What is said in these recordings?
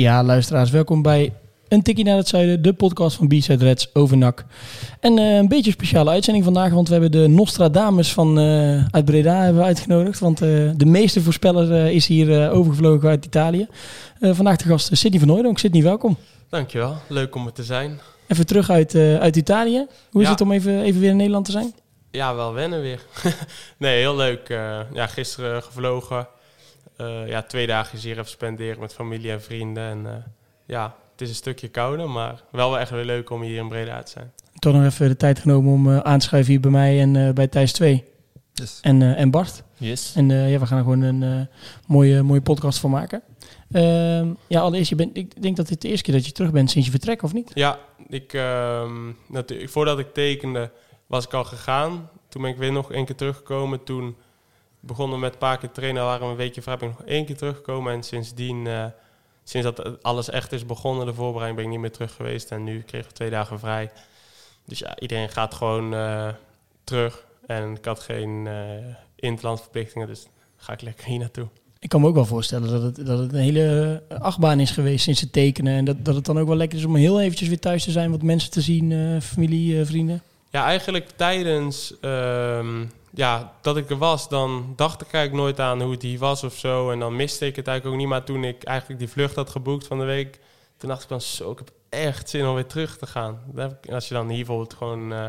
Ja, luisteraars, welkom bij Een Tikkie naar het Zuiden, de podcast van B-Side Reds over NAC. En eh, een beetje een speciale uitzending vandaag, want we hebben de Nostradamus van, eh, uit Breda hebben we uitgenodigd. Want eh, de meeste voorspeller is hier overgevlogen uit Italië. Vandaag de gast Sidney van Hooydonk. Sidney, welkom. Dankjewel, leuk om er te zijn. Even terug uit, uit Italië. Hoe is Ja. het om even, even weer in Nederland te zijn? Ja, wel wennen weer. nee, heel leuk. ja, gisteren gevlogen. Eh, ja, twee dagen hier even spenderen met familie en vrienden. En eh, ja, het is een stukje kouder, maar wel echt weer leuk om hier in Breda te zijn. Toch nog even de tijd genomen om eh, aan te schuiven hier bij mij en eh, bij Thijs 2. En, eh, en Bart. Yes. En eh, ja, we gaan er gewoon een eh, mooie, mooie podcast van maken. Ehm, ja, allereerst, je bent, ik denk dat dit de eerste keer dat je terug bent sinds je vertrek, of niet? Ja, ik, ehm, natuurlijk, voordat ik tekende was ik al gegaan. Toen ben ik weer nog één keer teruggekomen. Toen begonnen met een paar keer trainen, waren we een weekje vrij. Ben ik nog één keer teruggekomen. En sindsdien, eh, sinds dat alles echt is begonnen, de voorbereiding, ben ik niet meer terug geweest. En nu kregen we twee dagen vrij. Dus ja, iedereen gaat gewoon eh, terug. En ik had geen eh interlandverplichtingen, dus ga ik lekker hier naartoe. Ik kan me ook wel voorstellen dat het, dat het een hele achtbaan is geweest sinds het tekenen. En dat, dat het dan ook wel lekker is om heel eventjes weer thuis te zijn, wat mensen te zien, familie, vrienden. Ja, eigenlijk tijdens ehm, ja, dat ik er was, dan dacht ik eigenlijk nooit aan hoe het hier was of zo. En dan miste ik het eigenlijk ook niet. Maar toen ik eigenlijk die vlucht had geboekt van de week, toen dacht ik van zo, ik heb echt zin om weer terug te gaan. En als je dan hier bijvoorbeeld gewoon eh,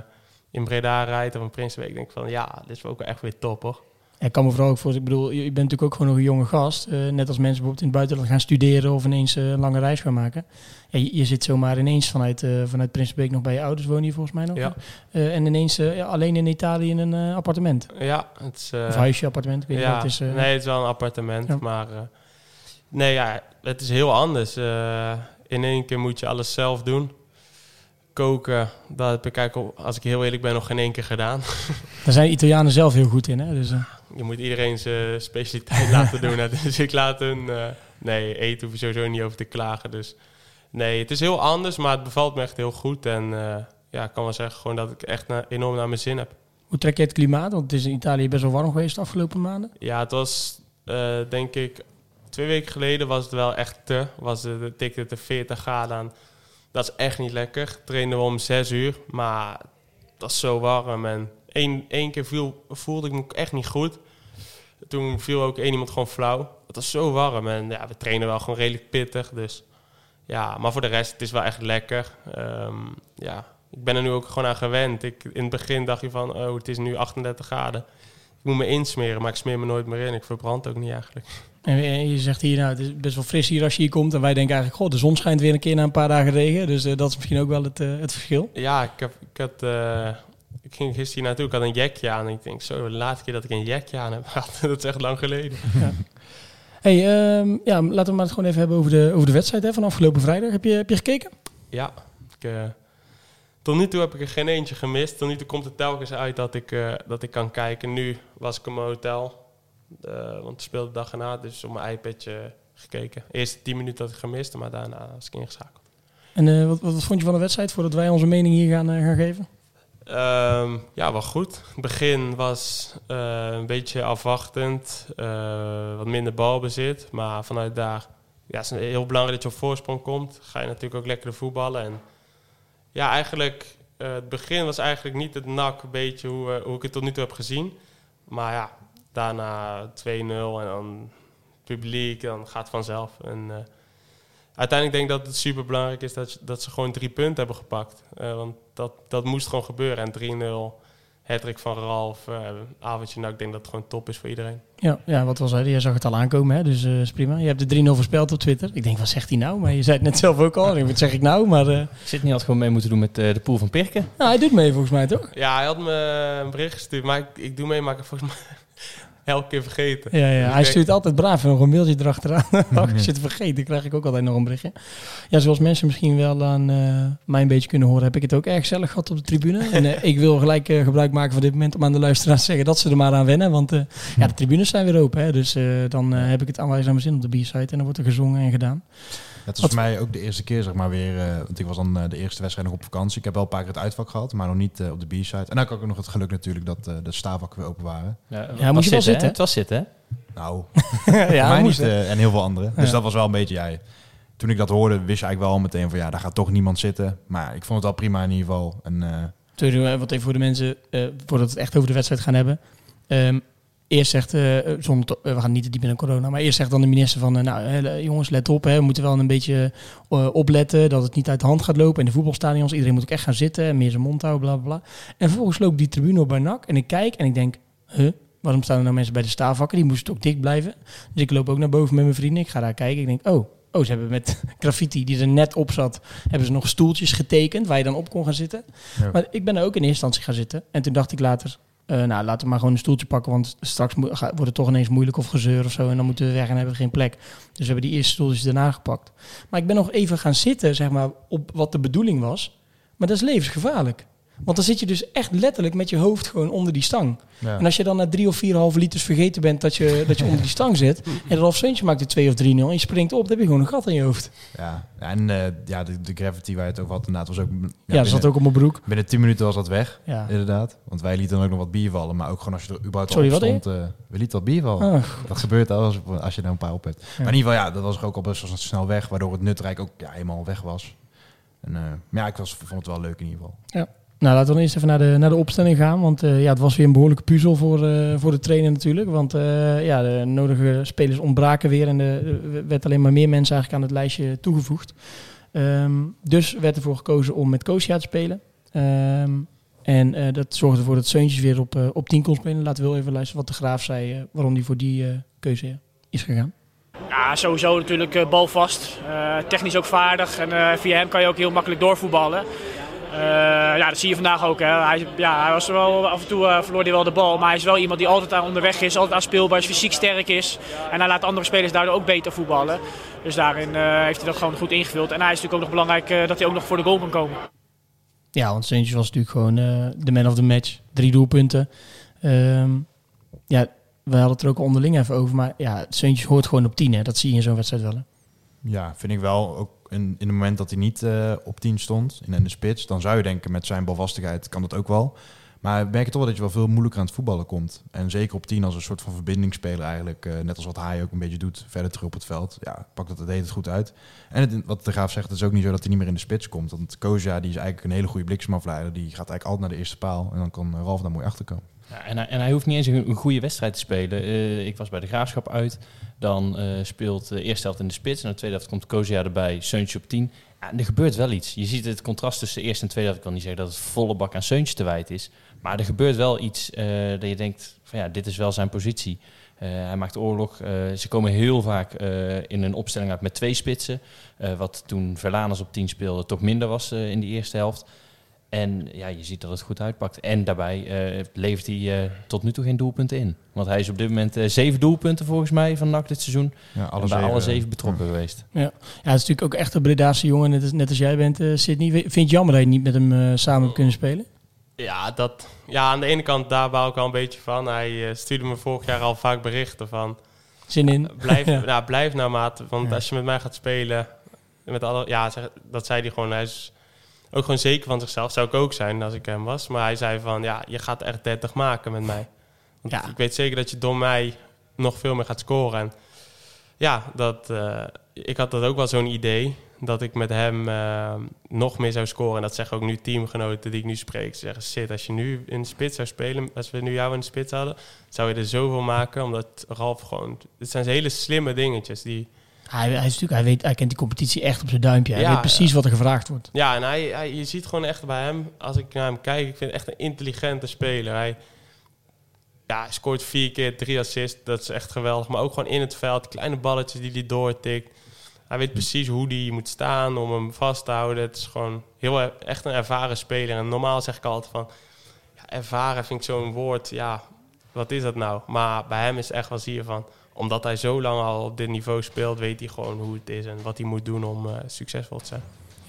in Breda rijdt of in Prinsbeek, denk ik van ja, dit is ook wel echt weer top hoor. Ja, ik kan me vooral ook voor, ik bedoel, je bent natuurlijk ook gewoon nog een jonge gast. Eh, net als mensen bijvoorbeeld in het buitenland gaan studeren of ineens eh, een lange reis gaan maken. Ja, je, je zit zomaar ineens vanuit, eh vanuit Prinsenbeek nog bij je ouders, woon je volgens mij nog. Ja, en ineens alleen in Italië in een appartement. ja het is... of huisje, appartement, ik weet ja, wat het is. nee, het is wel een appartement, Ja. maar nee, ja, het is heel anders. In één keer moet je alles zelf doen. Koken, dat heb ik eigenlijk, al- als ik heel eerlijk ben, nog geen één keer gedaan. Daar zijn Italianen zelf heel goed in, hè? Dus, eh, Je moet iedereen zijn specialiteit laten doen. Dus ik laat hun... eh, nee, eten hoef je sowieso niet over te klagen. Dus nee, het is heel anders, maar het bevalt me echt heel goed. En eh, ja, ik kan wel zeggen gewoon dat ik echt na- enorm naar mijn zin heb. hoe trek je het klimaat? Want het is in Italië best wel warm geweest de afgelopen maanden. Ja, het was eh, denk ik twee weken geleden was het wel echt te. Was het, het tikte de 40 graden aan. Dat is echt niet lekker. Trainden we om 6 uur, maar dat is zo warm. En één, één keer viel, voelde ik me echt niet goed. Toen viel ook één iemand gewoon flauw. Het was zo warm en ja, we trainen wel gewoon redelijk pittig. Dus ja, maar voor de rest, het is wel echt lekker. Ehm, ja, ik ben er nu ook gewoon aan gewend. Ik, in het begin dacht je van, oh, het is nu 38 graden. Ik moet me insmeren, maar ik smeer me nooit meer in. Ik verbrand ook niet eigenlijk. En je zegt hier, nou, het is best wel fris hier als je hier komt. En wij denken eigenlijk, goh, de zon schijnt weer een keer na een paar dagen regen. Dus eh, dat is misschien ook wel het, eh, het verschil. Ja, ik, heb, ik, had, eh, ik ging gisteren hier naartoe. Ik had een jekje aan. En ik denk, zo, de laatste keer dat ik een jekje aan heb gehad. dat is echt lang geleden. Hey, ehm, ja, laten we maar het gewoon even hebben over de, over de wedstrijd hè, van afgelopen vrijdag. Heb je, heb je gekeken? Ja, ik, eh, tot nu toe heb ik er geen eentje gemist. Tot nu toe komt het telkens uit dat ik, eh, dat ik kan kijken. Nu was ik in mijn hotel. eh, want ik speelde de dag erna, dus op mijn iPadje gekeken. Eerst 10 minuten had ik gemist, maar daarna was ik ingeschakeld. En wat, wat vond je van de wedstrijd voordat wij onze mening hier gaan, gaan geven? Ehm, ja, wel goed. Het begin was eh, een beetje afwachtend, eh, wat minder balbezit. Maar vanuit daar ja, is het heel belangrijk dat je op voorsprong komt. Ga je natuurlijk ook lekker voetballen. En ja, eigenlijk, eh, het begin was eigenlijk niet het nak, beetje hoe, hoe ik het tot nu toe heb gezien. Maar ja, daarna 2-0 en dan publiek, dan gaat het vanzelf. En, uiteindelijk denk ik dat het super belangrijk is dat, dat ze gewoon drie punten hebben gepakt. Eh, want dat, dat moest gewoon gebeuren. En 3-0, hattrick van Ralf, eh avondje, nou, ik denk dat het gewoon top is voor iedereen. Ja, ja wat was hij? Jij zag het al aankomen, hè? dus eh, is prima. Je hebt de 3-0 voorspeld op Twitter. Ik denk, wat zegt hij nou? Maar je zei het net zelf ook al. Wat zeg ik nou? Maar eh, Ik zit niet had gewoon mee moeten doen met eh, de pool van Pirken. nou, hij doet mee volgens mij, toch? Ja, hij had me een bericht gestuurd, maar ik, ik doe mee, maar ik heb volgens mij... elke keer vergeten. Ja, ja. Dus hij stuurt altijd braaf nog een mailtje erachteraan. Als je zit te vergeten, krijg ik ook altijd nog een berichtje. Ja, zoals mensen misschien wel aan eh, mij een beetje kunnen horen, heb ik het ook erg gezellig gehad op de tribune. En eh, ik wil gelijk eh, gebruik maken van dit moment om aan de luisteraars te zeggen dat ze er maar aan wennen. Want eh, ja, de tribunes zijn weer open. Hè, dus dan heb ik het aanwijs aan mijn zin op de B-site. En dan wordt er gezongen en gedaan. Het was Wat- voor mij ook de eerste keer, zeg maar, weer. eh, want ik was dan eh, de eerste wedstrijd nog op vakantie. Ik heb wel een paar keer het uitvak gehad, maar nog niet eh, op de B-side. En dan had ik ook nog het geluk natuurlijk dat eh, de staafvakken weer open waren. Ja, moet was je wel hè? zitten. Het was zitten, hè? Nou, ja, mij moest, niet hè. en heel veel anderen. Dus Ja. dat was wel een beetje, ja, toen ik dat hoorde, wist je eigenlijk wel al meteen van ja, daar gaat toch niemand zitten. Maar ik vond het wel prima in ieder geval. En eh, Sorry, eh, wat even voor de mensen, eh, voordat we het echt over de wedstrijd gaan hebben. Ehm, eerst zegt, eh, zonder te- we gaan niet te diep in de corona, maar eerst zegt dan de minister van, eh, nou jongens, let op, hè, we moeten wel een beetje eh, opletten dat het niet uit de hand gaat lopen. In de voetbalstadions, iedereen moet ook echt gaan zitten en meer zijn mond houden, bla bla bla. En vervolgens loopt die tribune op bij NAC en ik kijk en ik denk, huh, waarom staan er nou mensen bij de staafvakken? Die moesten ook dicht blijven. Dus ik loop ook naar boven met mijn vrienden, ik ga daar kijken. Ik denk, oh, oh, ze hebben met graffiti die er net op zat, hebben ze nog stoeltjes getekend waar je dan op kon gaan zitten. Ja. Maar ik ben er ook in eerste instantie gaan zitten. En toen dacht ik later, eh, nou laten we maar gewoon een stoeltje pakken, want straks wordt het toch ineens moeilijk of gezeur of zo. En dan moeten we weg en hebben we geen plek. Dus we hebben die eerste stoeltjes daarna gepakt. Maar ik ben nog even gaan zitten, zeg maar, op wat de bedoeling was. Maar dat is levensgevaarlijk. Want dan zit je dus echt letterlijk met je hoofd gewoon onder die stang. ja. En als je dan na drie of vier halve liters vergeten bent dat je, dat je onder die stang zit. En Ralf Seuntje maakt er 2 of 3-0 en je springt op, dan heb je gewoon een gat in je hoofd. ja. En eh, ja, de, de gravity waar je het over had, inderdaad, was ook. Ja, Ja, dat zat binnen, ook op mijn broek. binnen 10 minuten was dat weg, Ja. inderdaad. Want wij lieten dan ook nog wat bier vallen. Maar ook gewoon als je er überhaupt Sorry, al op wat stond, eh, we lieten wat bier vallen. Ah, Dat gebeurt al als, als je er een paar op hebt. Maar in ieder geval, ja, dat was ook al best wel snel weg. Waardoor het nutrijk ook ja, helemaal weg was. En, eh, maar ja, ik was, vond het wel leuk in ieder geval. Nou, laten we dan eerst even naar de, naar de opstelling gaan. Want eh, ja, het was weer een behoorlijke puzzel voor, eh, voor de trainer natuurlijk. Want eh, ja, de nodige spelers ontbraken weer. En er werd alleen maar meer mensen eigenlijk aan het lijstje toegevoegd. Ehm, dus werd ervoor gekozen om met Kosia te spelen. Ehm, en dat zorgde ervoor dat Seuntjes weer op, op 10 kon spelen. Laten we wel even luisteren wat de Graaf zei. waarom die voor die keuze is gegaan. Ja, sowieso natuurlijk balvast. Technisch ook vaardig. En via hem kan je ook heel makkelijk doorvoetballen. Eh, ja, dat zie je vandaag ook. Hè. Hij, ja, hij was wel, af en toe eh, verloor hij wel de bal. Maar hij is wel iemand die altijd aan onderweg is. Altijd aanspeelbaar is, fysiek sterk is. En hij laat andere spelers daardoor ook beter voetballen. Dus daarin eh, heeft hij dat gewoon goed ingevuld. En hij is natuurlijk ook nog belangrijk eh, dat hij ook nog voor de goal kan komen. Ja, want Seuntjes was natuurlijk gewoon eh, de man of the match. Drie doelpunten. Ehm, ja, we hadden het er ook onderling even over. Maar ja, Seuntjes hoort gewoon op 10. Hè. Dat zie je in zo'n wedstrijd wel. Hè. Ja, vind ik wel. Ook in, in het moment dat hij niet eh, op 10 stond, in, de spits, dan zou je denken met zijn balvastigheid kan dat ook wel. Maar merk je toch wel dat je wel veel moeilijker aan het voetballen komt. En zeker op 10 als een soort van verbindingsspeler eigenlijk, eh, net als wat hij ook een beetje doet, verder terug op het veld. Ja, pakt dat het deed het goed uit. En wat de Graaf zegt, is ook niet zo dat hij niet meer in de spits komt. Want Koja, die is eigenlijk een hele goede bliksemafleider. Die gaat eigenlijk altijd naar de eerste paal en dan kan Ralf daar mooi achter komen. Ja, en, hij, en hij hoeft niet eens een, een goede wedstrijd te spelen. Eh, ik was bij de Graafschap uit. Dan eh, speelt de eerste helft in de spits. En de tweede helft komt Kozia erbij. Seuntje op 10. Ja, er gebeurt wel iets. Je ziet het contrast tussen de eerste en tweede helft. Ik kan niet zeggen dat het volle bak aan Seuntje te wijt is. Maar er gebeurt wel iets eh, dat je denkt... Van ja, dit is wel zijn positie. Eh, hij maakt oorlog. Eh, ze komen heel vaak eh, in een opstelling uit met twee spitsen. Eh, wat toen Verlaners op 10 speelde toch minder was eh, in die eerste helft. En ja, je ziet dat het goed uitpakt. En daarbij eh, levert hij eh, tot nu toe geen doelpunten in. Want hij is op dit moment eh, zeven doelpunten volgens mij van NAC dit seizoen. Ja, en bij alle zeven betrokken geweest. Ja, het is natuurlijk ook echt een Bredaanse jongen. Net als, net als jij bent, eh Sydney. Vind je het jammer dat je niet met hem eh, samen hebt kunnen spelen? Ja, dat, ja, aan de ene kant daar bouw ik al een beetje van. Hij stuurde me vorig jaar al vaak berichten van... Zin in? Blijf, Ja. nou, blijf nou maat, want Ja. als je met mij gaat spelen... Met alle, ja, zeg- dat zei hij gewoon. Hij is ook gewoon zeker van zichzelf. Zou ik ook zijn als ik hem was. Maar hij zei van, ja, je gaat echt 30 maken met mij. Want Ja. ik weet zeker dat je door mij nog veel meer gaat scoren. En ja, dat, eh, ik had dat ook wel zo'n idee. Dat ik met hem eh, nog meer zou scoren. En dat zeggen ook nu teamgenoten die ik nu spreek. Ze zeggen, shit, als je nu in de spits zou spelen... Als we nu jou in de spits hadden... Zou je er zoveel maken. Omdat Ralf gewoon... Het zijn hele slimme dingetjes die... Hij, hij, is natuurlijk, hij, weet, hij kent die competitie echt op zijn duimpje. Hij Ja, weet precies wat er gevraagd wordt. Ja, en hij, hij, je ziet gewoon echt bij hem, als ik naar hem kijk, ik vind het echt een intelligente speler. Hij, ja, hij scoort vier keer, drie assists, dat is echt geweldig. Maar ook gewoon in het veld, kleine balletjes die hij doortikt. Hij weet precies hoe hij moet staan om hem vast te houden. Het is gewoon heel echt een ervaren speler. En normaal zeg ik altijd van, ja, ervaren vind ik zo'n woord, ja, wat is dat nou? Maar bij hem is echt wel zie je van, omdat hij zo lang al op dit niveau speelt, weet hij gewoon hoe het is en wat hij moet doen om eh, succesvol te zijn.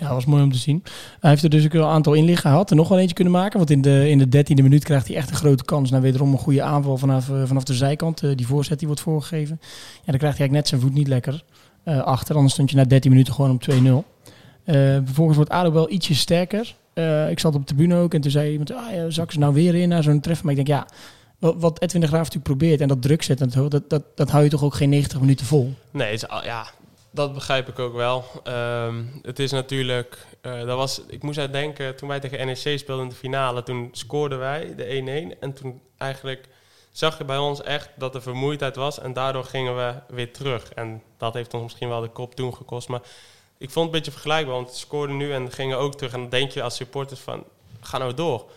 Ja, dat was mooi om te zien. Hij heeft er dus ook een aantal in liggen gehad. En nog wel eentje kunnen maken. Want in de, in de dertiende minuut krijgt hij echt een grote kans. naar wederom een goede aanval vanaf, eh, vanaf de zijkant. Eh, die voorzet die wordt voorgegeven. Ja, dan krijgt hij eigenlijk net zijn voet niet lekker eh, achter. Anders stond je na 13 minuten gewoon op 2-0. Eh, vervolgens wordt ADO wel ietsje sterker. Ik zat op de tribune ook en toen zei iemand... Ah, zak ze nou weer in naar zo'n treffer? Maar ik denk, ja... Wat Edwin de Graaf natuurlijk probeert en dat druk zetten, en zo, dat, dat, dat hou je toch ook geen 90 minuten vol? Nee, is ja, dat begrijp ik ook wel. Ehm, het is natuurlijk, eh, dat was, ik moest uit denken, toen wij tegen NEC speelden in de finale, toen scoorden wij de 1-1. En toen eigenlijk zag je bij ons echt dat er vermoeidheid was en daardoor gingen we weer terug. En dat heeft ons misschien wel de kop toen gekost. Maar ik vond het een beetje vergelijkbaar, want ze scoorden nu en gingen ook terug. En dan denk je als supporters van, ga nou door.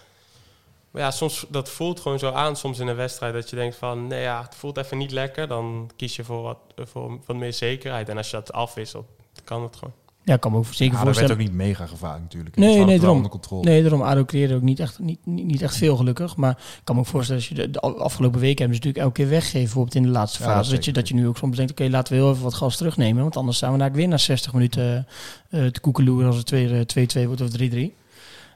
Maar ja, soms, dat voelt gewoon zo aan soms in een wedstrijd. Dat je denkt van, nee ja, het voelt even niet lekker. Dan kies je voor wat, voor wat meer zekerheid. En als je dat afwisselt, dan kan het gewoon. Ja, ik kan me ook zeker Ja, dat werd voorstellen. ook niet mega gevaarlijk natuurlijk. Nee, nee, daarom. onder controle. Nee, daarom ADO creëerde ook niet echt, niet, niet, niet echt veel gelukkig. Maar ik kan me ook voorstellen, als je de, de afgelopen weken hebben ze natuurlijk elke keer weggegeven, bijvoorbeeld in de laatste Ja, dat fase. Dat, je, dat je nu ook soms denkt, oké, laten we heel even wat gas terugnemen. Want anders staan we daar weer na 60 minuten eh, te koekeloeren als het weer eh, 2-2 wordt of 3-3.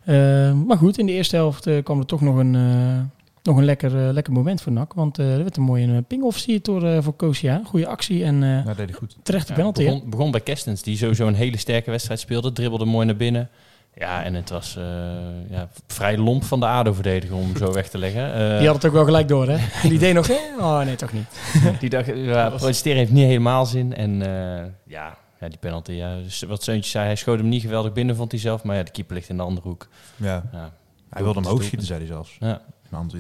Eh, maar goed, in de eerste helft eh, kwam er toch nog een, eh, nog een lekker, lekker moment voor NAC. Want eh, er werd een mooie uh, ping-off zie je door, eh, voor Kosia. Goede actie en eh Ja, dat deed goed. terechte Ja, penalty. hè? begon, begon bij Kerstens, die sowieso een hele sterke wedstrijd speelde. Dribbelde mooi naar binnen. Ja, en het was eh, ja, vrij lomp van de ADO-verdediger om hem zo weg te leggen. Eh, Die had het ook wel gelijk door, hè? Die deed nog, eh, oh nee, toch niet. die dacht, ja, protesteren heeft niet helemaal zin. En eh, ja, ja, die penalty, ja, dus wat Seuntje zei, hij schoot hem niet geweldig binnen, vond hij zelf. Maar ja, de keeper ligt in de andere hoek. Ja. Ja, Hij wilde hem hoog Doelpunt. schieten, zei hij zelfs. ja.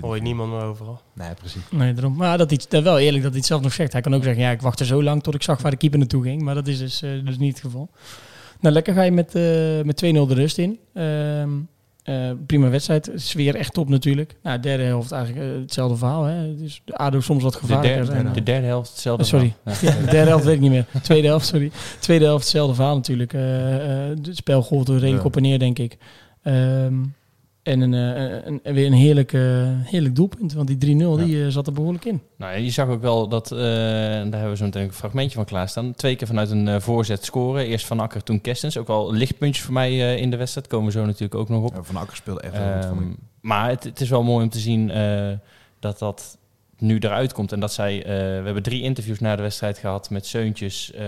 Hoor je niemand meer overal. Nee, precies. Nee, daarom. Maar dat iets, dat wel eerlijk dat hij het zelf nog zegt. Hij kan ook zeggen, ja, ik wachtte zo lang tot ik zag waar de keeper naartoe ging. Maar dat is dus, eh, dus niet het geval. Nou, lekker ga je met, eh, met 2-0 de rust in. Ehm, eh, prima wedstrijd. Sfeer echt top natuurlijk. Nou, derde helft eigenlijk eh, hetzelfde verhaal. Hè? Dus de ADO soms wat De, gevaarlijker. derde, en, de derde helft, hetzelfde. Oh, sorry. verhaal. Ja. ja, de derde helft weet ik niet meer. Tweede helft, sorry. Tweede helft hetzelfde verhaal natuurlijk. Eh, eh, het spel golft er redelijk Ja. op en neer, denk ik. Ehm, en een, eh, een, een- weer een heerlijk, eh, heerlijk doelpunt. Want die 3-0 die, eh, zat er behoorlijk in. Nou, je zag ook wel dat, eh, daar hebben we zo meteen een fragmentje van klaarstaan. Twee keer vanuit een eh, voorzet scoren. Eerst Van Akker, toen Kerstens. Ook wel lichtpuntjes voor mij eh, in de wedstrijd. Komen we zo natuurlijk ook nog op. Ja, Van Akker speelde echt heel goed, vond ik. Ehm, maar het, het is wel mooi om te zien eh, dat dat nu eruit komt. En dat zij, eh, we hebben drie interviews na de wedstrijd gehad met Seuntjes, eh,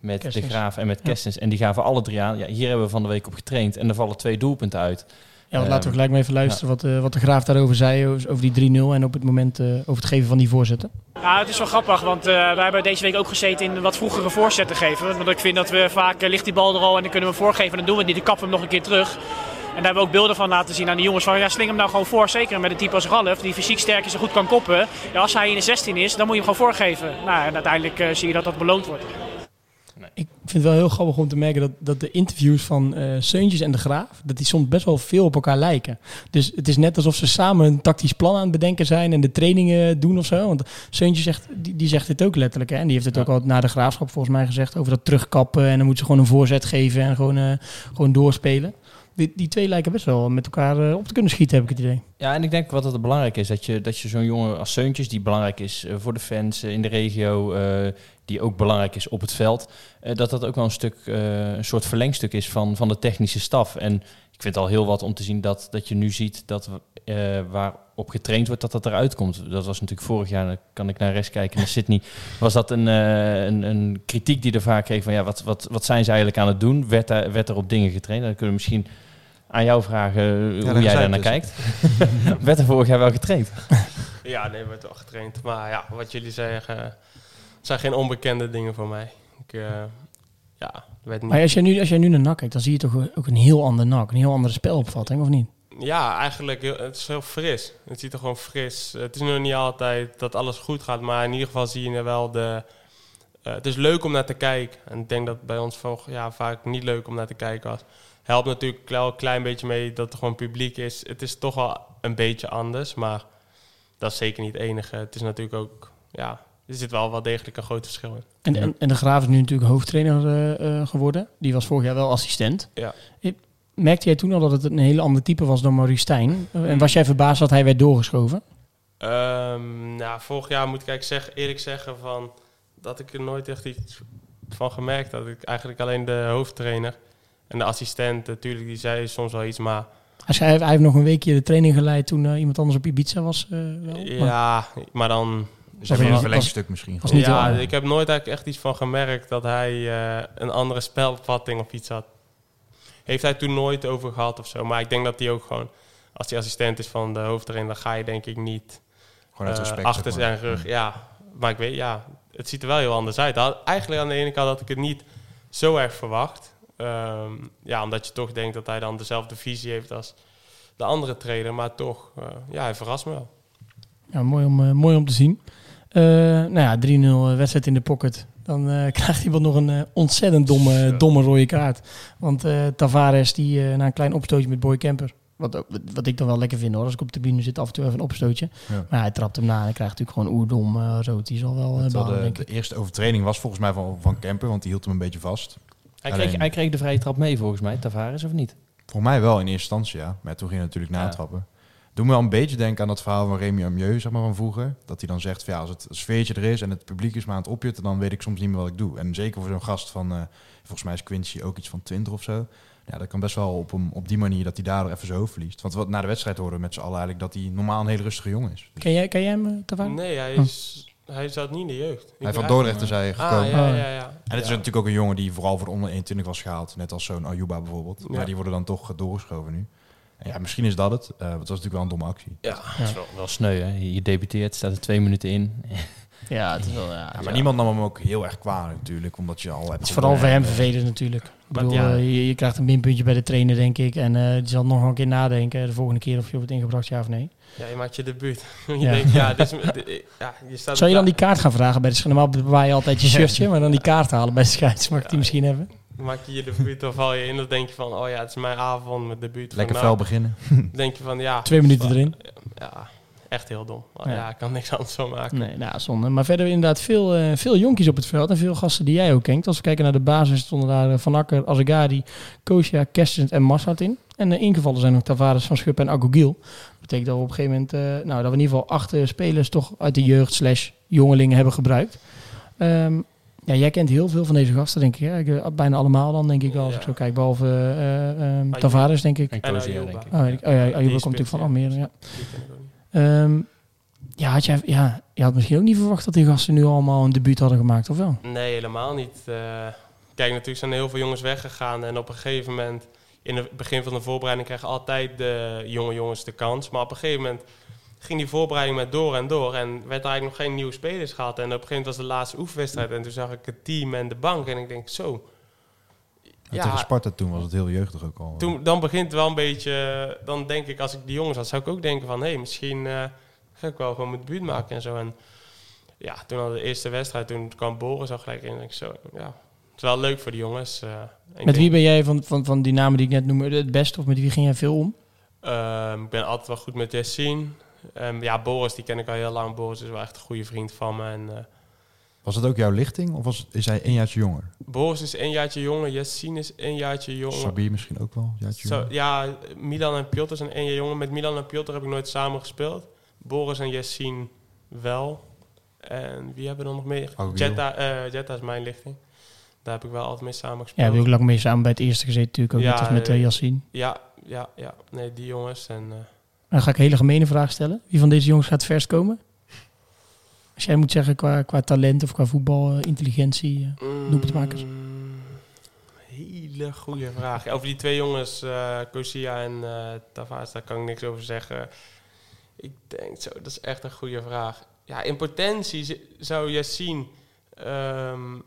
met Kerstens. De Graaf en met Ja. Kerstens. En die gaven alle drie aan. Ja, hier hebben we van de week op getraind. En er vallen twee doelpunten uit. Ja, Ehm, laten we gelijk maar even luisteren wat, eh, wat de Graaf daarover zei. Over die 3-0 en op het moment eh, over het geven van die voorzetten. Ja, het is wel grappig, want eh, wij hebben deze week ook gezeten in wat vroegere voorzetten geven. Want ik vind dat we vaak, ligt die bal er al en dan kunnen we hem voorgeven en dan doen we het niet. Dan kappen we hem nog een keer terug. En daar hebben we ook beelden van laten zien aan de jongens van ja, sling hem nou gewoon voor. Zeker met een type als Ralf, die fysiek sterk is en goed kan koppen. Ja, als hij in de 16 is, dan moet je hem gewoon voorgeven. Nou, en uiteindelijk eh, zie je dat dat beloond wordt. Ik vind het wel heel grappig om te merken dat, dat de interviews van eh Seuntjes en de Graaf, dat die soms best wel veel op elkaar lijken. Dus het is net alsof ze samen een tactisch plan aan het bedenken zijn en de trainingen doen of zo. Want Seuntjes zegt, die, die zegt dit ook letterlijk. Hè? En die heeft het Ja. ook al na de Graafschap volgens mij gezegd over dat terugkappen. En dan moeten ze gewoon een voorzet geven en gewoon, eh, gewoon doorspelen. Die, die twee lijken best wel met elkaar eh, op te kunnen schieten, heb ik het idee. Ja, en ik denk wat het belangrijk is, dat je, dat je zo'n jongen als Seuntjes, die belangrijk is voor de fans in de regio, die ook belangrijk is op het veld, eh, dat dat ook wel een stuk, eh, een soort verlengstuk is van, van de technische staf. En ik vind het al heel wat om te zien dat, dat je nu ziet dat eh waarop getraind wordt, dat dat eruit komt. Dat was natuurlijk vorig jaar, dan kan ik naar rechts kijken, naar Sydney, was dat een, eh, een, een kritiek die er vaak kreeg van, ja, wat, wat, wat zijn ze eigenlijk aan het doen? Werd, daar, werd er op dingen getraind? Dan kunnen we misschien aan jou vragen hoe jij daar naar dus. kijkt. werd er vorig jaar wel getraind? Ja, nee, wordt wel getraind. Maar ja, wat jullie zeggen, eh, zijn geen onbekende dingen voor mij. Ik, eh, ja, weet niet. Maar als jij nu, als jij nu naar NAC kijkt, dan zie je toch ook een heel ander NAC. Een heel andere spelopvatting, of niet? Ja, eigenlijk, heel- het is heel fris. Het ziet er gewoon fris. Het is nog niet altijd dat alles goed gaat, maar in ieder geval zie je wel de... eh, het is leuk om naar te kijken. En ik denk dat bij ons jaar vaak niet leuk om naar te kijken was. Helpt natuurlijk wel een klein beetje mee dat er gewoon publiek is. Het is toch wel een beetje anders, maar dat is zeker niet het enige. Het is natuurlijk ook, ja, er zit wel wel degelijk een groot verschil in. En, en, en de Graaf is nu natuurlijk hoofdtrainer eh, eh, geworden. Die was vorig jaar wel assistent. Ja. Merkte jij toen al dat het een hele ander type was dan Maurice Stijn? En was jij verbaasd dat hij werd doorgeschoven? Ehm, nou, vorig jaar moet ik eigenlijk zeg, eerlijk zeggen van, dat ik er nooit echt iets van gemerkt had. Ik eigenlijk alleen de hoofdtrainer en de assistent, natuurlijk, die zei soms wel iets, maar Als hij, hij heeft nog een weekje de training geleid toen eh, iemand anders op Ibiza was. wel. Maar- ja, maar dan... Dus even niet- een verlengstuk misschien. niet ja, ik heb nooit eigenlijk echt iets van gemerkt dat hij eh, een andere spelopvatting of iets had. Heeft hij toen nooit over gehad of zo. Maar ik denk dat hij ook gewoon, als hij assistent is van de hoofdtrainer, dan ga je denk ik niet Gewoon uit eh, respect. achter zeg maar. zijn rug. Ja, maar ik weet, ja, het ziet er wel heel anders uit. Had- Eigenlijk aan de ene kant had ik het niet zo erg verwacht. Ehm, ja, omdat je toch denkt dat hij dan dezelfde visie heeft als de andere trainer. Maar toch, eh, ja, hij verrast me wel. Ja, mooi om, mooi om te zien. Eh, nou ja, 3-0 wedstrijd in de pocket. Dan eh, krijgt iemand nog een eh, ontzettend domme, domme rode kaart. Want eh, Tavares, die eh, na een klein opstootje met Boy Kemper. Wat, ook- wat ik dan wel lekker vind hoor. Als ik op de tribune zit, af en toe even een opstootje. Ja. Maar hij trapt hem na en hij krijgt natuurlijk gewoon oerdom eh, rood. Die zal wel uh, balen, de, denk de ik. eerste overtreding was volgens mij van, van Kemper, want die hield hem een beetje vast. Hij Alleen- kreeg, hij kreeg de vrije trap mee volgens mij, Tavares, of niet? Volgens mij wel in eerste instantie, ja. Maar toen ging hij natuurlijk Ja. natrappen. Doe me wel een beetje denken aan dat verhaal van Remy Amieux, zeg maar, van vroeger. Dat hij dan zegt, van, ja, als het sfeertje er is en het publiek is maar aan het opjutten, dan weet ik soms niet meer wat ik doe. En zeker voor zo'n gast van, eh, volgens mij is Quincy ook iets van 20 of zo. Ja, dat kan best wel op, hem, op die manier dat hij daardoor even zijn hoofd verliest. Want wat na de wedstrijd horen we met z'n allen eigenlijk dat hij normaal een hele rustige jongen is. Dus Ken jij, ken jij hem, eh? Nee, hij, Hm. is, hij zat niet in de jeugd. Ik hij van Dordrecht is hij eigenlijk- gekomen. Ah, ja, Oh, ja, ja. En het is natuurlijk ook een jongen die vooral voor de onder 21 was gehaald. Net als zo'n Ayuba bijvoorbeeld. Ja. Maar die worden dan toch doorgeschoven nu. Ja, misschien is dat het. Eh, want dat was natuurlijk wel een domme actie. Ja, Dat is wel, wel sneu, hè? Je debuteert, staat er twee minuten in. Ja, het is wel... Ja, Ja, maar niemand nam hem ook heel erg kwalijk natuurlijk. Omdat je al hebt... Het is vooral voor hem vervelend natuurlijk. Ik Maar bedoel, ja. eh, je, je krijgt een minpuntje bij de trainer, denk ik. En eh, die zal nog een keer nadenken de volgende keer of je wordt ingebracht, ja of nee. ja, je maakt je debuut. je Ja. denkt, ja, dit is, dit- ja, je staat Zou je dan die kaart gaan vragen bij de scheids? Normaal bewaar je altijd je shirtje, maar dan die kaart halen bij de scheids. Mag ik die misschien hebben? Maak je je debuut, dan val je in. Dan denk je van, oh ja, het is mijn avond, mijn debuut. Lekker nou, beginnen. Denk je van, ja. Twee minuten erin. Ja, echt heel dom. Ja. ja, ik kan niks anders van maken. Nee, nou, zonde. Maar verder inderdaad veel, eh, veel jonkies op het veld en veel gasten die jij ook kent. Als we kijken naar de basis stonden daar eh, Van Akker, Azegari, Kosia, Kerstens en Massart in. En eh, ingevallen zijn nog Tavares, Van Schuppen en Agogil. Dat betekent dat we op een gegeven moment, eh, nou, dat we in ieder geval acht spelers toch uit de jeugd slash jongelingen hebben gebruikt. Ehm, ja, jij kent heel veel van deze gasten, denk ik. Hè? Ik, eh, bijna allemaal dan, denk ik wel, als ik zo kijk. Behalve eh, eh, ehm, Ayuba. Tavares, denk ik. En denk ik. Oh, oh ja, Ayuba Die komt natuurlijk van ja. Almere, ja. Ehm, ja, had jij, ja, je had misschien ook niet verwacht dat die gasten nu allemaal een debuut hadden gemaakt, of wel? Nee, helemaal niet. Eh, kijk, natuurlijk zijn er heel veel jongens weggegaan. En op een gegeven moment, in het begin van de voorbereiding, krijgen altijd de jonge jongens de kans. Maar op een gegeven moment ging die voorbereiding met door en door. En werd er eigenlijk nog geen nieuwe spelers gehad. En op een gegeven moment was de laatste oefenwedstrijd. En toen zag ik het team en de bank. En ik denk, zo. Ja, tegen Sparta toen was het heel jeugdig ook al. Toen, dan begint het wel een beetje... Dan denk ik, als ik die jongens had, zou ik ook denken van... Hé, hey, misschien eh, ga ik wel gewoon mijn debuut maken en zo. En ja, toen hadden we de eerste wedstrijd. Toen kwam Boris al gelijk in. En ik zo, ja... Het is wel leuk voor de jongens. eh, Met wie ben jij van, van, van die namen die ik net noemde het beste? Of met wie ging jij veel om? Ehm, ik ben altijd wel goed met Yassine. Ehm, ja, Boris, die ken ik al heel lang. Boris is wel echt een goede vriend van me. En, eh, Was het ook jouw lichting of was, is hij een jaartje jonger? Boris is een jaartje jonger. Yassine is een jaartje jonger. Sabir misschien ook wel een jaartje Zo, jonger? ja, Milan en Piotr zijn één jaar jonger. Met Milan en Piotr heb ik nooit samen gespeeld. Boris en Yassine wel. En wie hebben er nog meer? Aguil. Jetta, eh, Jetta is mijn lichting. Daar heb ik wel altijd mee samen Ja, gespeeld. heb je ook lang mee samen bij het eerste gezeten natuurlijk. Ook Ja, net als met uh, Yassine. Ja, ja, ja. Nee, die jongens. En, eh, Dan ga ik een hele gemene vraag stellen. Wie van deze jongens gaat verst komen? Als jij moet zeggen qua, qua talent of qua voetbal, eh, intelligentie. eh. Doelpuntmakers? Mm, Hele goede vraag. Over die twee jongens, eh Kosia en eh Tavares, daar kan ik niks over zeggen. Ik denk zo, dat is echt een goede vraag. Ja, in potentie zou Yassine ehm,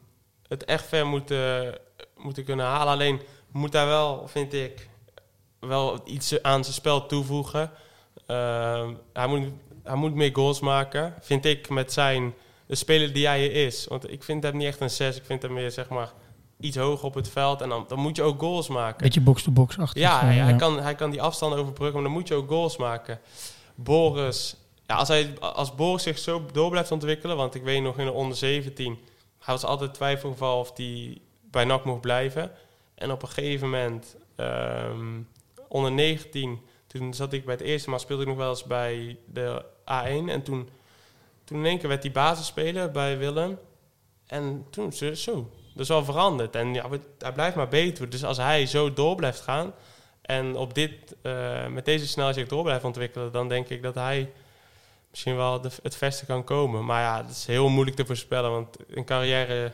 het echt ver moeten, moeten kunnen halen. Alleen moet hij wel, vind ik, wel iets aan zijn spel toevoegen. Ehm, hij, moet, hij moet meer goals maken, vind ik, met zijn de speler die hij is. Want ik vind hem niet echt een 6. Ik vind hem meer, zeg maar, iets hoger op het veld. En dan, dan moet je ook goals maken. Beetje box-to-box achter. Ja, hij, hij kan, hij kan die afstand overbruggen, maar dan moet je ook goals maken. Boris, ja, als, hij, als Boris zich zo door blijft ontwikkelen, want ik weet nog in de onder 17, hij was altijd twijfelgeval of hij bij NAC mocht blijven. En op een gegeven moment, ehm, onder 19, toen zat ik bij het eerste, maar speelde ik nog wel eens bij de A1. En toen, toen in één keer werd die basisspeler bij Willem. En toen, zo, zo dat is wel veranderd. En ja, hij blijft maar beter. Dus als hij zo door blijft gaan en op dit, eh, met deze snelheid zich door blijft ontwikkelen, dan denk ik dat hij misschien wel de, het verste kan komen. Maar ja, dat is heel moeilijk te voorspellen, want een carrière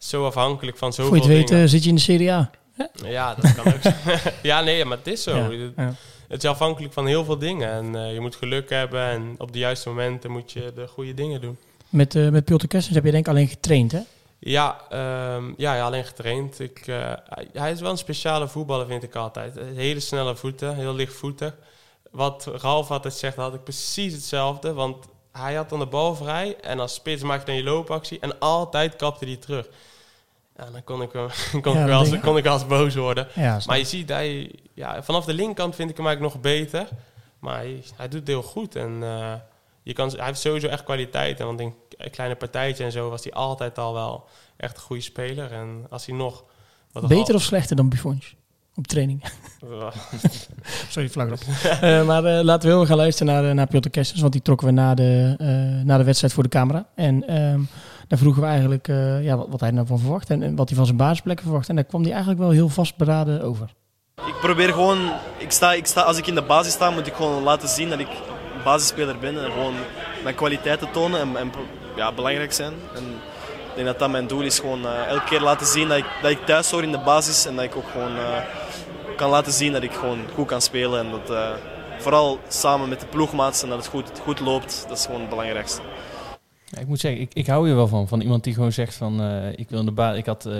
is zo afhankelijk van zoveel Voor je het weet dingen. eh, zit je in de Serie A. Ja, dat kan ook. ja, nee, maar het is zo. Ja. Het is afhankelijk van heel veel dingen. En eh, je moet geluk hebben en op de juiste momenten moet je de goede dingen doen. Met, eh met Piotr heb je denk ik alleen getraind, hè? Ja, ehm, ja, ja, alleen getraind. Ik, eh, hij- is wel een speciale voetballer, vind ik altijd. Hele snelle voeten, heel lichtvoetig. Wat Ralf altijd zegt, had ik precies hetzelfde. Want hij had dan de bal vrij en als spits maakte hij dan je loopactie. En altijd kapte hij terug. Ja, dan kon ik, kon, Ja, ik wel kon ik wel eens boos worden. Ja, Maar je ziet, hij, ja, vanaf de linkerkant vind ik hem eigenlijk nog beter. Maar hij, hij doet het heel goed. En eh, je kan, hij heeft sowieso echt kwaliteiten. Want in een kleine partijtje en zo was hij altijd al wel echt een goede speler. En als hij nog... Wat Beter of slechter dan Buffons? Op training. Sorry, flauw grap. Eh, maar laten we heel gaan luisteren naar, eh, naar Piotr Kessens. Want die trokken we na de, na de wedstrijd voor de camera. En ehm, daar vroegen we eigenlijk eh, ja, wat, wat hij nou van verwacht. En, en wat hij van zijn basisplekken verwacht. En daar kwam hij eigenlijk wel heel vastberaden over. Ik probeer gewoon, ik sta, ik sta, als ik in de basis sta, moet ik gewoon laten zien dat ik een basisspeler ben. En gewoon mijn kwaliteiten tonen en, en ja, belangrijk zijn. En ik denk dat dat mijn doel is, gewoon eh, elke keer laten zien dat ik, dat ik thuis hoor in de basis. En dat ik ook gewoon eh, kan laten zien dat ik gewoon goed kan spelen. En dat, vooral samen met de ploegmaats en dat het goed, goed loopt, dat is gewoon het belangrijkste. Ja, ik moet zeggen, ik, ik hou hier wel van. Van iemand die gewoon zegt van, eh, ik wil in de baan. Ik had eh,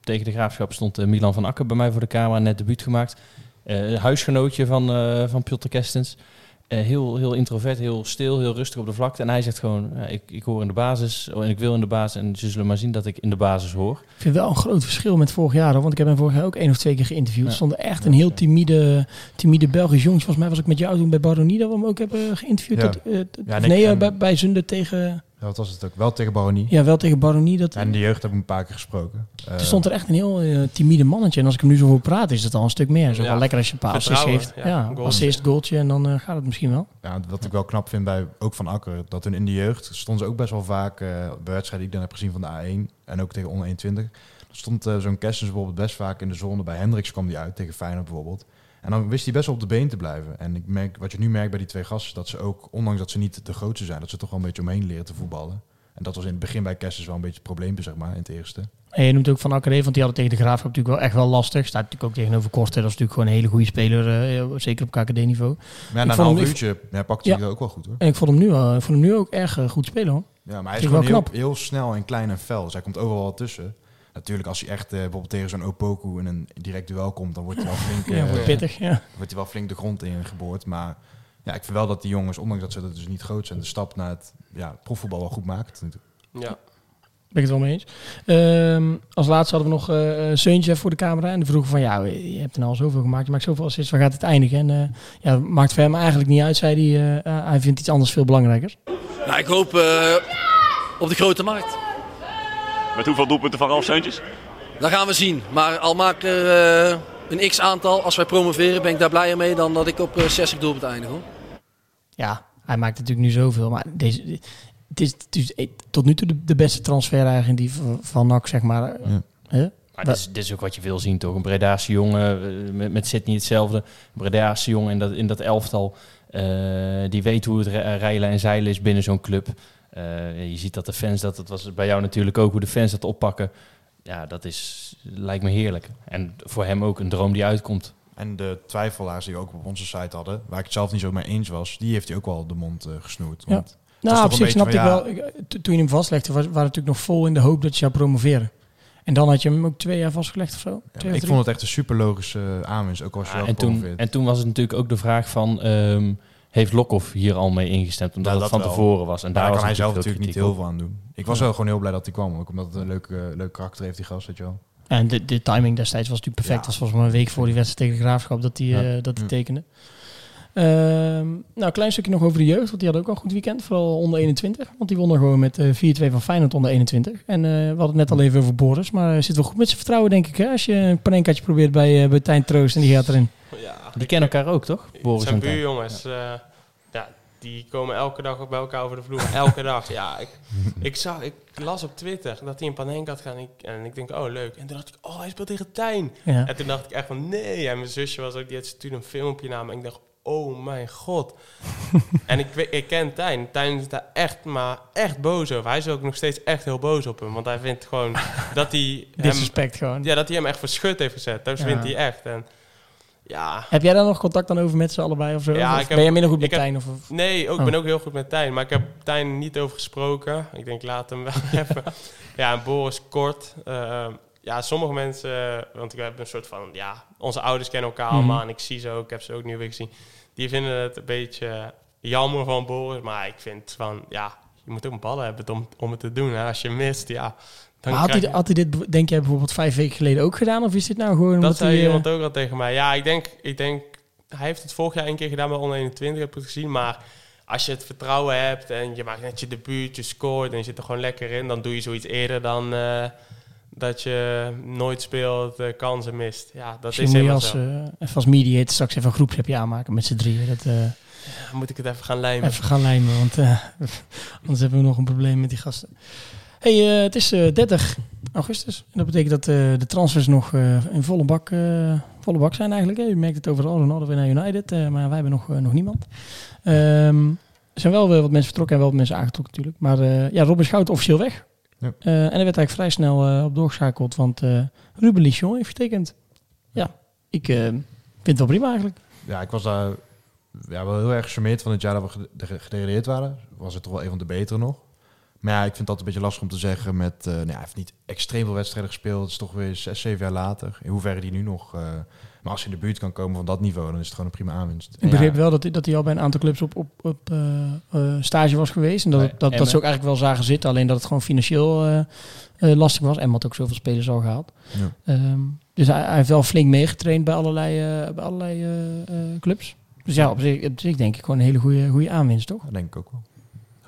tegen de graafschap stond eh, Milan van Akker bij mij voor de camera, net debuut gemaakt. Eh, huisgenootje van, eh van Piotr Kestens. Eh, heel, heel introvert, heel stil, heel rustig op de vlakte. En hij zegt gewoon, ik, ik hoor in de basis oh, en ik wil in de basis. En ze zullen maar zien dat ik in de basis hoor. Ik vind wel een groot verschil met vorig jaar. Hoor, want ik heb hem vorig jaar ook één of twee keer geïnterviewd. Ja. Er stond echt een heel timide, timide Belgisch jongetje. Volgens mij was ik met jou toen bij Baronie dat we hem ook hebben geïnterviewd. Ja. Dat, Ja, nee, en- bij, bij Zunde tegen... Wat was het ook? Wel tegen Baronie. Ja, wel tegen Baronie. Dat, En de jeugd heb ik een paar keer gesproken. er Eh, stond er echt een heel eh, timide mannetje. En als ik hem nu zo voor praat, is het al een stuk meer. Zo Ja. wel lekker als je een paar assists geeft. ja. Ja, assist, goaltje en dan eh, gaat het misschien wel. Ja, wat ik wel knap vind bij ook van Akker, dat toen in de jeugd stonden ze ook best wel vaak eh, bij wedstrijden die ik dan heb gezien van de A1 en ook tegen onder 21. Dan stond zo'n Kessens bijvoorbeeld best vaak in de zone. Bij Hendricks kwam die uit tegen Feyenoord bijvoorbeeld. En dan wist hij best wel op de been te blijven. En ik merk, wat je nu merkt bij die twee gasten, dat ze ook, ondanks dat ze niet de grootste zijn, dat ze toch wel een beetje omheen leren te voetballen. En dat was in het begin bij Kessens wel een beetje het probleempje, zeg maar, in het eerste. En je noemt ook Van Akker even, want die hadden tegen de Graafschap natuurlijk wel echt wel lastig. Staat natuurlijk ook tegenover Korte. Dat is natuurlijk gewoon een hele goede speler, eh, zeker op KKD-niveau. Maar ja, na een half uurtje ja, pakte Ja. hij er ook wel goed hoor. En ik vond hem nu, ik vond hem nu ook erg eh, goed spelen hoor. Ja, maar hij is gewoon wel heel, heel snel en klein en fel. Dus hij komt overal tussen. Natuurlijk, als hij echt eh, bijvoorbeeld tegen zo'n Opoku in een direct duel komt, dan wordt hij wel flink, Ja, eh, wordt pittig. Ja. wordt hij wel flink de grond in geboord. Maar ja, ik vind wel dat die jongens, ondanks dat ze dat dus niet groot zijn, de stap naar het ja, profvoetbal wel goed maakt. Ja. Ben ik het wel mee eens. Ehm, als laatste hadden we nog eh een Seuntje voor de camera. En die vroegen van, ja, je hebt er nou al zoveel gemaakt. Je maakt zoveel assists, waar gaat het eindigen? En eh, ja, maakt voor hem eigenlijk niet uit, zei hij. eh, eh, hij vindt iets anders veel belangrijker. Nou, ik hoop eh, op de grote markt. Met hoeveel doelpunten van Ralf Seuntjes? Dat gaan we zien. Maar al maak er eh, een x-aantal, als wij promoveren, ben ik daar blijer mee dan dat ik op eh, 60 doelpunten eindig. Hoor. Ja, hij maakt natuurlijk nu zoveel. Maar deze, het is, het is eh, tot nu toe de, de beste transfer eigenlijk die van, van NAC, zeg maar. Ja. Maar dit is, dit is ook wat je wil zien, toch? Een Bredaanse jongen, eh, met, met Sydney hetzelfde. Een Bredaanse jongen in dat, in dat elftal, eh, die weet hoe het rijlen en zeilen is binnen zo'n club. Eh, je ziet dat de fans, dat, dat was bij jou natuurlijk ook, hoe de fans dat oppakken. Ja, dat is, lijkt me heerlijk. En voor hem ook een droom die uitkomt. En de twijfelaars die we ook op onze site hadden, waar ik het zelf niet zo mee eens was, die heeft hij ook wel de mond eh, gesnoerd. Ja. Want Nou, op een zich beetje snapte ik wel. ja, to- toen je hem vastlegde, was, waren we natuurlijk nog vol in de hoop dat je zou promoveren. En dan had je hem ook twee jaar vastgelegd of zo. ja, ik vond het echt een super logische eh, aanwinst, ook als je Ja, wel en, toen, en toen was het natuurlijk ook de vraag van, ehm, heeft Lokhoff hier al mee ingestemd? Omdat Ja, het dat van wel. tevoren was. En daar kan hij zelf natuurlijk niet heel op. veel aan doen. Ik was wel gewoon heel blij dat hij kwam, ook omdat het een leuk, eh, leuk karakter heeft, die gast, weet je wel. En de, de timing destijds was natuurlijk perfect. Ja. Dat was volgens mij een week voor die wedstrijd tegen de Graafschap dat hij Ja. eh, dat hij tekende. Ehm, nou, een klein stukje nog over de jeugd, want die had ook wel een goed weekend. Vooral onder 21, want die wonnen gewoon met eh 4-2 van Feyenoord onder 21. En eh, we hadden het net al even over Boris, maar zit wel goed met zijn vertrouwen, denk ik. Hè? Als je een panenkaatje probeert bij, eh bij Tijn Troost en die gaat erin. Ja Die kennen elkaar ook, toch? Boris zijn buurjongens. eh, ja, die komen elke dag bij elkaar over de vloer. Elke dag, ja. Ik, ik, zag, ik las op Twitter dat hij in Panenka had gaan. En ik, en ik denk, oh leuk. En toen dacht ik, oh hij speelt tegen Tijn. Ja. En toen dacht ik echt van, nee. En mijn zusje was ook, die had stuurde een filmpje naar me. En ik dacht, oh mijn god. en ik, ik ken Tijn. Tijn is daar echt, maar echt boos over. Hij is ook nog steeds echt heel boos op hem. Want hij vindt gewoon dat hij hem, Disrespect gewoon. ja, dat hij hem echt voor schut heeft gezet. Dat Ja. vindt hij echt. En ja, Heb jij daar nog contact dan over met z'n allebei of zo? Ja, Of ik heb- ben jij minder goed met ik heb- Tijn? Of, of- Nee, ook, ik Oh. ben ook heel goed met Tijn. Maar ik heb Tijn niet over gesproken. Ik denk, laat hem wel even. Ja, en Boris kort. Eh, ja, sommige mensen... Want ik heb een soort van... Ja, onze ouders kennen elkaar Mhm. allemaal. En ik zie ze ook. Ik heb ze ook nu weer gezien. Die vinden het een beetje jammer van Boris. Maar ik vind van... Ja, je moet ook een ballen hebben om, om het te doen. Hè. Als je mist, ja... Maar had, hij, je- had hij dit, denk jij, bijvoorbeeld vijf weken geleden ook gedaan? Of is dit nou gewoon dat zei hij... eh, iemand ook al tegen mij. Ja, ik denk, ik denk, hij heeft het vorig jaar een keer gedaan bij onder 21, heb ik het gezien. Maar als je het vertrouwen hebt en je maakt net je debuut, je scoort en je zit er gewoon lekker in, dan doe je zoiets eerder dan eh, dat je nooit speelt, eh, kansen mist. Ja, dat is je helemaal als, zo. eh, even als mediator straks even een groepsappje aanmaken met z'n drieën. Dat, eh, moet ik het even gaan lijmen. even gaan lijmen, want eh, anders hebben we nog een probleem met die gasten. Hey, eh, het is eh, 30 augustus. En dat betekent dat eh, de transfers nog eh, in volle bak, eh, volle bak zijn eigenlijk. hè. Je merkt het overal, Ronaldo weer naar United. eh, maar wij hebben nog, eh, nog niemand. Ehm, er zijn wel weer wat mensen vertrokken en wel wat mensen aangetrokken natuurlijk. Maar eh, ja, Robin Schout officieel weg. Ja. Eh, en er werd eigenlijk vrij snel eh, op doorgeschakeld, want eh, Ruben Lichon heeft getekend. Ja, ik eh, vind het wel prima eigenlijk. Ja, ik was daar ja, wel heel erg gecharmeerd van het jaar dat we gede- ge- gedegradeerd waren. Was het toch wel een van de betere nog. Maar ja, ik vind het altijd een beetje lastig om te zeggen met... eh nou ja, hij heeft niet extreem veel wedstrijden gespeeld. Het is toch weer zes, zeven jaar later. In hoeverre die nu nog... eh, maar als je in de buurt kan komen van dat niveau, dan is het gewoon een prima aanwinst. Ik begreep ja, wel dat, hij- dat hij al bij een aantal clubs op, op, op eh, eh, stage was geweest. En dat, dat, dat ze ook eigenlijk wel zagen zitten. Alleen dat het gewoon financieel eh, eh, lastig was. En had ook zoveel spelers al gehaald. Ja. Ehm, dus hij, hij heeft wel flink meegetraind bij allerlei, eh, bij allerlei eh, eh, clubs. Dus ja, op zich, op zich denk ik gewoon een hele goede, goede aanwinst, toch? dat denk ik ook wel.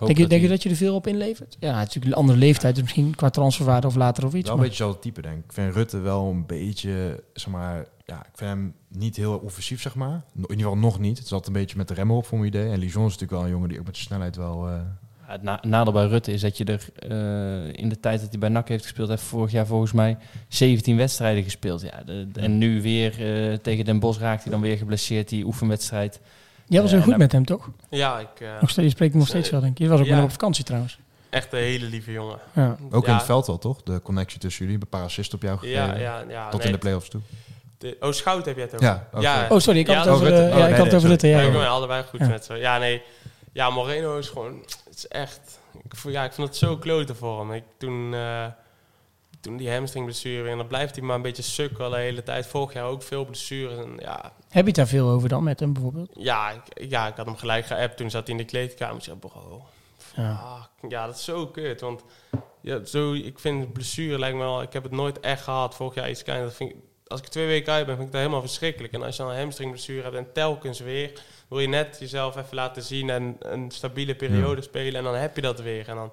Denk je, dat denk je dat je er veel op inlevert? Ja, het is natuurlijk een andere leeftijd. Dus misschien qua transferwaarde of later of iets. Wel een maar- beetje zo'n type, denk ik. Ik vind Rutte wel een beetje, zeg maar... Ja, ik vind hem niet heel offensief, zeg maar. In ieder geval nog niet. Het zat een beetje met de remmen op, voor mijn idee. En Lijon is natuurlijk wel een jongen die ook met zijn snelheid wel... eh, Ja, Het na- nadeel bij Rutte is dat je er eh, in de tijd dat hij bij NAC heeft gespeeld, heeft vorig jaar volgens mij 17 wedstrijden gespeeld. Ja, de- de- en nu weer eh, tegen Den Bosch raakt hij dan weer geblesseerd, die oefenwedstrijd. Jij was Eh, heel goed en met hem, toch? Ja, ik, eh, Nog steeds, je spreekt hem nog steeds wel, denk ik. Je was ook Ja. met hem op vakantie trouwens. echt een hele lieve jongen. Ja. ook Ja. in het veld wel, toch? De connectie tussen jullie. Een paar assists op jou gegeven. Ja, ja, ja. Tot nee, in de play-offs toe. de- oh, Schout heb je het over. Ja, ook ja, zo. Oh, sorry, ik had Ja, het over, oh, Rutte. eh, Oh, ja, ik had het over Rutte. Ja, Ja, ik ja. ben allebei goed Ja. met zo. Ja, nee. Ja, Moreno is gewoon... Het is echt... Ik, ja, ik vond het zo kloten voor hem. Ik, toen, eh, toen die hamstringblessure. En dan blijft hij maar een beetje sukkelen de hele tijd. Vorig jaar ook veel blessures. En ja, Heb je het daar veel over dan met hem bijvoorbeeld? ja, ik, ja, ik had hem gelijk geappt. Toen zat hij in de kleedkamer. Ik zei, bro... Ja. ja, dat is zo kut. Want ja, zo, ik vind blessure lijkt me wel... Ik heb het nooit echt gehad. Vorig jaar iets klein. Dat vind ik, als ik twee weken uit ben, vind ik dat helemaal verschrikkelijk. En als je dan een hamstringblessure hebt en telkens weer... wil je net jezelf even laten zien en een stabiele periode spelen. En dan heb je dat weer. En dan...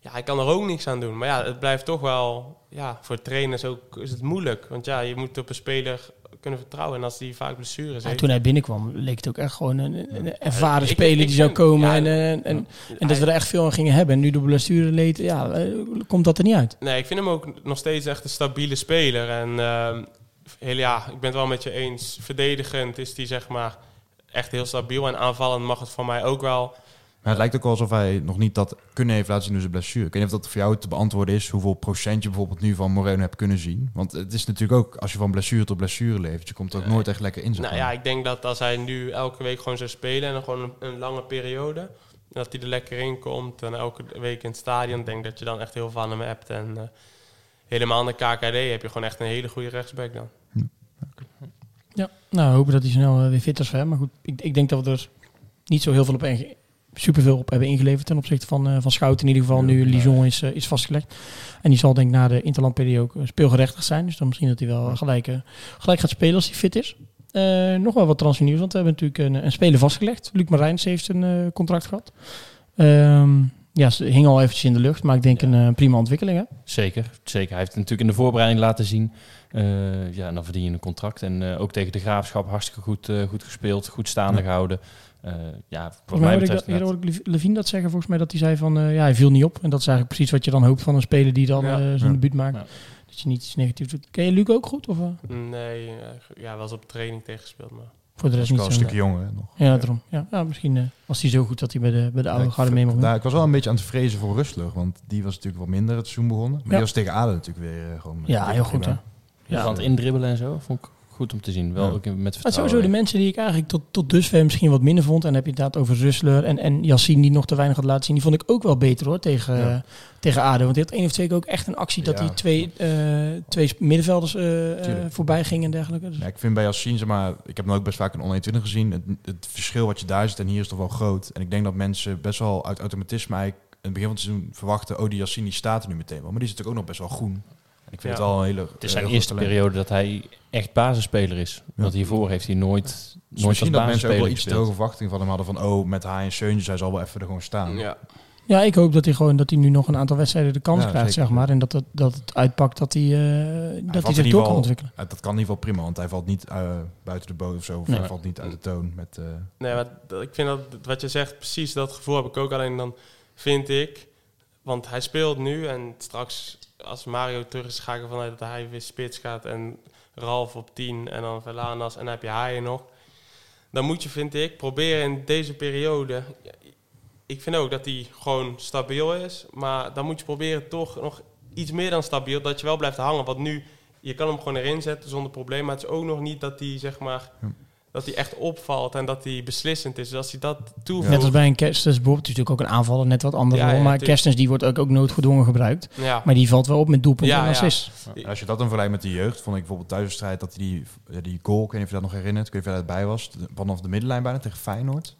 Ja, ik kan er ook niks aan doen. Maar ja, het blijft toch wel... Ja, voor trainers ook is het moeilijk. Want ja, je moet op een speler kunnen vertrouwen. En als die vaak blessures Ja, heeft... toen hij binnenkwam, leek het ook echt gewoon een, een ervaren speler ik die zou komen. ja, en, eh, en, en, Ja, dat we er echt veel aan gingen hebben. En nu door blessure leed, ja, eh, komt dat er niet uit. Nee, ik vind hem ook nog steeds echt een stabiele speler. En ehm, heel, ja, ik ben het wel met je eens. Verdedigend is hij zeg maar echt heel stabiel. En aanvallend mag het van mij ook wel. Maar het lijkt ook wel alsof hij nog niet dat kunnen heeft laten zien door zijn blessure. Ik weet niet of dat voor jou te beantwoorden is, hoeveel procent je bijvoorbeeld nu van Moreno hebt kunnen zien. Want het is natuurlijk ook, als je van blessure tot blessure leeft, je komt er ook nooit echt lekker in. zeg Nou ja, ik denk dat als hij nu elke week gewoon zou spelen en dan gewoon een, een lange periode, dat hij er lekker in komt en elke week in het stadion, denk dat je dan echt heel veel van hem hebt. En eh, helemaal in de KKD heb je gewoon echt een hele goede rechtsback dan. Ja, nou, hopen dat hij snel eh, weer fit is hem. Maar goed, ik, ik denk dat we er niet zo heel veel op superveel op hebben ingeleverd ten opzichte van, eh van Schout. In ieder geval nu Lijon is, eh, is vastgelegd. En die zal denk ik na de interlandperiode ook eh, speelgerechtig zijn. Dus dan misschien dat hij wel gelijk, gelijk gaat spelen als hij fit is. Nog wel wat transfernieuws, want we hebben natuurlijk een, een speler vastgelegd. Luc Marijns heeft een contract gehad. Ehm, ja, ze hing al eventjes in de lucht, maar ik denk een prima ontwikkeling. Hè? Zeker, zeker. Hij heeft het natuurlijk in de voorbereiding laten zien. Ja, dan verdien je een contract. En ook tegen de graafschap hartstikke goed, goed gespeeld, goed staande gehouden. Eh, ja, Volgens mij hoorde ik, betreft dat, hoorde ik Levine dat zeggen, volgens mij dat hij zei van, eh, ja, hij viel niet op. En dat is eigenlijk precies wat je dan hoopt van een speler die dan Ja. eh, zijn Ja. debuut maakt. Ja. Dat je niet iets negatiefs doet. Ken je Luc ook goed? Of Nee, ja, wel eens op training tegengespeeld, maar... voor de rest niet een stukje jonger hè, nog. Ja, daarom. Ja, misschien eh, was hij zo goed dat hij bij de, bij de oude Ja, garde mee mocht daar, ik was wel een beetje aan het vrezen voor Rustler, want die was natuurlijk wat minder het seizoen begonnen. Maar Ja. die was tegen Aden natuurlijk weer gewoon... Ja, heel goed hè. Ja, aan het indribbelen en zo vond ik goed om te zien. Wel Ja. ook met Maar vertrouwen. sowieso de mensen die ik eigenlijk tot, tot dusver misschien wat minder vond. En dan heb je het inderdaad over Rustler en, en Yassine die nog te weinig had laten zien. Die vond ik ook wel beter hoor tegen, Ja. eh, tegen ADO. Want die had één of twee keer ook echt een actie dat Ja. die twee, eh, twee middenvelders eh, voorbij gingen en dergelijke. Dus, Ja, ik vind bij Yassine, zeg maar, ik heb hem ook best vaak een 121 gezien. Het, het verschil wat je daar ziet en hier is toch wel groot. En ik denk dat mensen best wel uit automatisme eigenlijk in het begin van het seizoen verwachten, oh die Yassine die staat er nu meteen wel. Maar die is natuurlijk ook nog best wel groen. En ik vind Ja. het wel een hele Het is zijn eerste periode. periode dat hij echt basisspeler is. Want hiervoor heeft hij nooit, Dus nooit als misschien dat mensen ook wel iets te hoge verwachtingen van hem hadden van, oh met hij en Seuntjes, hij zal wel even er gewoon staan. Ja. Ja, ik hoop dat hij gewoon dat hij nu nog een aantal wedstrijden de kans Ja, krijgt, zeker. zeg maar. En dat het, dat het uitpakt dat hij, eh, Hij dat hij zich door kan ontwikkelen. Dat kan in ieder geval prima, want hij valt niet eh, buiten de boot of zo. Of Nee. hij valt niet uit de toon. Met, eh, Nee, maar ik vind dat wat je zegt, precies dat gevoel heb ik ook. Alleen dan vind ik, want hij speelt nu en straks als Mario terug is, ga ik ervan uit dat hij weer spits gaat en Ralf op 10 en dan Verlanas en dan heb je Haaien nog. Dan moet je, vind ik, proberen in deze periode. Ik vind ook dat hij gewoon stabiel is, maar dan moet je proberen toch nog iets meer dan stabiel, dat je wel blijft hangen. Want nu, je kan hem gewoon erin zetten zonder probleem, maar het is ook nog niet dat hij zeg maar. Dat hij echt opvalt en dat hij beslissend is. Dus als hij dat toevoegt... Net als bij een Kerstens bijvoorbeeld, het is natuurlijk ook een aanvaller, net wat andere Ja, rol. ja, maar. Kerstens die wordt ook, ook noodgedwongen gebruikt. Ja. Maar die valt wel op met doelpunten Ja, en. En Als je dat dan vergelijkt met de jeugd, vond ik bijvoorbeeld thuiswedstrijd dat hij die, ja, die goal, ik weet niet of je dat nog herinnert, ik weet niet of jij erbij was, vanaf de middenlijn bijna tegen Feyenoord.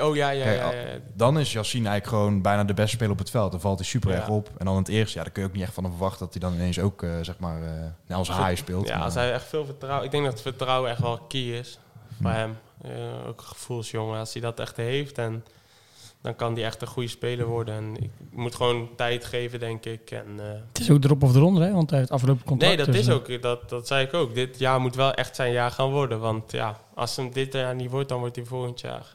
Oh ja, ja, Kijk, ja. ja, ja. Dan is Yassine eigenlijk gewoon bijna de beste speler op het veld. Dan valt hij super Ja. erg op. En dan in het eerste, ja, daar kun je ook niet echt van hem verwachten dat hij dan ineens ook, eh, zeg maar, eh net als haai speelt. Ja, Maar- als hij echt veel vertrouwen... Ik denk dat vertrouwen echt wel key is voor hem. Eh, ook een gevoelsjongen. Als hij dat echt heeft, en, dan kan hij echt een goede speler worden. En ik moet gewoon tijd geven, denk ik. En, eh, Het is ook drop of eronder, hè? Want hij heeft afgelopen contract. nee, dat dus, is eh, ook, dat, dat zei ik ook. Dit jaar moet wel echt zijn jaar gaan worden. Want ja, als hem dit jaar niet wordt, dan wordt hij volgend jaar,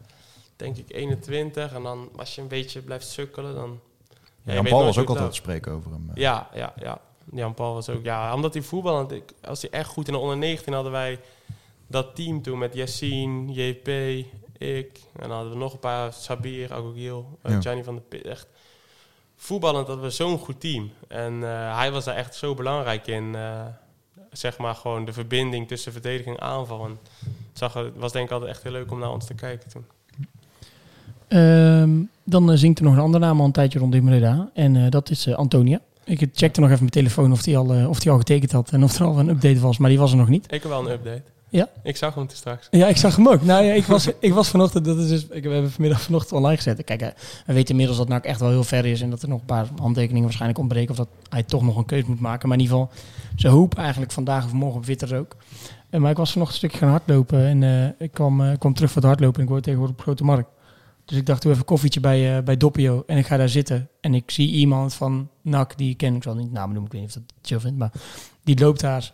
denk ik, 21. En dan, als je een beetje blijft sukkelen, dan... Ja, Jan Paul was ook het altijd te spreken over hem. Ja, ja, ja. Jan Paul was ook. Ja, omdat hij voetbal. ik- Als hij echt goed in de onder 19 hadden wij dat team toen met Yassine, JP, ik. En dan hadden we nog een paar, Sabir, Agogil, eh, Ja. Gianni van de Pit. Echt voetballend hadden we zo'n goed team. En eh, hij was daar echt zo belangrijk in. eh, zeg maar gewoon de verbinding tussen verdediging en aanval. En het zag, het was denk ik altijd echt heel leuk om naar ons te kijken toen. Ehm, dan zingt er nog een andere naam al een tijdje rond in Breda. En eh, dat is eh, Antonia. Ik checkte nog even mijn telefoon of die, al, of die al getekend had en of er al een update was, maar die was er nog niet. Ik heb wel een update. Ja? Ik zag hem toen straks. Ja, ik zag hem ook. Nou ja, ik was, ik was vanochtend, dat is dus, ik, we hebben vanmiddag vanochtend online gezet. Kijk, eh, we weten inmiddels dat NAC echt wel heel ver is en dat er nog een paar handtekeningen waarschijnlijk ontbreken of dat hij toch nog een keus moet maken. Maar in ieder geval, ze hopen eigenlijk vandaag of morgen op witte rook. Eh, maar ik was vanochtend een stukje gaan hardlopen en eh, ik kwam, kwam terug voor het hardlopen en ik woon tegenwoordig op Grote Markt. Dus ik dacht, doe even koffietje bij, eh, bij Doppio en ik ga daar zitten. En ik zie iemand van NAC, die ken ik wel niet namen noemen, ik weet niet of dat chill vindt, maar die loopt daar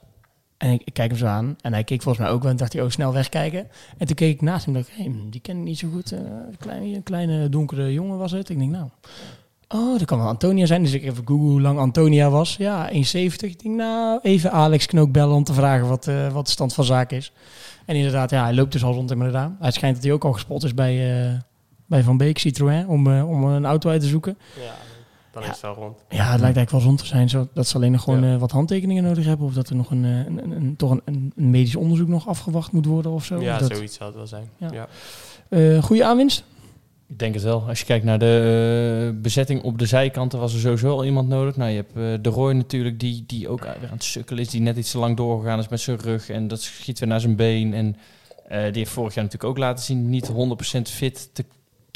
en ik, kijk hem zo aan. En hij keek volgens mij ook wel en dacht hij, oh, snel wegkijken. En toen keek ik naast hem hey, die ken ik niet zo goed. Eh, een, kleine, een kleine donkere jongen was het. Ik denk, nou, oh, dat kan wel Antonia zijn. Dus ik even googlen hoe lang Antonia was. Ja, 1,70. Ik denk, nou, even Alex Knook bellen om te vragen wat, eh, wat de stand van zaken is. En inderdaad, ja, hij loopt dus al rond in Breda. Hij schijnt dat hij ook al gespot is bij, eh, bij Van Beek Citroën om, om een auto uit te zoeken. Ja, dan Ja. is het wel rond. Ja, het lijkt eigenlijk wel rond te zijn. Zo, dat ze alleen nog gewoon Ja. eh, wat handtekeningen nodig hebben. Of dat er nog een, eh, een, een, een- toch een, een, medisch onderzoek nog afgewacht moet worden of zo. Ja, dat, zoiets zou het wel zijn. Ja. Ja. Eh, goede aanwinst? Ik denk het wel. Als je kijkt naar de bezetting op de zijkanten, was er sowieso al iemand nodig. Nou, je hebt eh, de Roy natuurlijk, die, die ook weer aan het sukkelen is. Die net iets te lang doorgegaan is met zijn rug. En dat schiet weer naar zijn been. En eh, die heeft vorig jaar natuurlijk ook laten zien niet 100% fit te,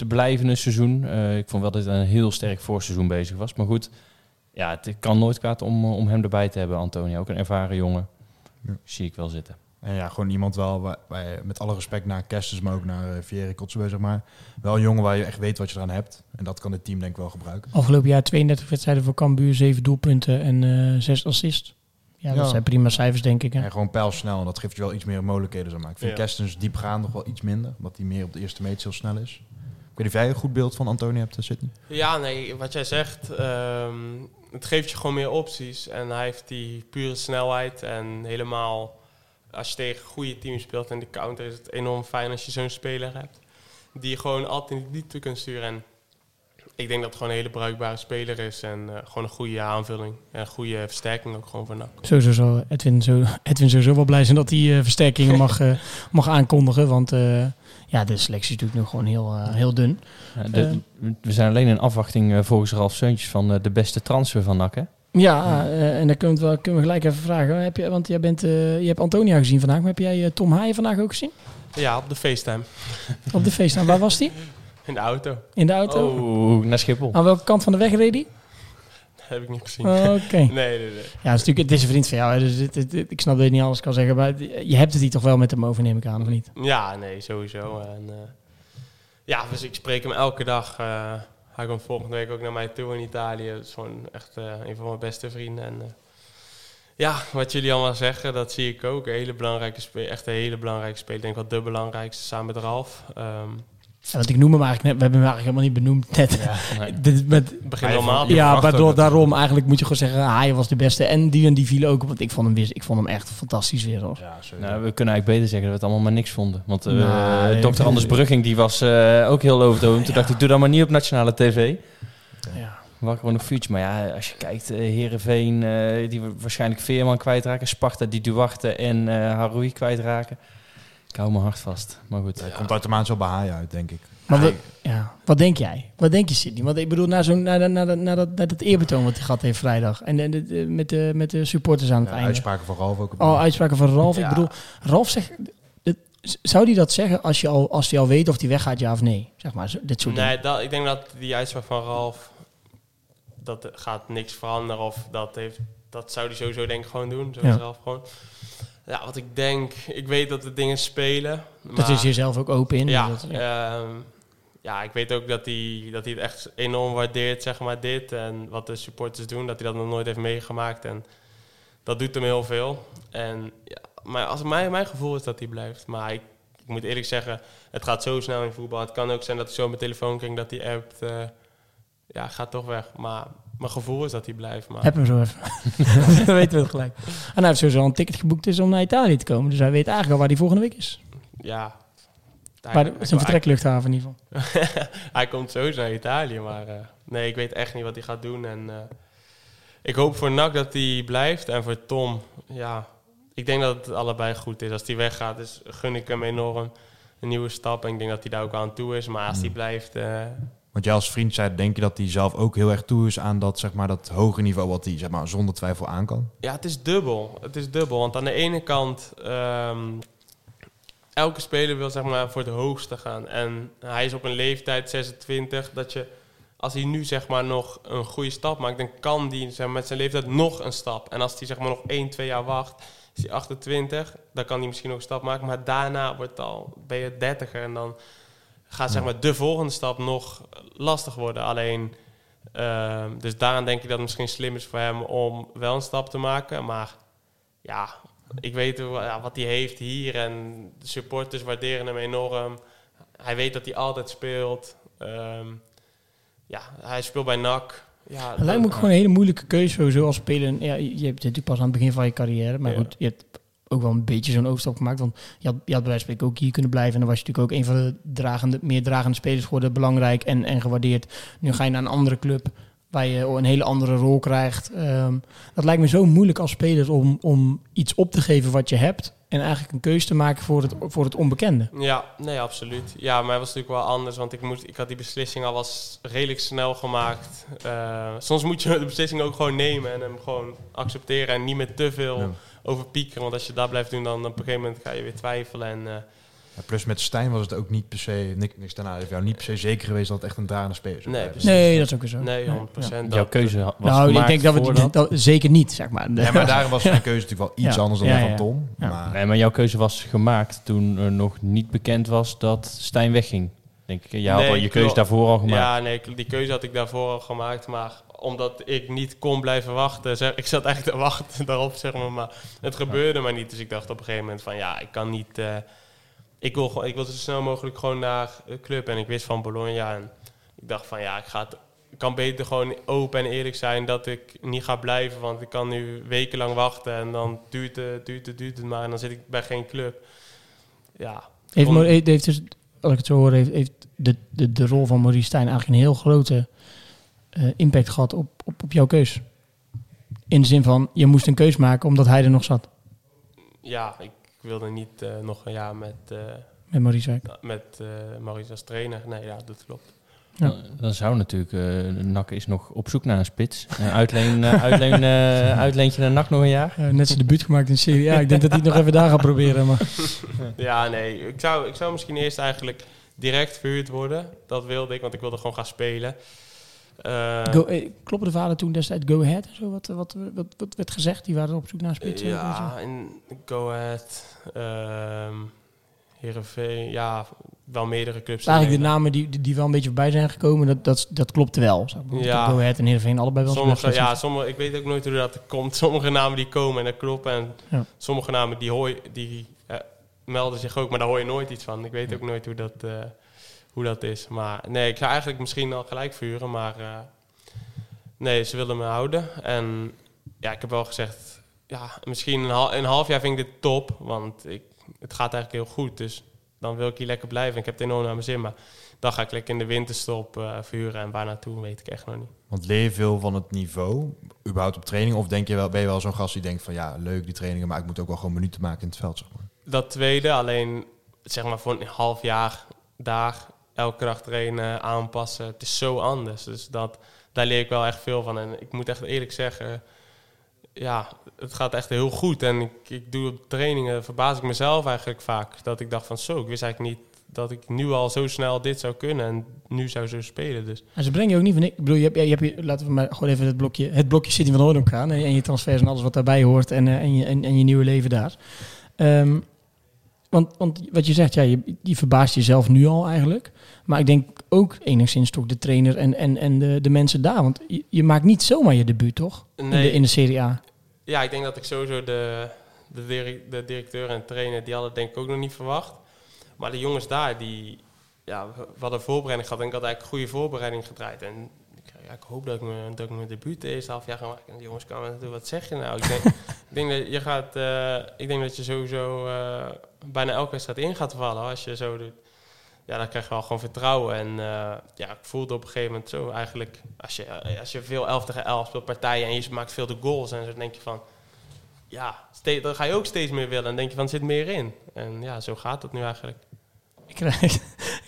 te blijven een seizoen. Eh, ik vond wel dat hij een heel sterk voorseizoen bezig was. Maar goed, ja, het kan nooit kwaad om, om hem erbij te hebben, Antonio. Ook een ervaren jongen. Ja. Zie ik wel zitten. En ja, gewoon iemand wel, waar, waar je met alle respect naar Kerstens, maar ook naar uh, Vieri Kotzebue, zeg maar. Wel een jongen waar je echt weet wat je eraan hebt. En dat kan het team denk ik wel gebruiken. Afgelopen jaar 32 wedstrijden voor Cambuur, 7 doelpunten en eh 6 assists. Ja, dat zijn prima cijfers, denk ik. Hè? En gewoon pijlsnel. En dat geeft je wel iets meer mogelijkheden. Zeg maar. Ik vind Ja. Kerstens diepgaand nog wel iets minder. Omdat hij meer op de eerste meter heel snel is. Ik weet niet of jij een goed beeld van Antonia hebt, eh, Sydney. Ja, nee, wat jij zegt, ehm, het geeft je gewoon meer opties. En hij heeft die pure snelheid. En helemaal, als je tegen goede teams speelt en de counter, is het enorm fijn als je zo'n speler hebt. Die je gewoon altijd in de diepte kunt sturen. En ik denk dat het gewoon een hele bruikbare speler is. En eh, gewoon een goede aanvulling. En een goede versterking ook gewoon voor NAC. Sowieso zal Edwin, zo, Edwin sowieso wel blij zijn dat hij eh, versterkingen mag, eh, mag aankondigen. Want eh, ja, de selectie is natuurlijk nog gewoon heel, eh, heel dun. Ja, de- we zijn alleen in afwachting eh, volgens Ralf Seuntjes van eh, de beste transfer van NAC, hè? Ja, eh, en dan kunnen we, wel- kunnen we gelijk even vragen. Heb je, want jij bent, eh, je hebt Antonia gezien vandaag, maar heb jij eh, Tom Haaien vandaag ook gezien? Ja, op de FaceTime. Op de feest. Waar was die? In de auto. In de auto? Oh, naar Schiphol. Aan welke kant van de weg reed hij? Heb ik niet gezien. Oh, Oké. nee, nee, nee. Ja, het is natuurlijk het is een vriend van jou. Hè, dus het- het- het- ik snap dat je niet alles kan zeggen. Maar je hebt het hier toch wel met hem over, neem ik aan, of niet? Ja, nee, sowieso. En, eh, ja, dus ik spreek hem elke dag. eh, hij komt volgende week ook naar mij toe in Italië. Het is gewoon echt eh, een van mijn beste vrienden. En, ja, wat jullie allemaal zeggen, dat zie ik ook. Een hele belangrijke speler, echt een hele belangrijke speler. Ik denk wel de belangrijkste, samen met Ralf. Ehm Ja, want ik noem hem eigenlijk net. We hebben hem eigenlijk helemaal niet benoemd net. Nee. Dit- met, begin normaal. ja, waardoor daarom eigenlijk moet je gewoon zeggen, Haaien was de beste. En die en die vielen ook. op, Want ik vond hem, weer, ik vond hem echt fantastisch weer. Hoor. Ja, zo. Nou, we kunnen eigenlijk beter zeggen dat we het allemaal maar niks vonden. Want eh Nou, nee, dokter Anders Brugging die was eh, ook heel lovend. Toen dacht ik, doe dat maar niet op nationale tv. Ja. Wakker gewoon een vuurtje. Maar ja, als je kijkt, Heerenveen, eh, die we waarschijnlijk Veerman kwijtraken. Sparta, die Duarte en eh Haroui kwijtraken. Ik hou mijn hart vast. Maar goed. Hij komt automatisch wel bij Haaien uit, denk ik. Maar wat, ja, wat denk jij? Wat denk je, Sidney? Want ik bedoel, na, zo'n, na, na, na, dat- na, dat, na dat eerbetoon wat hij gehad heeft vrijdag. En, en de- de- met, de, met de supporters aan het ja, einde. uitspraken van Ralf ook. Oh, uitspraken van Ralf. Ik bedoel, Ralf zegt... het- zou hij dat zeggen als, je al, als hij al weet of hij weggaat, ja of nee? Zeg maar, zo- dit soort Nee, dingen. dat, ik denk dat die uitspraak van Ralf, dat gaat niks veranderen. Of dat, heeft, dat zou hij sowieso denk ik gewoon doen. Zoals Ja. Ralf gewoon. Ja, wat ik denk, ik weet dat de dingen spelen. Dat is jezelf ook open in. Ja, dat- ja. ehm, ja, ik weet ook dat hij, dat hij het echt enorm waardeert, zeg maar, dit. En wat de supporters doen, dat hij dat nog nooit heeft meegemaakt. En dat doet hem heel veel. En ja, maar als mijn, mijn gevoel is dat hij blijft. Maar ik, ik moet eerlijk zeggen, het gaat zo snel in voetbal. Het kan ook zijn dat hij zo mijn telefoon krijgt, dat hij appt. eh, ja, gaat toch weg. Maar mijn gevoel is dat hij blijft. Maar Heb hem zo even. Dan weten we het gelijk. En hij heeft sowieso al een ticket geboekt is om naar Italië te komen. Dus hij weet eigenlijk al waar hij volgende week is. ja... Waar de, zijn vertrekluchthaven in ieder geval. hij komt sowieso naar Italië, maar eh, nee, ik weet echt niet wat hij gaat doen. En eh, ik hoop voor NAC dat hij blijft. En voor Tom, ja, ik denk dat het allebei goed is. Als hij weggaat, dus gun ik hem enorm een nieuwe stap. En ik denk dat hij daar ook aan toe is. Maar als hij blijft, eh, Want jij als vriend zei, denk je dat hij zelf ook heel erg toe is aan dat, zeg maar, dat hoge niveau wat hij zeg maar, zonder twijfel aan kan? Ja, het is dubbel. Het is dubbel. Want aan de ene kant, ehm, elke speler wil zeg maar voor het hoogste gaan. En hij is op een leeftijd, 26, dat je, als hij nu zeg maar nog een goede stap maakt, dan kan hij zeg maar, met zijn leeftijd nog een stap. En als hij zeg maar nog 1, 2 jaar wacht, is hij 28, dan kan hij misschien nog een stap maken. Maar daarna wordt al, ben je 30 en dan gaat zeg maar de volgende stap nog lastig worden. Alleen, ehm, dus daaraan denk ik dat het misschien slim is voor hem om wel een stap te maken. Maar ja, ik weet ja, wat hij heeft hier en de supporters waarderen hem enorm. Hij weet dat hij altijd speelt. Ehm, ja, hij speelt bij NAC. Ja, Het lijkt me ook gewoon een hele moeilijke keuze sowieso als speler. Ja, je je hebt natuurlijk pas aan het begin van je carrière. Maar Ja. goed, je hebt ook wel een beetje zo'n overstap gemaakt. Want je had, je had bij wijze van spreken ook hier kunnen blijven. En dan was je natuurlijk ook een van de dragende, meer dragende spelers geworden. Belangrijk en, en gewaardeerd. Nu ga je naar een andere club waar je een hele andere rol krijgt. Ehm, dat lijkt me zo moeilijk als speler om, om iets op te geven wat je hebt. En eigenlijk een keuze te maken voor het, voor het onbekende. Ja, nee, absoluut. Ja, maar het was natuurlijk wel anders, want ik, moest, ik had die beslissing al was redelijk snel gemaakt. Eh, soms moet je de beslissing ook gewoon nemen en hem gewoon accepteren en niet met te veel Ja. Over piekeren. Want als je dat blijft doen, dan op een gegeven moment ga je weer twijfelen. En, eh, Ja, plus met Stijn was het ook niet per se, niks, niks daarna, heeft jou niet per se zeker geweest dat het echt een dragende speler zou Nee. Nee, dat is ook zo. nee, Ja, 100%. ja. Jouw keuze was Nou, ik denk dat we die- dat, zeker niet, zeg maar. Ja, maar daarom was zijn keuze natuurlijk wel iets Ja. anders dan Ja, die ja. van Tom. Ja. Maar, Nee, maar jouw keuze was gemaakt toen er nog niet bekend was dat Stijn wegging. Denk ik. Je had al je keuze daarvoor al gemaakt. Ja, nee, die keuze had ik daarvoor al gemaakt. Maar omdat ik niet kon blijven wachten. Zeg, ik zat eigenlijk te wachten daarop, zeg maar. Maar het gebeurde maar niet. Dus ik dacht op een gegeven moment van ja, ik kan niet. eh, ik, wil gewoon, ik wil zo snel mogelijk gewoon naar de club. En ik wist van Bologna. En ik dacht van ja, ik, ga het, ik kan beter gewoon open en eerlijk zijn dat ik niet ga blijven. Want ik kan nu wekenlang wachten. En dan duurt het, duurt het, duurt het maar. En dan zit ik bij geen club. Ja. Heeft, Om- Mo- heeft, heeft dus, als ik het zo hoor, heeft, heeft de, de, de rol van Maurice Stijn eigenlijk een heel grote eh, impact gehad op, op, op jouw keus. In de zin van, je moest een keus maken omdat hij er nog zat ja, ik wilde niet eh, nog een jaar met... eh, met Maurice. Met Maurice als trainer. Nee, ja, dat klopt. Ja. Dan, dan zou natuurlijk, eh NAC is nog op zoek naar een spits. Een uitleen, eh, uitleen, eh, uitleentje naar NAC nog een jaar. Net zijn debuut gemaakt in Serie A. Ik denk dat hij het nog even daar gaat proberen. Maar. Ja, nee. Ik zou, ik zou misschien eerst eigenlijk direct verhuurd worden. Dat wilde ik, want ik wilde gewoon gaan spelen. Eh, Go, eh, kloppen de vader toen destijds Go Ahead en zo? Wat, wat, wat, wat werd gezegd? Die waren op zoek naar een spits. en ja, in Go Ahead, ehm Heerenveen, ja, wel meerdere clubs. Eigenlijk de namen die, die, wel een beetje voorbij zijn gekomen, dat, dat, dat klopte wel. Ja. Go Ahead en Heerenveen allebei wel. Sommige, ja, sommige, ik weet ook nooit hoe dat komt. Sommige namen die komen en dat kloppen. En Ja. sommige namen die, hoor, die eh, melden zich ook, maar daar hoor je nooit iets van. Ik weet ook nooit hoe dat, eh, hoe dat is. Maar nee, ik zou eigenlijk misschien al gelijk vuren, maar eh, nee, ze wilden me houden. En ja, ik heb wel gezegd, ja, misschien een, hal- een half jaar vind ik dit top, want ik, het gaat eigenlijk heel goed. Dus dan wil ik hier lekker blijven. Ik heb het enorm naar mijn zin, maar dan ga ik lekker in de winterstop eh verhuren. En waar naartoe weet ik echt nog niet. Want leer je veel van het niveau, überhaupt op training? Of denk je wel, ben je wel zo'n gast die denkt van ja, leuk die trainingen, maar ik moet ook wel gewoon minuten maken in het veld, zeg maar. Dat tweede, alleen zeg maar voor een half jaar daar elke dag trainen, aanpassen. Het is zo anders. Dus dat, daar leer ik wel echt veel van. En ik moet echt eerlijk zeggen, ja, het gaat echt heel goed. En ik, ik doe op trainingen, verbaas ik mezelf eigenlijk vaak. Dat ik dacht van zo, ik wist eigenlijk niet dat ik nu al zo snel dit zou kunnen. En nu zou zo spelen. Dus En ze brengen je ook niet van. Ik bedoel, je hebt, je hebt laten we maar gewoon even het blokje, het blokje City van Hooydonk gaan. En, en je transfers en alles wat daarbij hoort. En, eh, en, je, en, en je nieuwe leven daar. Ehm, want, want wat je zegt, ja, je, je verbaast jezelf nu al eigenlijk. Maar ik denk ook enigszins toch de trainer en, en, en de, de mensen daar. Want je, je maakt niet zomaar je debuut, toch? In, Nee. de, in de Serie A. Ja, ik denk dat ik sowieso de, de, de directeur en trainer, die hadden denk ik ook nog niet verwacht. Maar de jongens daar, die, ja, we hadden voorbereiding gehad en ik had eigenlijk goede voorbereiding gedraaid. En ja, ik hoop dat ik, me, dat ik mijn debuut de eerste half jaar ga maken. En de jongens kwamen wat zeg je nou? Ik denk, ik denk dat je gaat, eh, ik denk dat je sowieso eh, bijna elke wedstrijd in gaat vallen als je zo doet. Ja, dan krijg je wel gewoon vertrouwen. En eh, ja, ik voelde op een gegeven moment zo eigenlijk... Als je, als je veel 11 tegen 11 speelt partijen en je maakt veel de goals... en zo denk je van... Ja, steeds, dan ga je ook steeds meer willen. En denk je van, er zit meer in. En ja, zo gaat het nu eigenlijk. Ik krijg,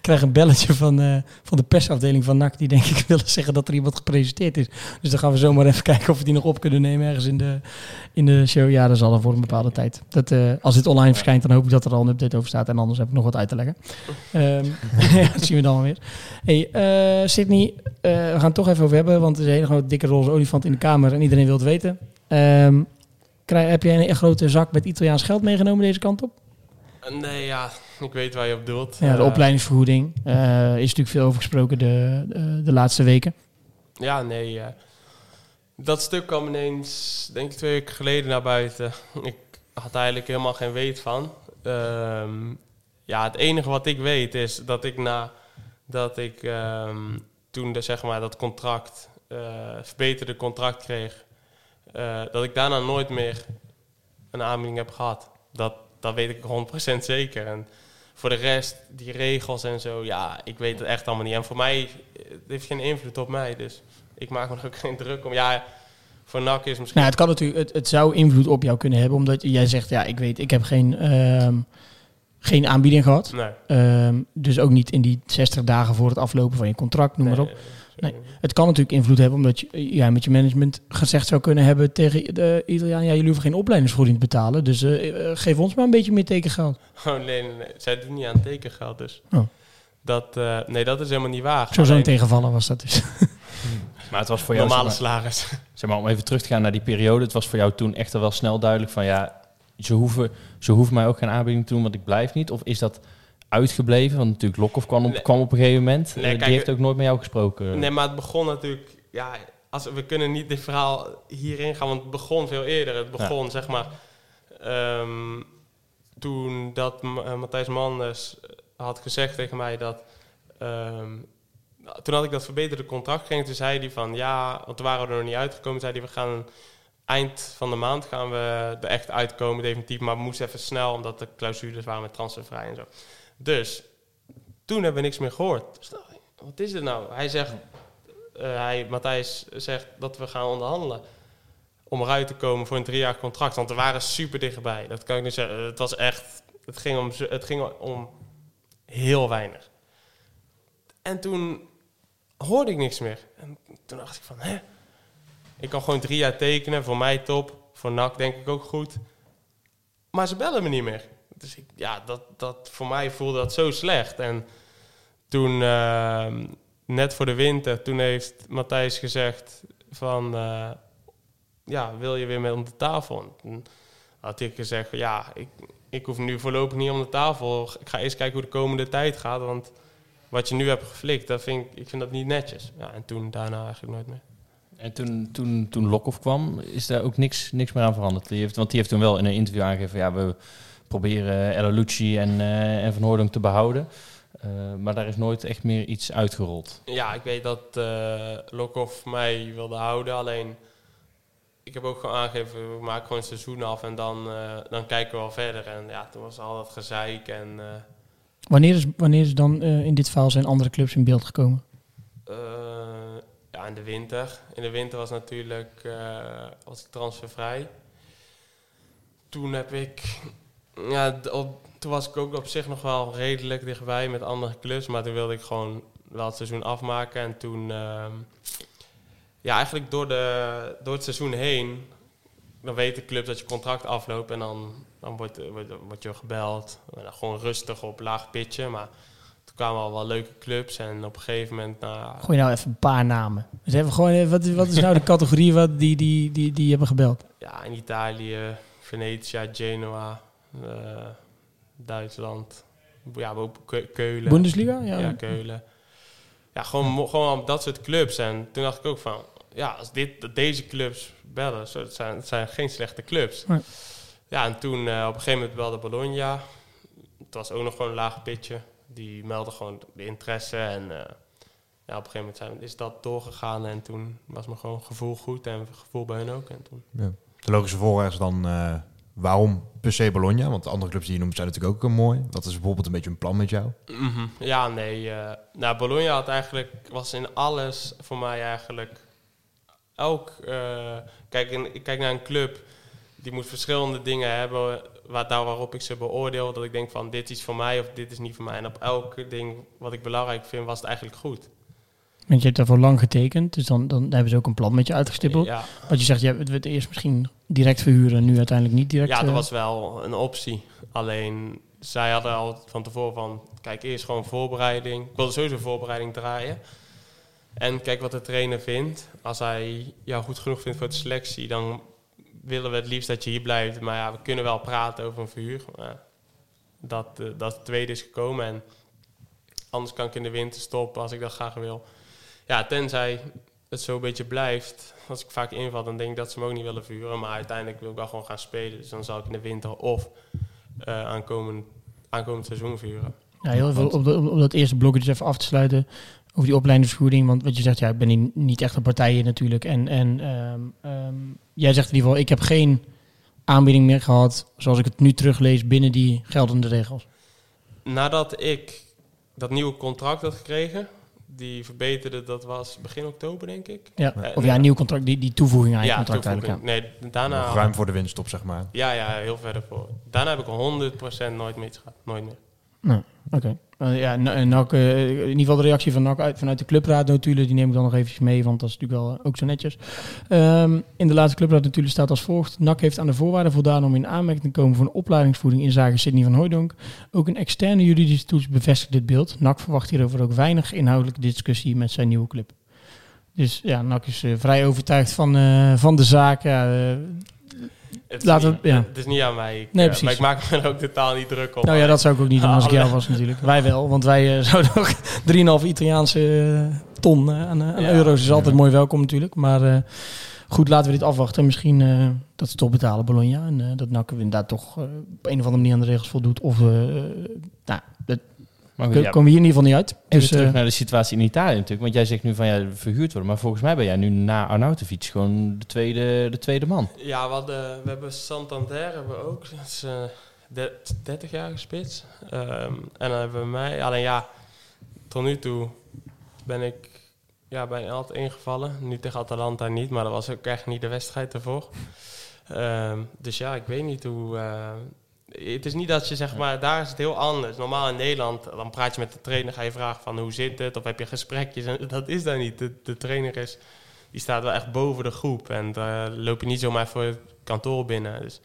krijg een belletje van, eh, van de persafdeling van NAC. Die denk ik willen zeggen dat er iemand gepresenteerd is. Dus dan gaan we zomaar even kijken of we die nog op kunnen nemen ergens in de, in de show. Ja, dat zal er voor een bepaalde tijd. Dat, eh, als dit online verschijnt, dan hoop ik dat er al een update over staat. En anders heb ik nog wat uit te leggen. Ehm, ja, dat zien we dan wel weer. Hey, eh, Sydney, eh, we gaan het toch even over hebben. Want er is een hele grote dikke roze olifant in de kamer. En iedereen wil het weten. Ehm, krijg, heb jij een grote zak met Italiaans geld meegenomen deze kant op? Nee, ja, ik weet waar je op doelt. Ja, de Eh, opleidingsvergoeding. eh is natuurlijk veel over gesproken de, de, de laatste weken. Ja, nee. eh, dat stuk kwam ineens, denk ik, twee weken geleden naar buiten. Ik had eigenlijk helemaal geen weet van. Ehm, ja, het enige wat ik weet is dat ik na dat ik ehm, toen de, zeg maar, dat contract, verbeterde contract kreeg, dat ik daarna nooit meer een aanbieding heb gehad. Dat, dat weet ik 100% zeker. En voor de rest, die regels en zo, ja, ik weet het echt allemaal niet. En voor mij, het heeft geen invloed op mij. Dus ik maak me er ook geen druk om. Ja, voor NAC is misschien... Nou, het kan natuurlijk, het, het zou invloed op jou kunnen hebben, omdat jij zegt, ja, ik weet, ik heb geen, ehm, geen aanbieding gehad. Nee. Ehm, dus ook niet in die 60 dagen voor het aflopen van je contract, noem maar op. Nee. Het kan natuurlijk invloed hebben, omdat je, jij met je management gezegd zou kunnen hebben tegen de Italiaan, ja, jullie hoeven geen opleidingsvergoeding te betalen, dus eh, eh, geef ons maar een beetje meer tekengeld. Oh, nee, nee, nee. Zij doen niet aan tekengeld, dus... Oh. Dat, eh, nee, dat is helemaal niet waar. Zo zo'n Alleen tegenvallen was dat dus. Maar het was voor jou... Normale zeg maar- salaris. Zeg maar, om even terug te gaan naar die periode. Het was voor jou toen echt wel snel duidelijk van ja, ze hoeven, ze hoeven mij ook geen aanbieding te doen, want ik blijf niet. Of is dat uitgebleven? Want natuurlijk Lokhoff kwam op, Nee. kwam op een gegeven moment. Nee, Eh, kijk, die heeft ook nooit met jou gesproken. Nee, maar het begon natuurlijk... Ja, als, we kunnen niet dit verhaal hierin gaan, want het begon veel eerder. Het begon, zeg maar... ehm, toen dat eh, Matthijs Manders had gezegd tegen mij dat... ehm, toen had ik dat verbeterde contract gekregen. Toen zei hij van ja, want toen waren we er nog niet uitgekomen. Zei hij, we gaan eind van de maand gaan we er echt uitkomen, definitief. Maar we moesten even snel, omdat de clausules waren met transfervrij en zo. Dus toen hebben we niks meer gehoord. Wat is dit nou? Hij zegt, eh, hij, Matthijs zegt dat we gaan onderhandelen om eruit te komen voor een driejarig contract. Want we waren super dichtbij. Dat kan ik niet zeggen. Het was echt, het ging om, het ging om heel weinig. En toen hoorde ik niks meer. En toen dacht ik van, hè? Ik kan gewoon drie jaar tekenen, voor mij top. Voor NAC denk ik ook goed. Maar ze bellen me niet meer. Dus ik, ja, dat, dat, voor mij voelde dat zo slecht. En toen, ehm, net voor de winter, toen heeft Matthijs gezegd van... eh, ja, wil je weer met om de tafel? En toen had ik gezegd, ja, ik, ik hoef nu voorlopig niet om de tafel. Ik ga eerst kijken hoe de komende tijd gaat, want wat je nu hebt geflikt, dat vind ik, ik vind dat niet netjes. Ja, en toen daarna eigenlijk nooit meer. En toen, toen, toen Lokhoff kwam, is daar ook niks, niks meer aan veranderd. Die heeft, want die heeft toen wel in een interview aangegeven... ja, we proberen El Lucci en, eh, en Van Hoordonk te behouden. Eh, maar daar is nooit echt meer iets uitgerold. Ja, ik weet dat eh Lokhoff mij wilde houden, alleen ik heb ook gewoon aangegeven, we maken gewoon het seizoen af en dan, eh, dan kijken we wel verder. En ja, toen was al dat gezeik en eh, Wanneer is, wanneer is dan in dit verhaal zijn andere clubs in beeld gekomen? eh, ja, in de winter. In de winter was natuurlijk eh, was ik transfervrij. Toen heb ik, ja, op, toen was ik ook op zich nog wel redelijk dichtbij met andere clubs, maar toen wilde ik gewoon wel het seizoen afmaken. En toen, ehm, ja, eigenlijk door, de, door het seizoen heen, dan weet de club dat je contract afloopt en dan, dan wordt, wordt, wordt je gebeld. En dan gewoon rustig op laag pitchen, maar toen kwamen al wel leuke clubs en op een gegeven moment, nou, Gooi nou even een paar namen. Dus even gewoon, even, wat, wat is nou de categorie wat die, die, die, die hebben gebeld? ja, in Italië, Venetia, Genoa, eh, Duitsland, ja, ook Keulen. Bundesliga? Ja. Ja, Keulen. Ja, gewoon, gewoon dat soort clubs. En toen dacht ik ook van, ja, als dit, deze clubs bellen, zo, het, zijn, het zijn geen slechte clubs. Nee. Ja, en toen eh, op een gegeven moment belde Bologna. Het was ook nog gewoon een laag pitje. Die meldde gewoon de interesse. En eh, ja, op een gegeven moment zijn, is dat doorgegaan. En toen was me gewoon gevoel goed en gevoel bij hen ook. En toen Ja. De logische is dan eh, waarom per se Bologna? Want de andere clubs die je noemt zijn natuurlijk ook eh, mooi. Wat is bijvoorbeeld een beetje een plan met jou? Mhm. Ja, nee. nou, Bologna had eigenlijk, was in alles voor mij eigenlijk elk. eh, kijk, ik kijk naar een club die moet verschillende dingen hebben waar, daar waarop ik ze beoordeel. Dat ik denk van dit is voor mij of dit is niet voor mij. En op elk ding wat ik belangrijk vind, was het eigenlijk goed. Want je hebt daarvoor lang getekend, dus dan, dan hebben ze ook een plan met je uitgestippeld. Ja, Wat je zegt, je hebt het eerst misschien direct verhuren, nu uiteindelijk niet direct. ja, dat eh, was wel een optie. Alleen zij hadden al van tevoren van, kijk eerst gewoon voorbereiding. Ik wilde sowieso voorbereiding draaien. En kijk wat de trainer vindt. Als hij jou goed genoeg vindt voor de selectie, dan willen we het liefst dat je hier blijft. Maar ja, we kunnen wel praten over een verhuur. Maar dat, eh, dat het tweede is gekomen. En anders kan ik in de winter stoppen als ik dat graag wil. Ja, tenzij het zo een beetje blijft. Als ik vaak inval, dan denk ik dat ze me ook niet willen vuren. Maar uiteindelijk wil ik wel gewoon gaan spelen. Dus dan zal ik in de winter of eh aankomend, aankomend seizoen vuren. Ja, heel even op, de- op dat eerste blokje dus even af te sluiten over die opleidingsvergoeding. Want wat je zegt, ja, ik ben niet echt een partij in natuurlijk. En, en ehm, ehm, jij zegt in ieder geval, ik heb geen aanbieding meer gehad, zoals ik het nu teruglees, binnen die geldende regels. Nadat ik dat nieuwe contract had gekregen, die verbeterde, dat was begin oktober, denk ik. Ja. Eh, Of ja, een nieuw contract, die, die toevoeging aan je ja, contract toevoeging. eigenlijk. Nee, daarna... Ruim voor de winststop, zeg maar. Ja, ja, heel verder voor. Daarna heb ik 100% nooit meer iets gehad. Nooit meer. Nou, oké. Eh, ja, N- eh, eh, in ieder geval de reactie van NAC uit, vanuit de clubraad natuurlijk, die neem ik dan nog eventjes mee, want dat is natuurlijk wel ook zo netjes. Ehm, in de laatste clubraad natuurlijk staat als volgt. NAC heeft aan de voorwaarden voldaan om in aanmerking te komen voor een opleidingsvoeding in zaken Sidney van Hooijdonk. Ook een externe juridische toets bevestigt dit beeld. NAC verwacht hierover ook weinig inhoudelijke discussie met zijn nieuwe club. Dus ja, NAC is vrij overtuigd van, van de zaak. Ja, Het is, Laten niet, we- ja. het is niet aan mij. Ik, Nee, eh, precies. Maar ik maak me er ook totaal niet druk op. Nou ja, dat zou ik ook niet doen als ik jou was natuurlijk. Wij wel, want wij eh, zouden ook 3,5 Italiaanse eh, ton aan, aan Ja. euro's is altijd mooi welkom natuurlijk. Maar goed, laten we dit afwachten. Misschien dat ze toch betalen, Bologna. En dat Nakken inderdaad toch op een of andere manier aan de regels voldoet. Of, nou, dat Maar goed, ja, komen we hier in ieder geval niet uit. Even Dus, terug eh, naar de situatie in Italië natuurlijk. Want jij zegt nu van ja, verhuurd worden. Maar volgens mij ben jij nu na Arnautovic gewoon de tweede, de tweede man. Ja, we, hadden, we hebben Santander hebben we ook. Dat is eh, de- 30 jaar spits. Ehm, en dan hebben we mij. Alleen ja, tot nu toe ben ik ja, bij altijd ingevallen. Nu tegen Atalanta niet, maar dat was ook echt niet de wedstrijd ervoor. Ehm, dus ja, ik weet niet hoe. eh, het is niet dat je zeg maar, daar is het heel anders. Normaal in Nederland, dan praat je met de trainer, ga je vragen van hoe zit het, of heb je gesprekjes. En dat is daar niet. De, de trainer is, die staat wel echt boven de groep. En daar loop je niet zomaar voor het kantoor binnen. Dus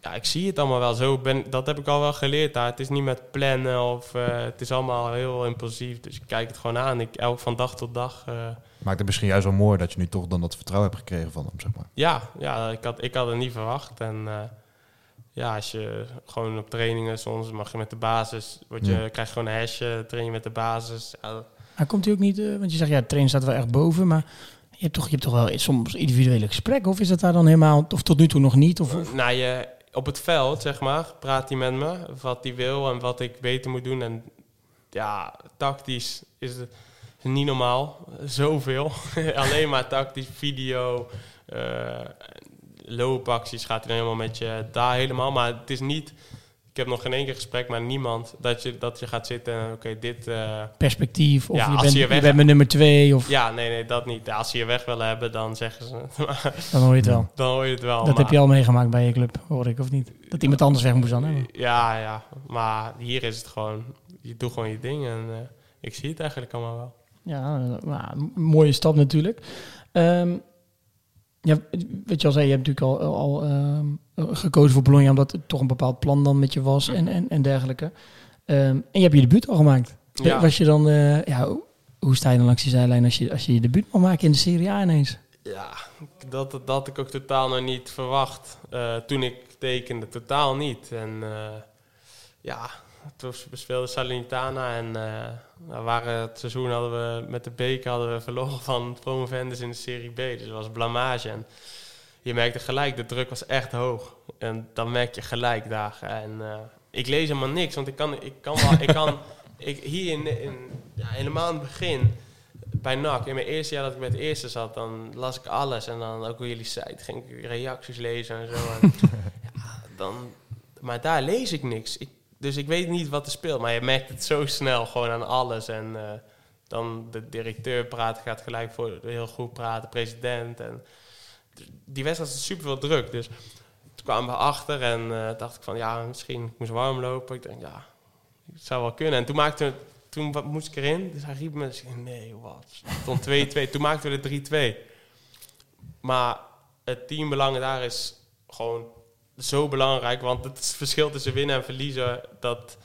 ja, ik zie het allemaal wel zo. Ben, dat heb ik al wel geleerd daar. Het is niet met plannen of eh, het is allemaal heel impulsief. Dus ik kijk het gewoon aan. Ik, elk van dag tot dag. eh, Maakt het misschien juist wel mooi dat je nu toch dan dat vertrouwen hebt gekregen van hem, zeg maar. ja, ja ik, had, ik had het niet verwacht. En eh, ja, als je gewoon op trainingen, soms mag je met de basis, word je, Ja. krijg je gewoon een hesje, train je met de basis. Ja, maar komt hij ook niet, eh, want je zegt ja, de trainer staat wel echt boven. Maar je hebt toch, je hebt toch wel soms individuele gesprekken? Of is dat daar dan helemaal, of tot nu toe nog niet? Of, of- Nou, je, op het veld, zeg maar, praat hij met me wat hij wil en wat ik beter moet doen. En ja, tactisch is het niet normaal. Zoveel. Alleen maar tactisch, video, eh, loopacties gaat hij dan helemaal met je daar helemaal. Maar het is niet... Ik heb nog geen één keer gesprek met niemand dat je, dat je gaat zitten en oké, dit... eh, perspectief? Of Ja, je, als bent, je je, weg- bent mijn nummer twee? Of, ja, nee, nee, dat niet. Als ze je weg willen hebben, dan zeggen ze het. Dan hoor je het wel. dan hoor je het wel. Dat maar- heb je al meegemaakt bij je club, hoor ik, of niet? Dat iemand anders weg moest dan hebben. Ja, ja. Maar hier is het gewoon... Je doet gewoon je ding en eh, ik zie het eigenlijk allemaal wel. Ja, nou, mooie stap natuurlijk. Ehm, ja, wat je al zei, je hebt natuurlijk al, al ehm, gekozen voor Bologna omdat het toch een bepaald plan dan met je was en, en, en dergelijke. Ehm, en je hebt je debuut al gemaakt. Ja. Was je dan, eh, ja, hoe- hoe sta je dan langs die zijlijn als je, als je je debuut mag maken in de Serie A ineens? Ja, dat, dat had ik ook totaal nog niet verwacht. Eh, toen ik tekende, totaal niet. En eh, ja, toen we speelden Salernitana en we waren het seizoen hadden we met de beker hadden we verloren van promovendus in de Serie B. Dus dat was blamage. En je merkte gelijk, de druk was echt hoog. En dan merk je gelijk daar. En eh, ik lees helemaal niks, want ik kan, ik kan, wel, ik kan ik, hier in, in, ja, helemaal in het begin bij NAC, in mijn eerste jaar dat ik met het eerste zat, dan las ik alles. En dan ook hoe jullie site, ging ik reacties lezen en zo. En, ja, dan, maar daar lees ik niks. Ik, dus ik weet niet wat er speelt. Maar je merkt het zo snel gewoon aan alles. En eh, dan de directeur praat, gaat gelijk voor heel goed praten, president. En die wedstrijd was super veel druk. Dus toen kwamen we achter en eh, dacht ik van ja, misschien ik moest warm lopen. Ik denk ja, het zou wel kunnen. En toen maakte toen moest ik erin. Dus hij riep me, zei, nee, wat? Stond 2-2. Toen maakten we de 3-2. Maar het teambelang daar is gewoon zo belangrijk. Want het verschil tussen winnen en verliezen, dat,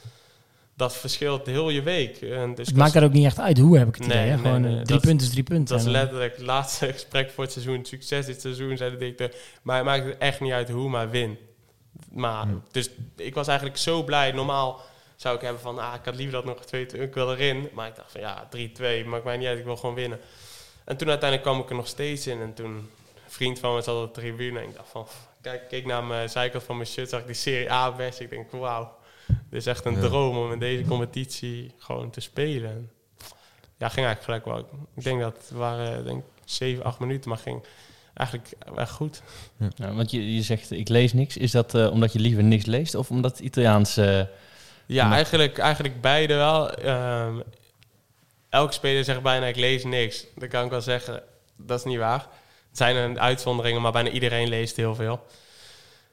dat verschilt heel je week. En dus Het maakt daar ook niet echt uit hoe heb ik het idee. Nee, hè? nee, Gewoon nee. eh, drie punten is drie punten. Dat is eh, letterlijk het laatste gesprek voor het seizoen. Succes dit seizoen, zei de directeur. Maar het maakt het echt niet uit hoe, maar win. Maar, Dus ik was eigenlijk zo blij. Normaal zou ik hebben van, ah, ik had liever dat nog 2-2, ik wil erin. Maar ik dacht van, ja, 3-2, maakt mij niet uit, ik wil gewoon winnen. En toen uiteindelijk kwam ik er nog steeds in. En toen, een vriend van me zat op de tribune. En ik dacht van, kijk, ik keek naar mijn zijkant van mijn shirt, zag ik die Serie A best. Ik denk, wauw, dit is echt een Ja. droom om in deze competitie gewoon te spelen. En ja, ging eigenlijk gelijk wel. Ik denk dat het waren, denk ik, 7, 8 minuten, maar ging eigenlijk echt goed. Ja, want je, je zegt, ik lees niks. Is dat eh, omdat je liever niks leest of omdat het Italiaans... eh, Ja, eigenlijk, eigenlijk beide wel. Ehm, elke speler zegt bijna ik lees niks. Dat kan ik wel zeggen, dat is niet waar. Het zijn er uitzonderingen, maar bijna iedereen leest heel veel.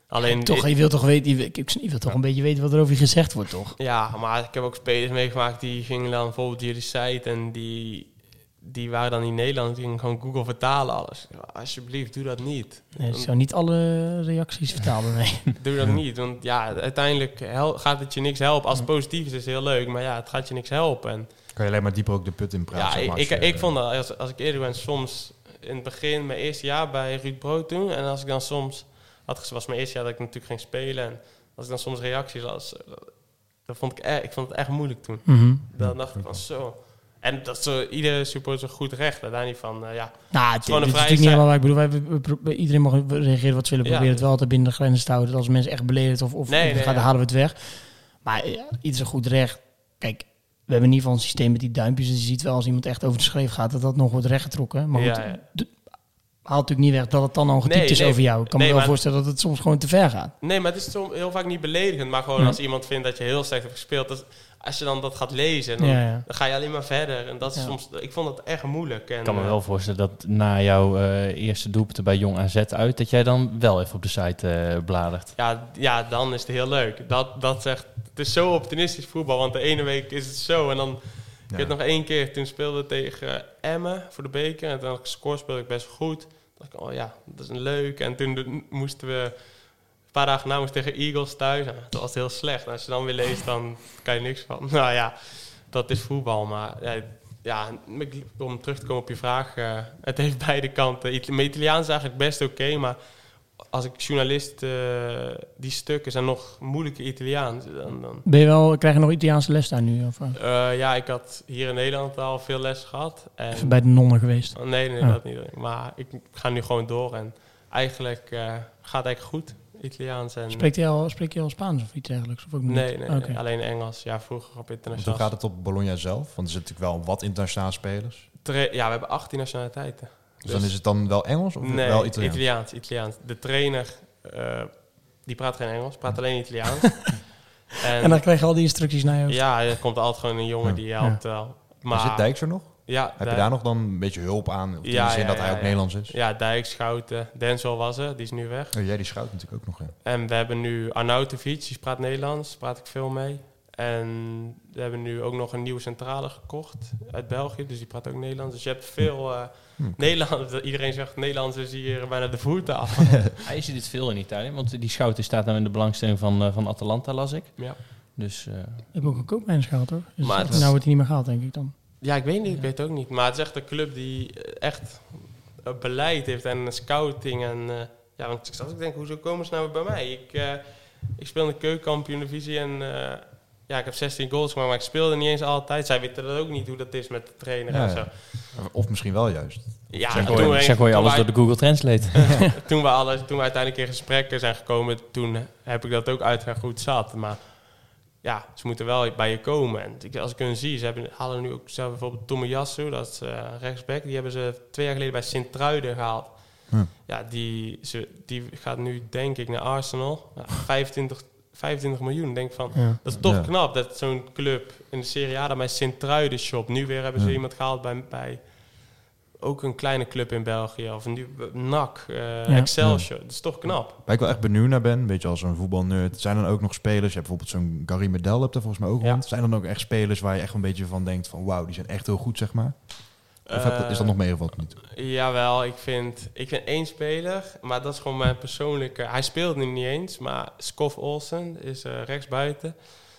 Alleen, toch, je wil toch weten, je wil, ik- je wil toch een beetje weten wat er over je gezegd wordt, toch? Ja, maar ik heb ook spelers meegemaakt die gingen dan bijvoorbeeld jullie site en die, die waren dan in Nederland. Die gingen gewoon Google vertalen alles. Alsjeblieft, doe dat niet. Nee, zo niet alle reacties vertalen, nee. Doe dat niet, want ja, uiteindelijk hel- gaat het je niks helpen. Als het positief is, is het heel leuk, maar ja, het gaat je niks helpen. En Kan je alleen maar dieper ook de put in praten. ja, ik, ik, ik vond dat, als, als ik eerlijk ben, soms in het begin, mijn eerste jaar bij Ruud Brood toen, en als ik dan soms had was mijn eerste jaar dat ik natuurlijk ging spelen. En als ik dan soms reacties las, eh, dan vond ik, ik vond het echt moeilijk toen. Mhm. Dan dacht ik van zo. En dat is zo, iedere supporter een goed recht. Daar niet van, eh, ja. Nou, het, gewoon een is vrije niet helemaal strijd. waar. Ik bedoel, wij, we- we- we- iedereen mag reageren wat ze willen. Ja. Proberen het wel altijd binnen de grenzen te houden. Dat als mensen echt beledigd of, of Nee, nee, gaan, dan ja. halen we het weg. Maar ja, iets een goed recht. Kijk, we hebben in ieder geval een systeem met die duimpjes. Dus je ziet wel als iemand echt over de schreef gaat, dat dat nog wordt rechtgetrokken. Maar goed, Ja, haalt natuurlijk niet weg dat het dan al getypt Nee, is nee. over jou. Ik kan Nee, me wel maar- voorstellen dat het soms gewoon te ver gaat. Nee, maar het is soms heel vaak niet beledigend. Maar gewoon Ja. als iemand vindt dat je heel slecht hebt gespeeld. Dat, als je dan dat gaat lezen, dan, Ja, ja. dan ga je alleen maar verder. En dat is Ja. soms, ik vond dat echt moeilijk. En, Ik kan me eh, wel voorstellen dat na jouw eh, eerste doelpunten bij Jong AZ uit... dat jij dan wel even op de site eh, bladert. Ja, ja, dan is het heel leuk. Dat, dat zegt, is zo optimistisch voetbal, want de ene week is het zo. En dan, ik Ja. weet nog één keer, toen speelde ik tegen Emmen voor de beker. En toen had ik gescoord, speelde ik best goed. Toen dacht ik, oh ja, dat is een leuk. En toen moesten we, een paar dagen na tegen Eagles thuis. En dat was heel slecht. En als je dan weer leest, dan kan je niks van. Nou ja, dat is voetbal. Maar ja, ja ik- om terug te komen op je vraag. eh, het heeft beide kanten. Mijn Italiaans is eigenlijk best oké, maar als ik journalist, eh, die stukken zijn nog moeilijke Italiaans. Dan, dan, Ben je wel, krijg je nog Italiaanse les daar nu? Of, eh, Eh, ja, ik had hier in Nederland al veel les gehad. En, even bij de nonnen geweest? Oh, nee, nee, dat niet. Maar ik ga nu gewoon door en eigenlijk eh, gaat het eigenlijk goed, Italiaans. En, Spreekt je al, spreek je al Spaans of iets dergelijks? Of ook niet? nee, nee, alleen Engels. Ja, vroeger op Want hoe internationaal. gaat het op Bologna zelf? Want er zitten natuurlijk wel wat internationale spelers. Tra- ja, we hebben 18 nationaliteiten. Dus, dan is het dan wel Engels of nee, wel Italiaans? Italiaans, Italiaans. De trainer, eh, die praat geen Engels, praat alleen Italiaans. en, En dan krijg je al die instructies naar je hoofd. ja, er komt altijd gewoon een jongen Ja. die helpt wel. Maar zit Dijks er nog? Ja, Heb je daar nog dan een beetje hulp aan? Of in Ja, de zin ja, dat hij ja, ook ja. Nederlands is? Ja, Dijk, Schouten, Denzel was er, die is nu weg. Oh, jij die schout natuurlijk ook nog. Hè? En we hebben nu Arnautovic, die praat Nederlands, praat ik veel mee. En we hebben nu ook nog een nieuwe centrale gekocht uit België, dus die praat ook Nederlands. Dus je hebt veel eh Hm. Nederlands. Iedereen zegt Nederlands is hier bijna de voeten af. Hij is dit veel in Italië, want die Schouten staat nou in de belangstelling van, eh, van Atalanta, las ik. ja. Dus eh, Je hebt ook een koopmijns gehaald, toch? Dus Maar het is- nou wordt hij niet meer gehaald, denk ik dan. ja, ik weet niet, ik weet het ook niet. Maar het is echt een club die eh, echt eh, beleid heeft en scouting. En eh, ja, want ik zat denken, hoezo komen ze nou bij mij? Ik, eh, ik speel in de keukenkampioen divisie en eh, ja, ik heb 16 goals gemaakt, maar ik speelde niet eens altijd. Zij weten dat ook niet hoe dat is met de trainer Ja, en zo. Of misschien wel juist. Ja, zeg gooi je alles door de Google Translate. toen, we alles, toen we uiteindelijk in gesprekken zijn gekomen, toen heb ik dat ook hoe het zat. Maar ja, ze moeten wel bij je komen. En ik- als ik hun zie, ze hebben, halen nu ook zelf bijvoorbeeld Tomiyasu, dat is eh, rechtsback. Die hebben ze twee jaar geleden bij Sint-Truiden gehaald. Hm. Ja, die, ze, die gaat nu denk ik naar Arsenal. Ja, 25, 25 miljoen. Denk van, Ja. dat is toch Ja. knap dat zo'n club in de Serie A dan bij Sint-Truiden shop. Nu weer hebben ze Ja. iemand gehaald bij, bij ook een kleine club in België. Of nu NAC, eh, Ja. Excelsior. Dat is toch knap. Waar ik wel echt benieuwd naar ben, een beetje als een voetbalnerd, zijn dan ook nog spelers, je hebt bijvoorbeeld zo'n Gary Medel, hebt er volgens mij ook Ja. rond. Zijn dan ook echt spelers waar je echt een beetje van denkt van wauw, die zijn echt heel goed, zeg maar? Of heb- Eh, is dat nog meegevallen? Niet? Jawel, ik vind, ik vind één speler, maar dat is gewoon mijn persoonlijke... Hij speelt nu niet eens, maar Skof Olsen is eh rechtsbuiten.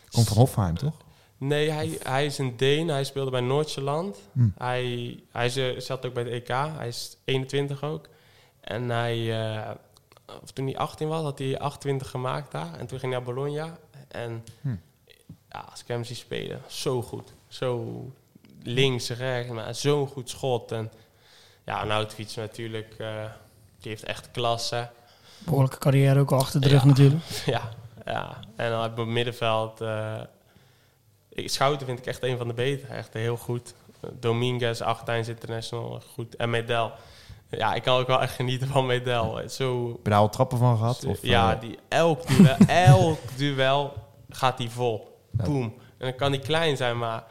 Komt van Hofheim, toch? Nee, hij, hij is een Deen. Hij speelde bij Noordjylland. Hm. Hij, hij eh, zat ook bij het EK. Hij is 21 ook. En hij, eh, of toen hij 18 was, had hij 28 gemaakt daar. En toen ging hij naar Bologna. En Hm. ja, als ik hem zie spelen, zo goed. Zo links, rechts, maar zo'n goed schot. En ja, Nautovic natuurlijk, eh, die heeft echt klasse. Behoorlijke carrière ook al achter de rug Ja. natuurlijk. Ja, ja. En dan op het middenveld. eh, ik, Schouten vind ik echt een van de betere. Echt heel goed. Dominguez, Argentijns International, goed. En Medel. Ja, ik kan ook wel echt genieten van Medel. Zo, Heb je daar al trappen van gehad? Of, ja, eh, die, elk, duel, elk duel gaat hij vol. Boom. En dan kan hij klein zijn, maar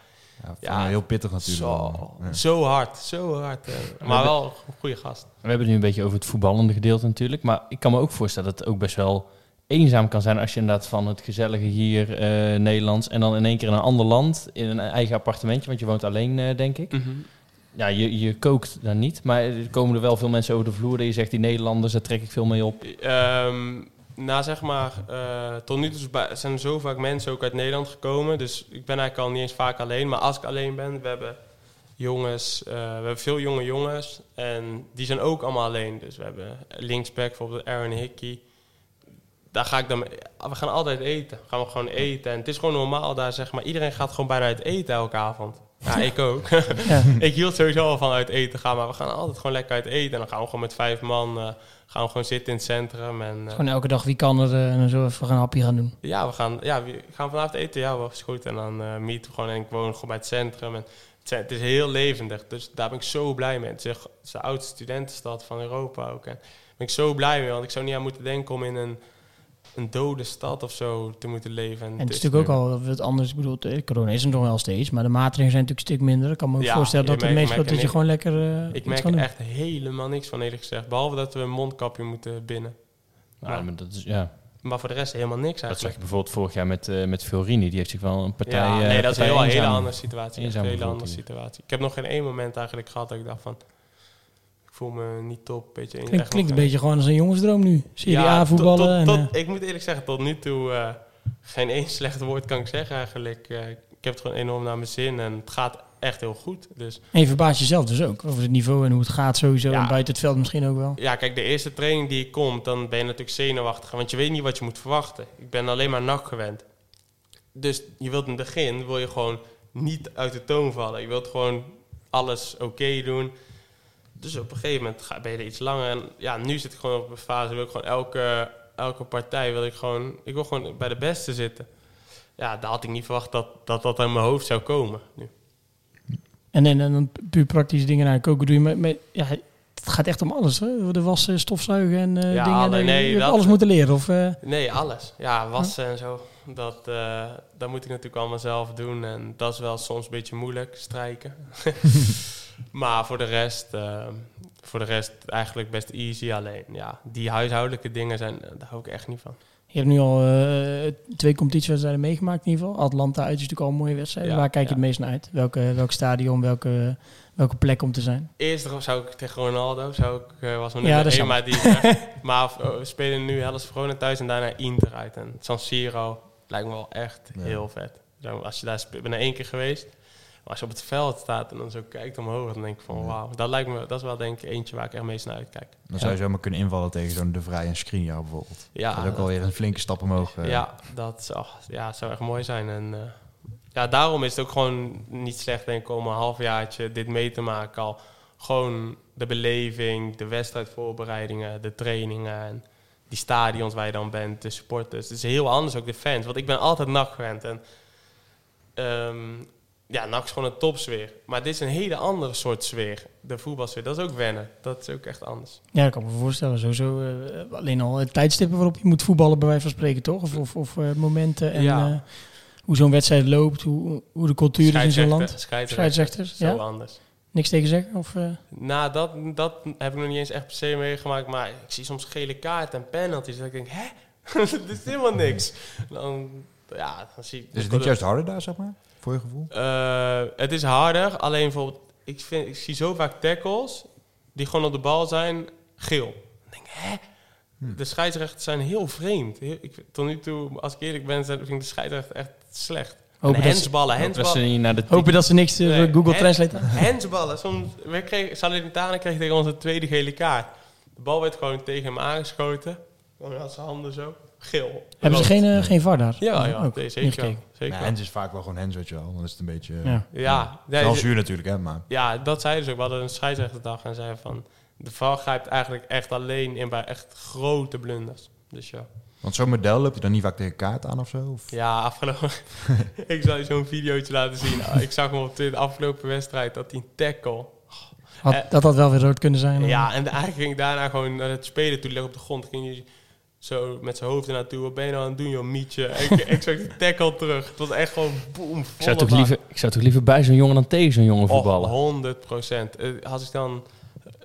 ja, heel pittig natuurlijk. zo. Ja. zo hard. Zo hard. eh. Maar wel een goede gast. We hebben het nu een beetje over het voetballende gedeelte natuurlijk. Maar ik kan me ook voorstellen dat het ook best wel eenzaam kan zijn als je inderdaad van het gezellige hier eh, Nederlands en dan in één keer in een ander land in een eigen appartementje, want je woont alleen eh, denk ik. Ja, je, je kookt dan niet, maar er komen er wel veel mensen over de vloer dat je zegt die Nederlanders, daar trek ik veel mee op. Ehm, na zeg maar, eh, tot nu toe zijn er zo vaak mensen ook uit Nederland gekomen. Dus ik ben eigenlijk al niet eens vaak alleen. Maar als ik alleen ben, we hebben jongens, eh, we hebben veel jonge jongens. En die zijn ook allemaal alleen. Dus we hebben linksback, bijvoorbeeld Aaron Hickey. daar ga ik dan... mee- We gaan altijd eten. Gaan we gewoon eten. En het is gewoon normaal daar, zeg maar. Iedereen gaat gewoon bijna uit eten elke avond. Ja, ik ook. Ik hield sowieso al van uit eten gaan. Maar we gaan altijd gewoon lekker uit eten. En dan gaan we gewoon met vijf man... eh, gaan we gewoon zitten in het centrum. En, eh, Gewoon elke dag wie kan er eh, en dan zo even een hapje gaan doen. ja, we gaan, ja, we gaan vanavond eten. Ja, was goed. En dan eh meeten we gewoon. En ik woon gewoon bij het centrum. En het, is heel levendig. Dus daar ben ik zo blij mee. Het is, echt- het is de oudste studentenstad van Europa ook. En daar ben ik zo blij mee. Want ik zou niet aan moeten denken om in een, een dode stad of zo te moeten leven. En het is natuurlijk ook al wat anders. Ik bedoel, corona is er nog wel steeds, maar de maatregelen zijn natuurlijk een stuk minder. Ik kan me ook Ja, voorstellen dat het meestal dat je gewoon lekker eh, Ik merk er echt helemaal niks van eerlijk gezegd. Behalve dat we een mondkapje moeten binnen. Nou, maar dat is, ja. Maar voor de rest helemaal niks Dat zag eigenlijk. je bijvoorbeeld vorig jaar met, eh met Fiorini. Die heeft zich wel een partij... ja, eh, nee, dat is een heel, hele andere situatie. Een hele andere situatie. Ik heb nog geen één moment eigenlijk gehad dat ik dacht van... Voel me niet top. Beetje Klinkt, echt klinkt een beetje gewoon als een jongensdroom nu. Serie Ja, A voetballen. en, tot- eh, tot- ik moet eerlijk zeggen, tot nu toe eh, geen één slecht woord kan ik zeggen eigenlijk. Eh, ik heb het gewoon enorm naar mijn zin en het gaat echt heel goed. Dus en je verbaast jezelf dus ook over het niveau en hoe het gaat sowieso. Ja. En buiten het veld misschien ook wel. ja, kijk, de eerste training die ik kom, dan ben je natuurlijk zenuwachtig. Want je weet niet wat je moet verwachten. Ik ben alleen maar nak gewend. Dus je wilt in het begin, wil je gewoon niet uit de toon vallen. Je wilt gewoon alles oké doen. Dus op een gegeven moment ga, ben je er iets langer. En ja, nu zit ik gewoon op een fase, wil ik gewoon elke, elke partij, wil ik gewoon, ik wil gewoon bij de beste zitten. Ja, daar had ik niet verwacht dat dat, dat in mijn hoofd zou komen. Nu. En, en, en dan puur praktische dingen naar koken doe je. Maar, maar ja, het gaat echt om alles. Hè? De wassen, stofzuigen en eh, Ja, dingen. nee, je nee, dat- alles moeten leren. Of, eh, Nee, alles. Ja, wassen en zo. Dat, eh, dat moet ik natuurlijk allemaal zelf doen. En dat is wel soms een beetje moeilijk, strijken. maar voor de rest, eh, voor de rest eigenlijk best easy. Alleen, ja, die huishoudelijke dingen zijn, daar hou ik echt niet van. je hebt nu al eh, twee competitiewedstrijden meegemaakt in ieder geval. Atlanta uit is natuurlijk al een mooie wedstrijd. Ja, Waar kijk je ja. het meest naar uit? Welke, welk stadion, welke, welke plek om te zijn? Eerst zou ik tegen Ronaldo, zou ik, eh, was mijn Ja, nummer maar die Maar eh, we spelen nu Hellas Verona thuis en daarna Inter uit. En San Siro lijkt me wel echt Ja. heel vet. Zo, als je daar speelt, ik ben er één keer geweest. Maar als je op het veld staat en dan zo kijkt omhoog, dan denk ik van Ja. wauw. Dat lijkt me, dat is wel denk ik eentje waar ik echt meest naar uitkijk. Dan zou je zomaar kunnen invallen tegen zo'n De Vrij en Skriniar bijvoorbeeld. Ja, dat is ook alweer een flinke stap omhoog. eh. Ja, dat zou, ja, zou echt mooi zijn. En eh, ja, daarom is het ook gewoon niet slecht denk ik om een halfjaartje dit mee te maken al. Gewoon de beleving, de wedstrijdvoorbereidingen, de trainingen en die stadions waar je dan bent, de supporters. Het is heel anders ook de fans, want ik ben altijd NAC gewend. En ehm, ja, NAC is gewoon een topsfeer. Maar dit is een hele andere soort sfeer. De voetbalsfeer, dat is ook wennen. Dat is ook echt anders. Ja, dat kan ik me voorstellen. Sowieso eh, alleen al het tijdstippen waarop je moet voetballen, bij wijze van spreken, toch? Of, of, of eh, momenten en Ja. eh, hoe zo'n wedstrijd loopt, hoe, hoe de cultuur is in zo'n land. Scheidsrechter, Scheidsrechters, zo ja? anders. Niks tegen zeggen? Of, eh, Nou, dat, dat heb ik nog niet eens echt per se meegemaakt. Maar ik zie soms gele kaart en penalties. Dat ik denk, hè? Dit is helemaal niks. Dan, ja, dan zie ik... Is het niet juist harder daar, zeg maar? Voor je gevoel? Eh, het is harder. Alleen bijvoorbeeld, ik, vind, ik zie zo vaak tackles die gewoon op de bal zijn, geel. Dan denk ik, hè? De scheidsrechters zijn heel vreemd. Heel- ik, tot nu toe, als ik eerlijk ben, vind ik de scheidsrechter echt slecht. En Hopen dat ze- hensballen, Dat ze de hopen dat ze niks eh, Nee, Google Translate hebben. Hensballen. Soms, we kregen, Salernitana kreeg tegen ons een tweede gele kaart. De bal werd gewoon tegen hem aangeschoten. Dan had zijn handen zo. Geel. Hebben ze geen, eh, geen VAR daar? Ja, ja Ook nee, zeker. wel. zeker Ja. Hens is vaak wel gewoon Hens, weet je wel. Dan is het een beetje... eh, Ja. ja, nee, Wel ze- zuur natuurlijk, hè, maar... ja, dat zeiden ze ook. We hadden een scheidsrechterdag en zeiden van... De VAR grijpt eigenlijk echt alleen in bij echt grote blunders. Dus ja. Want zo'n model loop je dan niet vaak tegen kaart aan of zo? Of? Ja, afgelopen... ik zal je zo'n videootje laten zien. Ah, ik zag hem op de afgelopen wedstrijd dat hij een tackle... Had, Eh, dat had wel weer rood kunnen zijn. Ja, en eigenlijk ging ik daarna gewoon naar het spelen toe. Leg op de grond. Ging hij zo met zijn hoofd ernaartoe. Wat ben je nou aan het doen, joh, mietje? ik, ik zag die tackle terug. Het was echt gewoon boem. Ik zou, toch liever, ik zou toch liever bij zo'n jongen dan tegen zo'n jongen voetballen? 100 procent. als ik dan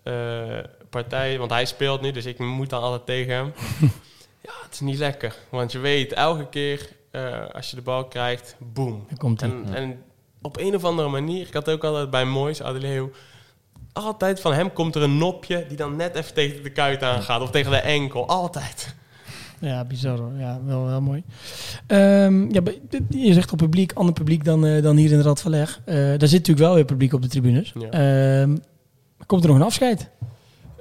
eh, partij... Want hij speelt nu, dus ik moet dan altijd tegen hem. ja, het is niet lekker. Want je weet, elke keer eh, als je de bal krijgt, boem. Dan komt. En, en op een of andere manier, ik had ook altijd bij Moois, Adeleo, altijd van hem komt er een nopje die dan net even tegen de kuit aangaat of tegen de enkel. Altijd. Ja, bizar hoor. Ja, wel, mooi. Ehm, ja, je zegt op publiek, ander publiek dan, eh, dan hier in de Rad van Leg. Eh, daar zit natuurlijk wel weer publiek op de tribunes. Ja. Ehm, komt er nog een afscheid?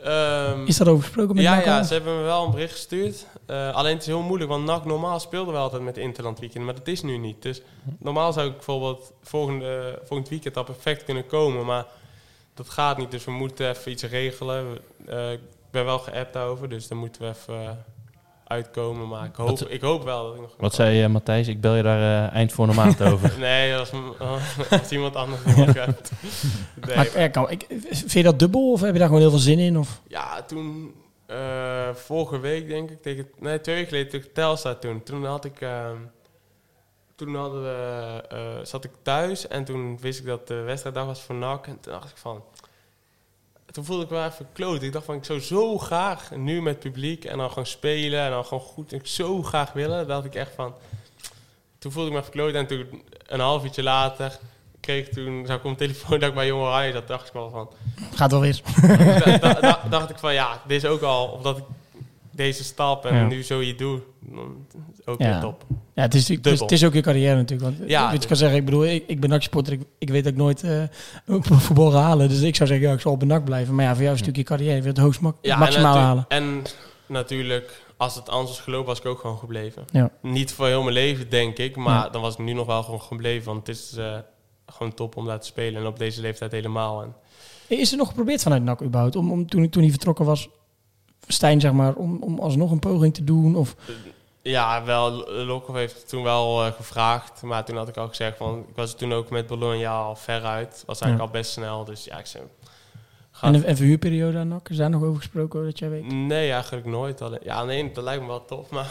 Ehm, Is daarover gesproken met ja, NAC ja, ze hebben me wel een bericht gestuurd. Eh, alleen het is heel moeilijk, want NAC normaal speelden we altijd met Interland weekend, maar dat is nu niet. Dus normaal zou ik bijvoorbeeld volgende, volgend weekend al perfect kunnen komen, maar dat gaat niet. Dus we moeten even iets regelen. Ik ben wel geappt daarover, dus daar moeten we even uitkomen. Maar ik hoop, Wat- ik hoop wel dat ik nog Wat zei je, Matthijs? Ik bel je daar eh, eind voor de maand over. Nee, dat is, is iemand anders die. Nee, Maar, kan, ik, vind je dat dubbel of heb je daar gewoon heel veel zin in? Of? Ja, toen, eh, vorige week denk ik, tegen, nee, twee weken geleden tegen Telstar toen. Toen had ik, ehm, toen hadden we, eh, zat ik thuis en toen wist ik dat de wedstrijddag was voor NAC. En toen dacht ik van, toen voelde ik me wel even kloot. Ik dacht van, ik zou zo graag nu met publiek en dan gewoon spelen en dan gewoon goed, ik zo graag willen. Dat ik echt van, toen voelde ik me even kloot en toen een half uurtje later kreeg ik toen, zag ik op mijn telefoon dat ik bij Jong Oranje, dat dacht ik wel van, Gaat wel weer. da- da- da- dacht ik van ja, dit is ook al, omdat ik deze stap en Ja. nu zo je doe, ook Ja. weer top. Ja, het is, het, is, Dubbel. het is ook je carrière natuurlijk. Want, Ja, wat je kan zeggen, ik bedoel, ik, ik ben NAC-supporter. Ik, ik weet dat ik nooit eh op voetbal ga halen. Dus ik zou zeggen, ja, ik zal op een NAC blijven. Maar ja, voor jou is het natuurlijk je carrière. Je wilt het hoogst mak- Ja, maximaal en, halen. en natuurlijk, als het anders was gelopen, was ik ook gewoon gebleven. Ja. Niet voor heel mijn leven, denk ik, maar dan was ik nu nog wel gewoon gebleven, want het is eh, gewoon top om daar te spelen en op deze leeftijd helemaal. En Is er nog geprobeerd vanuit NAC überhaupt? Om, om, toen, toen hij vertrokken was, Stijn zeg maar, om, om alsnog een poging te doen? Of, Ja, wel, Lokhoff heeft toen wel eh, gevraagd. Maar toen had ik al gezegd van... Ik was toen ook met Bologna al veruit. Was eigenlijk Ja. al best snel. Dus ja, ik zei... en een verhuurperiode aan NAC? Is daar nog over gesproken, hoor, dat jij weet? Nee, eigenlijk nooit. Alleen, ja, nee, dat lijkt me wel tof, maar...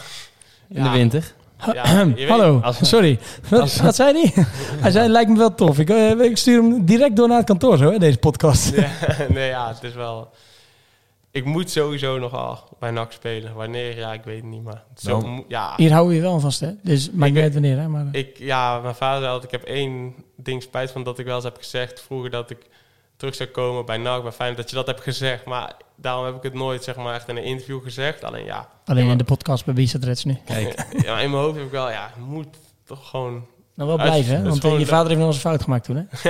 In de winter. Ja, Hallo, als- sorry. Wat, wat zei hij? hij zei, lijkt me wel tof. Ik, eh, ik stuur hem direct door naar het kantoor, zo, hè, deze podcast. Nee, ja, het is wel... Ik moet sowieso nog al bij NAC spelen. Wanneer, ja, ik weet het niet, maar... Zo, Nou. ja, Hier houden we je wel vast, hè? Dus maakt Ik- niet uit wanneer, hè? Maar, ik, ja, mijn vader zei altijd... Ik heb één ding spijt van dat ik wel eens heb gezegd... Vroeger dat ik terug zou komen bij NAC. Bij Feyenoord dat je dat hebt gezegd. Maar daarom heb ik het nooit, zeg maar, echt in een interview gezegd. Alleen ja... alleen in de podcast bij Bizet Reds nu. Kijk, ja, in mijn hoofd heb ik wel... Ja, moet toch gewoon... Nou, wel blijven, hè? Want eh, gewoon je de- vader heeft nog eens een fout gemaakt toen, hè?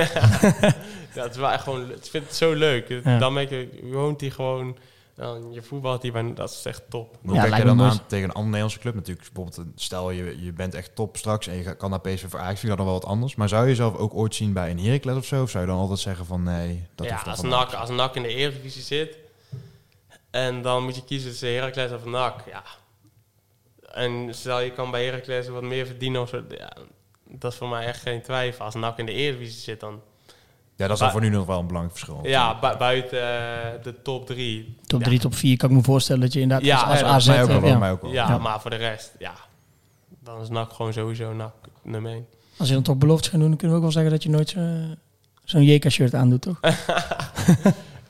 Ja, het is wel echt gewoon... Ik vind het zo leuk. Ja. Dan merk je... Je woont hier gewoon... Dan je voetbalt hier bij... Dat is echt top. Hoe Ja, kijk je dan aan tegen een andere Nederlandse club natuurlijk? Bijvoorbeeld, stel je, je bent echt top straks en je kan naar PSV voor Ajax, vind ik dat dan wel wat anders. Maar zou je jezelf ook ooit zien bij een Heracles of zo? Of zou je dan altijd zeggen van nee, dat ja, als NAC, als NAC in de Eredivisie zit... En dan moet je kiezen tussen Heracles of NAC. Ja. En stel je kan bij Heracles wat meer verdienen of zo... Ja, dat is voor mij echt geen twijfel. Als NAC in de Eredivisie zit, dan... Ja, dat is voor nu nog wel een belangrijk verschil. Ja, bu- buiten eh, de top drie. Top ja. 3, top 4 kan ik me voorstellen dat je inderdaad Ja, als, als ja, AZ... mij ook wel, eh, ja. mij ook wel. Ja, Ja. maar voor de rest, ja. Dan is NAC gewoon sowieso NAC nummer 1. Als je dan toch beloftes gaat doen, dan kunnen we ook wel zeggen dat je nooit zo- zo'n JK-shirt aandoet, toch?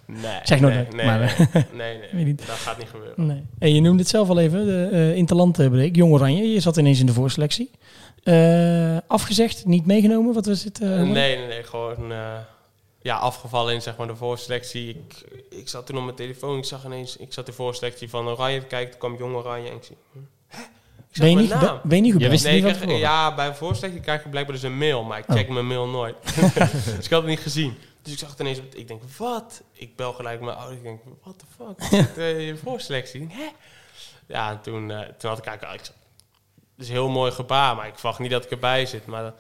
Nee. Zeg nooit nee, nee, nee, maar, nee, eh, nee, dat gaat niet gebeuren. Nee. Hey, je noemde het zelf al even, de uh, interlandbreek. Jong Oranje, je zat ineens in de voorselectie. Eh, afgezegd, niet meegenomen? Wat was het? eh, nee, nee, nee, gewoon eh, ja, afgevallen in zeg maar, de voorselectie. Ik, ik zat toen op mijn telefoon, ik zag ineens, ik zat de voorselectie van Oranje te kijken, toen kwam Jong Oranje en ik zie, hè? Ik zag Ben je, niet ben je niet gebeld? wist Nee, niet tevoren. ja, bij een voorselectie krijg je blijkbaar dus een mail, maar ik Oh. check mijn mail nooit. dus ik had het niet gezien. Dus ik zag het ineens, ik denk, wat? Ik bel gelijk mijn ouder, ik denk, what the fuck? Eh, je voorselectie? Hè? Ja, en toen, eh, toen had ik eigenlijk, het is een heel mooi gebaar, maar ik verwacht niet dat ik erbij zit. Maar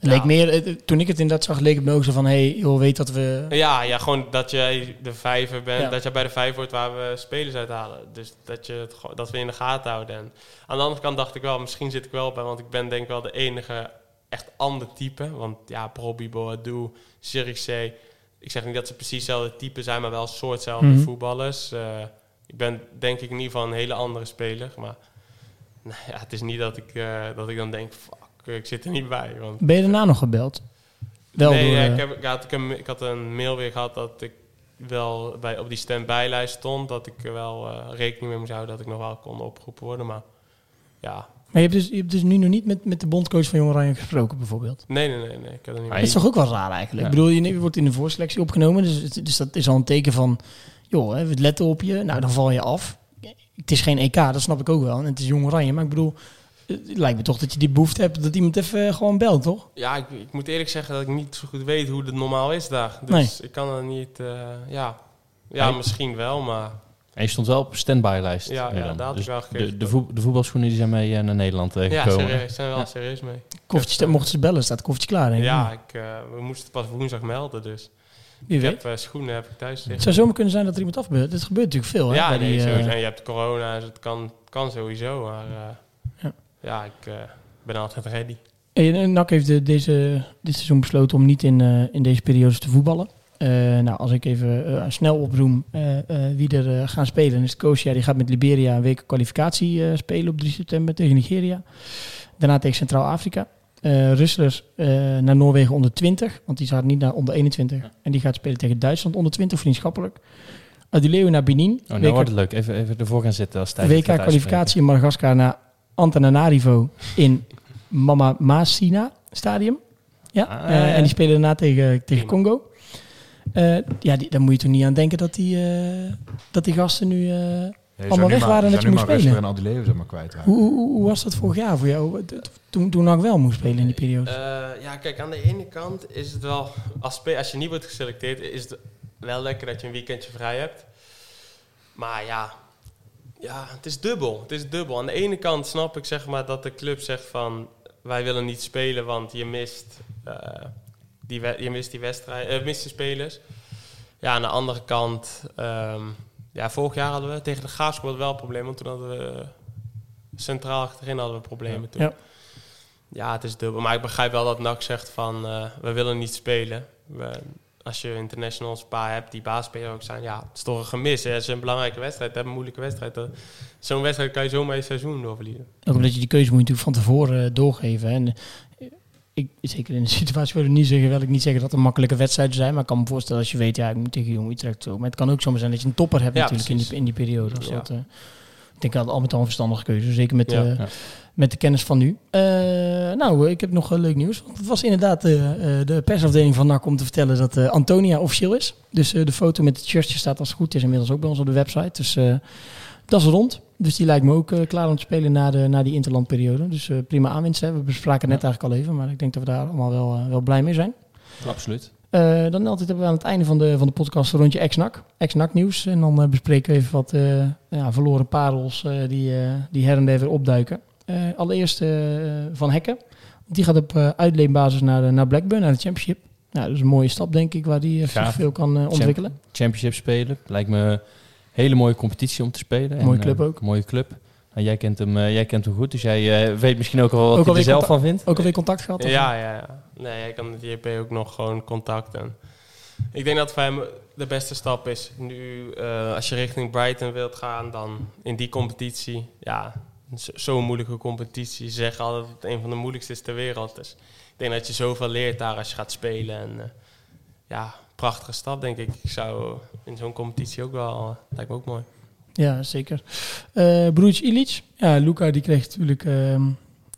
leek Ja. meer, toen ik het inderdaad zag, leek het me ook zo van... Hé, hey, joh, weet dat we... Ja, ja, gewoon dat jij de vijver bent, Ja. dat jij bij de vijf wordt waar we spelers uithalen. Dus dat, je het, dat we in de gaten houden. En aan de andere kant dacht ik wel, misschien zit ik wel bij, want ik ben denk ik wel de enige echt ander type. Want ja, Robbie, Boadu, Zirkzee, ik zeg niet dat ze precies hetzelfde type zijn, maar wel soortzelfde Mhm. voetballers. Eh, ik ben denk ik in ieder geval een hele andere speler, maar nou ja, het is niet dat ik, eh, dat ik dan denk, fuck, ik zit er niet bij. Want Ben je daarna nog gebeld? Wel nee, door, ja, eh, ik, heb, ik, had, ik, heb- ik had een mail weer gehad dat ik wel bij, op die stand-bijlijst stond. Dat ik er wel eh, rekening mee moest houden dat ik nog wel kon opgeroepen worden. Maar ja, Maar je hebt, dus, je hebt dus nu nog niet met, met de bondcoach van Jong Oranje gesproken, bijvoorbeeld. nee, nee, nee, nee ik had er niet Dat is toch ook wel raar eigenlijk? Ja. Ik bedoel, je, je wordt in de voorselectie opgenomen, dus, het- dus dat is al een teken van... joh, hè, we letten op je, nou dan val je af. Het is geen EK, dat snap ik ook wel. En het is Jong Oranje, maar ik bedoel... Het lijkt me toch dat je die behoefte hebt dat iemand even eh, gewoon belt, toch? Ja, ik, ik moet eerlijk zeggen dat ik niet zo goed weet hoe het normaal is daar. Dus ik kan er niet, eh, ja... Ja, misschien wel, maar En je stond wel op standby-lijst. Ja, nu ja, daar had Dus ik wel de, de, voet- de voetbalschoenen die zijn mee eh, naar Nederland eh, ja, gekomen. serieus, zijn we wel Ja. serieus mee. Koffertje, mochten ze bellen, staat het koffertje klaar. Denk ik. Ja, ik, eh, we moesten het pas woensdag melden, dus. Wie ik weet. heb eh, schoenen heb ik thuis Het liggen. zou zomaar kunnen zijn dat er iemand afgebeurt. Dit gebeurt natuurlijk veel. Hè, ja, bij nee, die, eh, sowieso. En je hebt corona, dus het kan, het kan sowieso. Maar eh, Ja. ik eh, ben altijd ready. En NAC heeft de- deze, dit seizoen besloten om niet in, eh, in deze periodes te voetballen. Eh, nou, als ik even eh, snel eh, eh, wie er eh, gaan spelen, is Kosia. Die gaat met Liberia een week kwalificatie eh, spelen op 3 september tegen Nigeria. Daarna tegen Centraal-Afrika. Eh eh, naar Noorwegen onder 20, want die gaat niet naar onder 21. En die gaat spelen tegen Duitsland onder 20, vriendschappelijk. Adileo naar Benin. Oh, nou WK wordt het leuk. Even, even ervoor gaan zitten als tijd. WK-kwalificatie in Madagaskar naar Antananarivo in Mama Masina Stadium. Ja, Ah, eh, ja, en die spelen daarna tegen, tegen. Congo. Eh, ja, die, daar moet je toch niet aan denken dat die, eh, dat die gasten nu... eh, Allemaal weg waren je dat je moest maar spelen. En maar kwijt. hoe, hoe, hoe was dat vorig jaar voor jou? Toen, toen NAC wel moest spelen in die periode. Eh, ja, kijk, aan de ene kant is het wel, als, als je niet wordt geselecteerd, is het wel lekker dat je een weekendje vrij hebt. Maar ja, ja, het is dubbel. Het is dubbel. Aan de ene kant snap ik zeg maar dat de club zegt van, wij willen niet spelen, want je mist, eh, die, we- je mist die wedstrijd, eh, mist de spelers. Ja, aan de andere kant, ehm, ja, vorig jaar hadden we tegen de Graafschap wel want toen hadden we centraal achterin hadden we problemen toen. Ja. Ja, het is dubbel. Maar ik begrijp wel dat NAC zegt van, eh, we willen niet spelen. We, als je internationals een paar hebt die baasspeler ook zijn, ja, het is toch een gemis. Hè? Het is een belangrijke wedstrijd, is een moeilijke wedstrijd. Dat- Zo'n wedstrijd kan je zomaar een seizoen doorverliezen. Ook omdat je die keuze moet je natuurlijk van tevoren eh, doorgeven. hè. En, eh, ik, zeker in de situatie wil ik niet zeggen, wil ik niet zeggen dat het makkelijke wedstrijden zijn. Maar ik kan me voorstellen als je weet, ja, ik moet tegen Jong Utrecht zo. Maar het kan ook zomaar zijn dat je een topper hebt Ja, natuurlijk in die, in die periode. Dus Ja. dat, eh, denk dat het al met al een verstandige keuze. Zeker met, Ja. eh, Ja. met de kennis van nu. Eh, nou, ik heb nog eh, leuk nieuws. Want het was inderdaad eh, eh, de persafdeling van NAC om te vertellen dat eh, Antonia officieel is. Dus eh, de foto met het shirtje staat als het goed is inmiddels ook bij ons op de website. Dus eh, dat is rond. Dus die lijkt me ook eh, klaar om te spelen na, de, na die interlandperiode. Dus eh, prima aanwinst. Hè. We bespraken het net eigenlijk al even. Maar ik denk dat we daar allemaal wel, eh, wel blij mee zijn. Absoluut. Eh, dan altijd hebben we aan het einde van de, van de podcast een rondje ex-NAC. Ex-NAC nieuws. En dan eh, bespreken we even wat eh, ja, verloren parels die, die her en der weer opduiken. Allereerst Van Hekken. Die gaat op uitleenbasis naar, naar Blackburn, naar de Championship. Nou, dat is een mooie stap, denk ik, waar die veel kan ontwikkelen. Championship spelen. Lijkt me een hele mooie competitie om te spelen. Mooie En, club ook. Mooie club. Nou, jij, kent hem, eh, jij kent hem goed, dus jij eh, weet misschien ook al wat Ook hij alweer er zelf van vindt. Ook alweer contact gehad? of- Ja, ja, ja. Nee, ik kan met JP ook nog gewoon contact. En ik denk dat voor hem de beste stap is. Nu, eh, als je richting Brighton wilt gaan, dan in die competitie. Ja, zo- zo'n moeilijke competitie. Ze zeggen altijd dat het een van de moeilijkste is ter wereld. Dus ik denk dat je zoveel leert daar als je gaat spelen. En eh, ja, prachtige stap, denk ik. Ik zou in zo'n competitie ook wel... lijkt me ook mooi. Ja, zeker. Eh broertje Ilic. Ja, Luca die kreeg natuurlijk... ehm,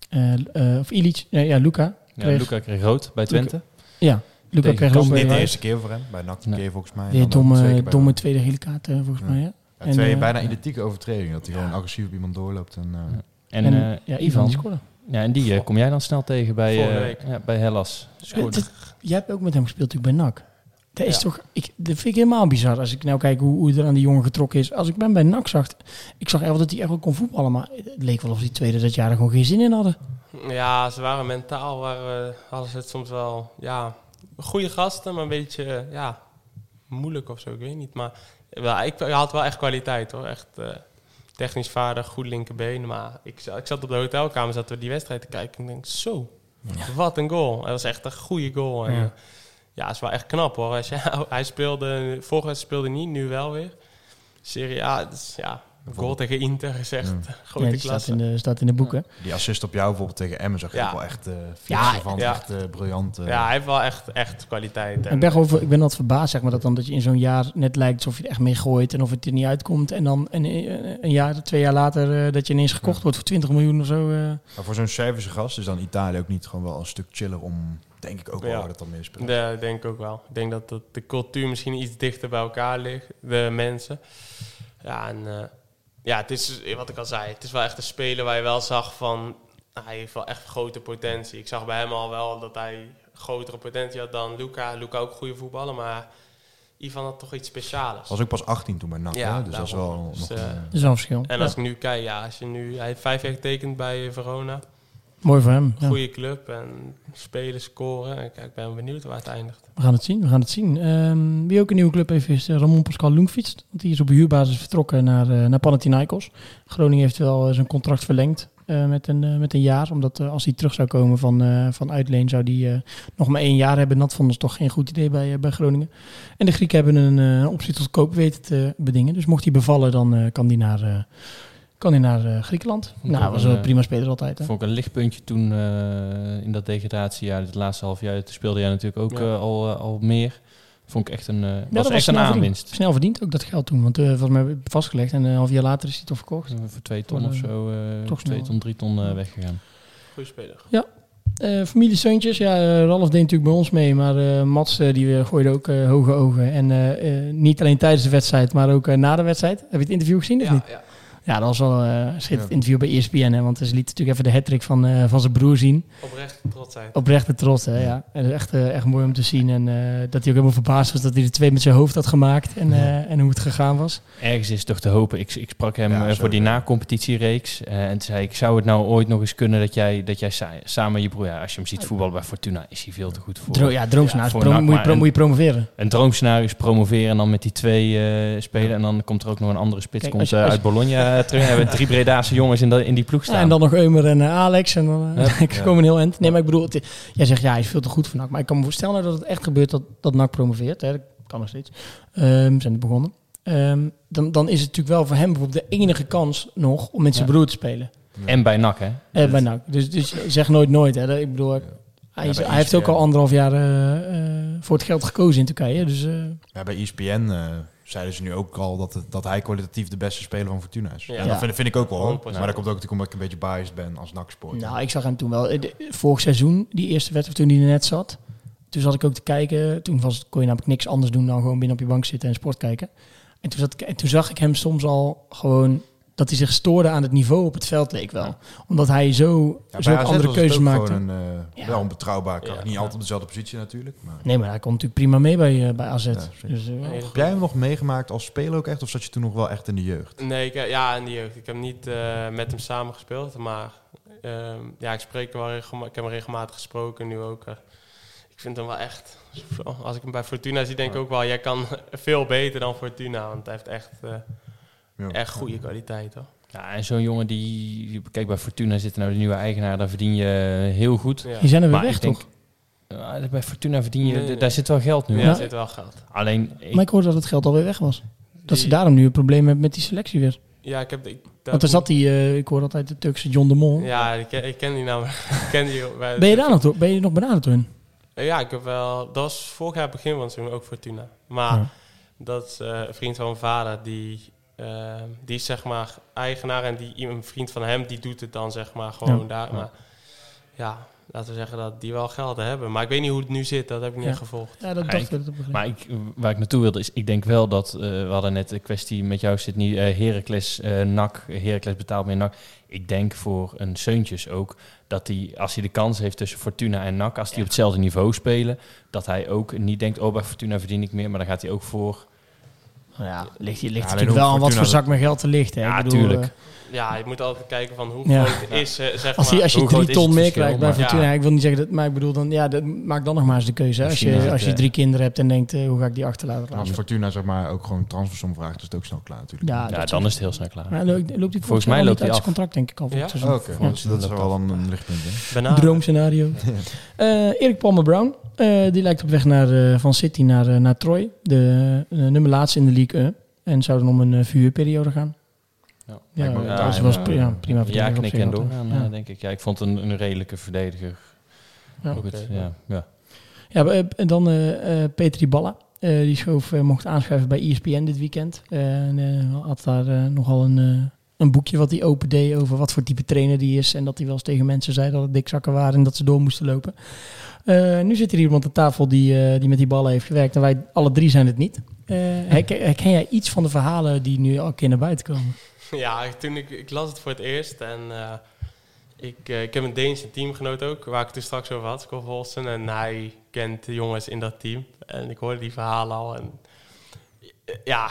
eh, eh, of Ilic. Nee, ja, Luca. Ja, kreeg- Luca kreeg rood bij Twente. Ja, Luca Tegen kreeg ook is niet de eerste keer voor hem. Bij NAC Nee. keer volgens mij. twee domme, bij domme tweede gele kaart, volgens Ja. mij. Ja. Ja, En, twee bijna ja. identieke overtredingen. Dat hij gewoon agressief op iemand doorloopt. En, eh, En, En, eh, ja, Ivan Ivan. die scoorde. Ja, en die kom jij dan snel tegen bij, eh, week. ja, bij Hellas. Het- Jij hebt ook met hem gespeeld natuurlijk bij NAC. Dat is Ja. toch, ik, dat vind ik helemaal bizar als ik nou kijk hoe, hoe er aan die jongen getrokken is. Als ik ben bij NAC zag, ik zag echt dat hij echt wel kon voetballen, maar het leek wel of die tweede dat jaar er gewoon geen zin in hadden. Ja, ze waren mentaal, waren, hadden ze het soms wel, ja, goede gasten, maar een beetje, ja, moeilijk of zo, ik weet niet. Maar wel, ik had wel echt kwaliteit hoor, echt eh, technisch vaardig, goed linkerbeen. Maar ik, ik zat op de hotelkamer, zaten we die wedstrijd te kijken en ik denk, zo, wat een goal. Het was echt een goede goal. En, Ja. Ja. is wel echt knap hoor. Als je, hij speelde, vorige wedstrijd speelde niet, nu wel weer. Serie A, dus, ja, een goal tegen Inter is echt Ja. grote Ja, die staat in, de, staat in de boeken. die assist op jou bijvoorbeeld tegen Emmen zag je Ja. ook wel echt eh Ja, van. ja. Echt eh, briljant. eh. Ja, hij heeft wel echt, echt kwaliteit. Ik ben, over, ik ben altijd verbaasd, zeg maar, dat, dan, dat je in zo'n jaar net lijkt alsof je er echt mee gooit en of het er niet uitkomt. En dan een, een jaar, twee jaar later, eh, dat je ineens gekocht wordt voor 20 miljoen of zo. eh. Maar voor zo'n Servische gast is dan Italië ook niet gewoon wel een stuk chiller om, denk ik ook wel, Ja. waar dat dan meespeelt. Ja, denk ik ook wel. Ik denk dat dat de cultuur misschien iets dichter bij elkaar ligt, de mensen. Ja, en eh, ja, het is wat ik al zei, het is wel echt een speler waar je wel zag van, hij heeft wel echt grote potentie. Ik zag bij hem al wel dat hij grotere potentie had dan Luca. Luca ook goede voetballer, maar Ivan had toch iets speciaals. Was ook pas 18 toen bij NAC, Ja, hè? dus dat is wel nog... Dus, een, eh, is een verschil. En Ja. als ik nu kijk, ja, als je nu, hij heeft vijf jaar getekend bij eh, Verona. Mooi voor hem. ja. Goede club en spelen, scoren. Ik, ik ben benieuwd waar het eindigt. We gaan het zien, we gaan het zien. Ehm, wie ook een nieuwe club heeft is eh, Ramon Pascal Loenfiets. Want die is op huurbasis vertrokken naar, eh, naar Panathinaikos. Groningen heeft wel eh, zijn contract verlengd met, een, met een jaar. Omdat als hij terug zou komen van, van uitleen zou hij nog maar één jaar hebben. En dat vonden ze toch geen goed idee bij, bij Groningen. En de Grieken hebben een optie tot koop weten te bedingen. Dus mocht hij bevallen, dan kan hij naar, kan hij naar eh, Griekenland. Vond Nou, was een, eh, prima speler altijd. Hè? Vond ik een lichtpuntje toen eh, in dat degradatiejaar, het laatste half jaar. Speelde jij natuurlijk ook Ja. al, al meer. Vond ik echt een, eh, Ja, was echt een verdiend. aanwinst. Snel verdiend ook dat geld toen. Want eh volgens mij vastgelegd. En een half jaar later is hij toch verkocht. Voor twee ton of zo, eh, toch twee ton, drie ton weggegaan. Goeie speler. Eh familie Seuntjes, ja, eh, Ralf deed natuurlijk bij ons mee, maar eh, Mats die eh, gooide ook hoge ogen. En eh, eh, niet alleen tijdens de wedstrijd, maar ook na de wedstrijd. Heb je het interview gezien of niet? ja. Ja, dat was wel eh, een schitterend Ja. interview bij ESPN, hè, want ze liet natuurlijk even de hattrick van, eh, van zijn broer zien. Oprecht trotsheid. Oprechte trots, hè, ja. En dat is echt, eh, echt mooi om te zien. En eh, dat hij ook helemaal verbaasd was dat hij de twee met zijn hoofd had gemaakt en, eh, en hoe het gegaan was. Ergens is toch te hopen. Ik, ik sprak hem Ja, eh, voor die na-competitiereeks. eh, en toen zei ik, zou het nou ooit nog eens kunnen dat jij, dat jij sa- samen je broer... Ja, als je hem ziet voetballen bij Fortuna, is hij veel te goed voor. Dro ja, droomscenario. NAC, moet, je maar pro- een- moet je promoveren. Een droomscenario is promoveren en dan met die twee eh, spelen. En dan komt er ook nog een andere spits Kijk, komt, als je- eh, als uit Bologna eh, terug. We hebben drie Bredaanse jongens in, de, in die ploeg staan. Ja, en dan nog Eumer en eh, Alex. En dan eh, Ja. ik kom een heel eind. Nee, maar ik bedoel, het, jij zegt ja, hij is veel te goed voor NAC. Maar ik kan me voorstellen dat het echt gebeurt dat, dat NAC promoveert. Hè. Dat kan nog steeds. Ehm, zijn er begonnen. Ehm, dan, dan is het natuurlijk wel voor hem bijvoorbeeld de enige kans nog om met zijn Ja. broer te spelen. En bij NAC, hè? Eh, bij NAC. Dus, dus zeg nooit nooit. Hè. Dat, ik bedoel, hij, is- hij heeft ook ESPN. al anderhalf jaar voor het geld gekozen in Turkije. Dus eh, Ja, bij ESPN zeiden ze nu ook al dat, het, dat hij kwalitatief de beste speler van Fortuna is. Ja. En Ja. dat vind, vind ik ook wel. 100%. Maar dat komt ook natuurlijk omdat ik een beetje biased ben als NAC-sport. Nou, ik zag hem toen wel. eh, de- Vorig seizoen, die eerste wedstrijd toen hij er net zat. Toen zat ik ook te kijken. Toen was, kon je namelijk niks anders doen dan gewoon binnen op je bank zitten en sport kijken. En toen, zat ik, en toen zag ik hem soms al gewoon dat hij zich stoorde aan het niveau op het veld, leek wel. Omdat hij zo, Ja, zo andere keuzes ook maakte. Gewoon een, eh, Ja. Wel onbetrouwbaar. Kan Ja. Niet altijd op dezelfde positie natuurlijk. Maar. Nee, maar hij komt natuurlijk prima mee bij, eh, bij AZ. dus, eh, Nee, Heb jij hem nog meegemaakt als speler ook echt? Of zat je toen nog wel echt in de jeugd? Nee, ik, ja, in de jeugd. Ik heb niet eh, met hem samen gespeeld, maar ehm, ja, ik spreek wel ik heb hem regelmatig gesproken, nu ook. ik vind hem wel echt, als ik hem bij Fortuna zie, denk ik ook wel, jij kan veel beter dan Fortuna, want hij heeft echt, eh, Ja. echt goede kwaliteit. Hoor. Ja, en zo'n jongen die... Kijk, bij Fortuna zit nou de nieuwe eigenaar. Daar verdien je heel goed. Ja. Die zijn er weer Maar weg, denk, toch? ja, bij Fortuna verdien je... Nee, nee. Daar zit wel geld nu. Ja, er zit wel geld. Alleen... Ik, Maar ik hoorde dat het geld alweer weg was. Dat ze daarom nu een probleem hebben met die selectie weer. Ja, ik heb... Ik, dat- Want er zat die, eh, ik hoor altijd de Turkse John de Mol. Ja, ik ken, ik ken die naam. ik ken die, bij- Ben je daar nog, ben je nog benaderd door hun? Ja, ik heb wel... Dat was vorig jaar begin van het seizoen ook Fortuna. Maar Ja. dat eh, een vriend van mijn vader, die, eh, die is zeg maar eigenaar en die, een vriend van hem, die doet het dan zeg maar gewoon Ja. daar. Maar ja, laten we zeggen dat die wel geld hebben. Maar ik weet niet hoe het nu zit, dat heb ik niet Ja. echt gevolgd. Ja, dat dacht ik-. Maar ik, waar ik naartoe wilde is, ik denk wel dat, eh, we hadden net de kwestie met jou zit niet, eh Heracles, eh NAC, Heracles betaalt meer NAC. Ik denk voor een Seuntjes ook, dat hij, als hij de kans heeft tussen Fortuna en NAC, als die op hetzelfde niveau spelen, dat hij ook niet denkt, oh bij Fortuna verdien ik meer, maar dan gaat hij ook voor, Nou ja, ligt, ligt Ja, natuurlijk wel aan wat voor zak met geld er ligt. Hè. Ja, ik bedoel, tuurlijk. eh, Ja, je moet altijd kijken van hoe Ja. groot is eh, zeg als, maar. je, als je drie ton het meer krijgt bij maar- Fortuna, Ja. ik wil niet zeggen dat, maar ik bedoel dan, ja, dat, maak dan nog maar eens de keuze. Hè. Als je, het, als je eh, drie kinderen hebt en denkt, eh, hoe ga ik die achterlaten? En als? Fortuna zeg maar ook gewoon transfersom vraagt, is het ook snel klaar natuurlijk. Ja, dan is het heel snel klaar. Maar loopt, loopt hij Volgens mij loopt hij uit zijn af. contract, denk ik al. Voor Ja? het seizoen. Oké, Ja. dat is wel een, een lichtpunt. Droomscenario. Eh Erik Palmer Brown, eh, die lijkt op weg naar, eh, van City naar, naar Troy. De nummer laatste in de League 1. En zou dan om een uh, verhuurperiode gaan. Ja. Ja, dat was, was ja. pri- ja, prima Ja, knikken zich en doorgaan, Ja. denk ik. Ja, ik vond een, een redelijke verdediger. Ja. Ook het, Oké. ja, ja. Ja, eh, en dan eh eh Petri Balla. Eh, die schoof, eh, mocht aanschuiven bij ESPN dit weekend. En eh, had daar nogal een, een boekje wat hij open deed over wat voor type trainer die is. En dat hij wel eens tegen mensen zei dat het dikzakken waren en dat ze door moesten lopen. Eh, nu zit er iemand aan tafel die, eh, die met die ballen heeft gewerkt. En wij alle drie zijn het niet. Eh, herken, herken jij iets van de verhalen die nu al een keer naar buiten komen? Ja, toen ik, ik las het voor het eerst en eh, ik, eh, ik heb een Deense teamgenoot ook, waar ik het straks over had, Scott Holsten. En hij kent de jongens in dat team. En ik hoorde die verhalen al en ja,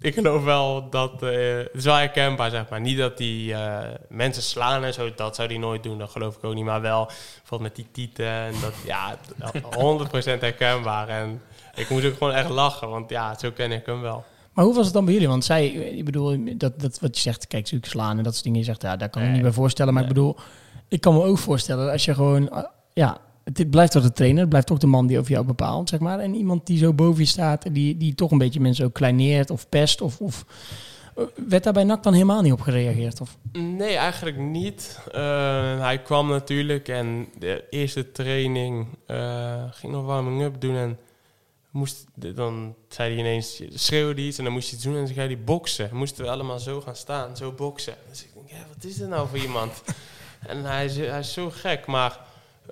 ik geloof wel dat... eh, het wel herkenbaar, zeg maar. Niet dat die eh, mensen slaan en zo, dat zou hij nooit doen. Dat geloof ik ook niet. Maar wel bijvoorbeeld met die tieten en dat... Ja, 100% herkenbaar. En ik moest ook gewoon echt lachen, want ja, zo ken ik hem wel. Maar hoe was het dan bij jullie? Want zij, ik bedoel, dat, dat wat je zegt, kijk, zoek slaan en dat soort dingen. Je zegt, ja, daar kan ik me niet bij voorstellen. Maar ik bedoel, ik kan me ook voorstellen als je gewoon, eh, ja, het blijft toch de trainer, het blijft toch de man die over jou bepaalt, zeg maar. En iemand die zo boven je staat, en die, die toch een beetje mensen ook kleineert of pest of... of eh, werd daar bij NAC dan helemaal niet op gereageerd? Of? Nee, eigenlijk niet. Eh, hij kwam natuurlijk en de eerste training eh, ging nog warming-up doen en moest, dan zei hij ineens, schreeuwde iets en dan moest hij iets doen en dan zei hij boksen. Moesten we allemaal zo gaan staan, zo boksen. Dus ik denk, ja, wat is dit nou voor iemand? en hij is, hij is zo gek, maar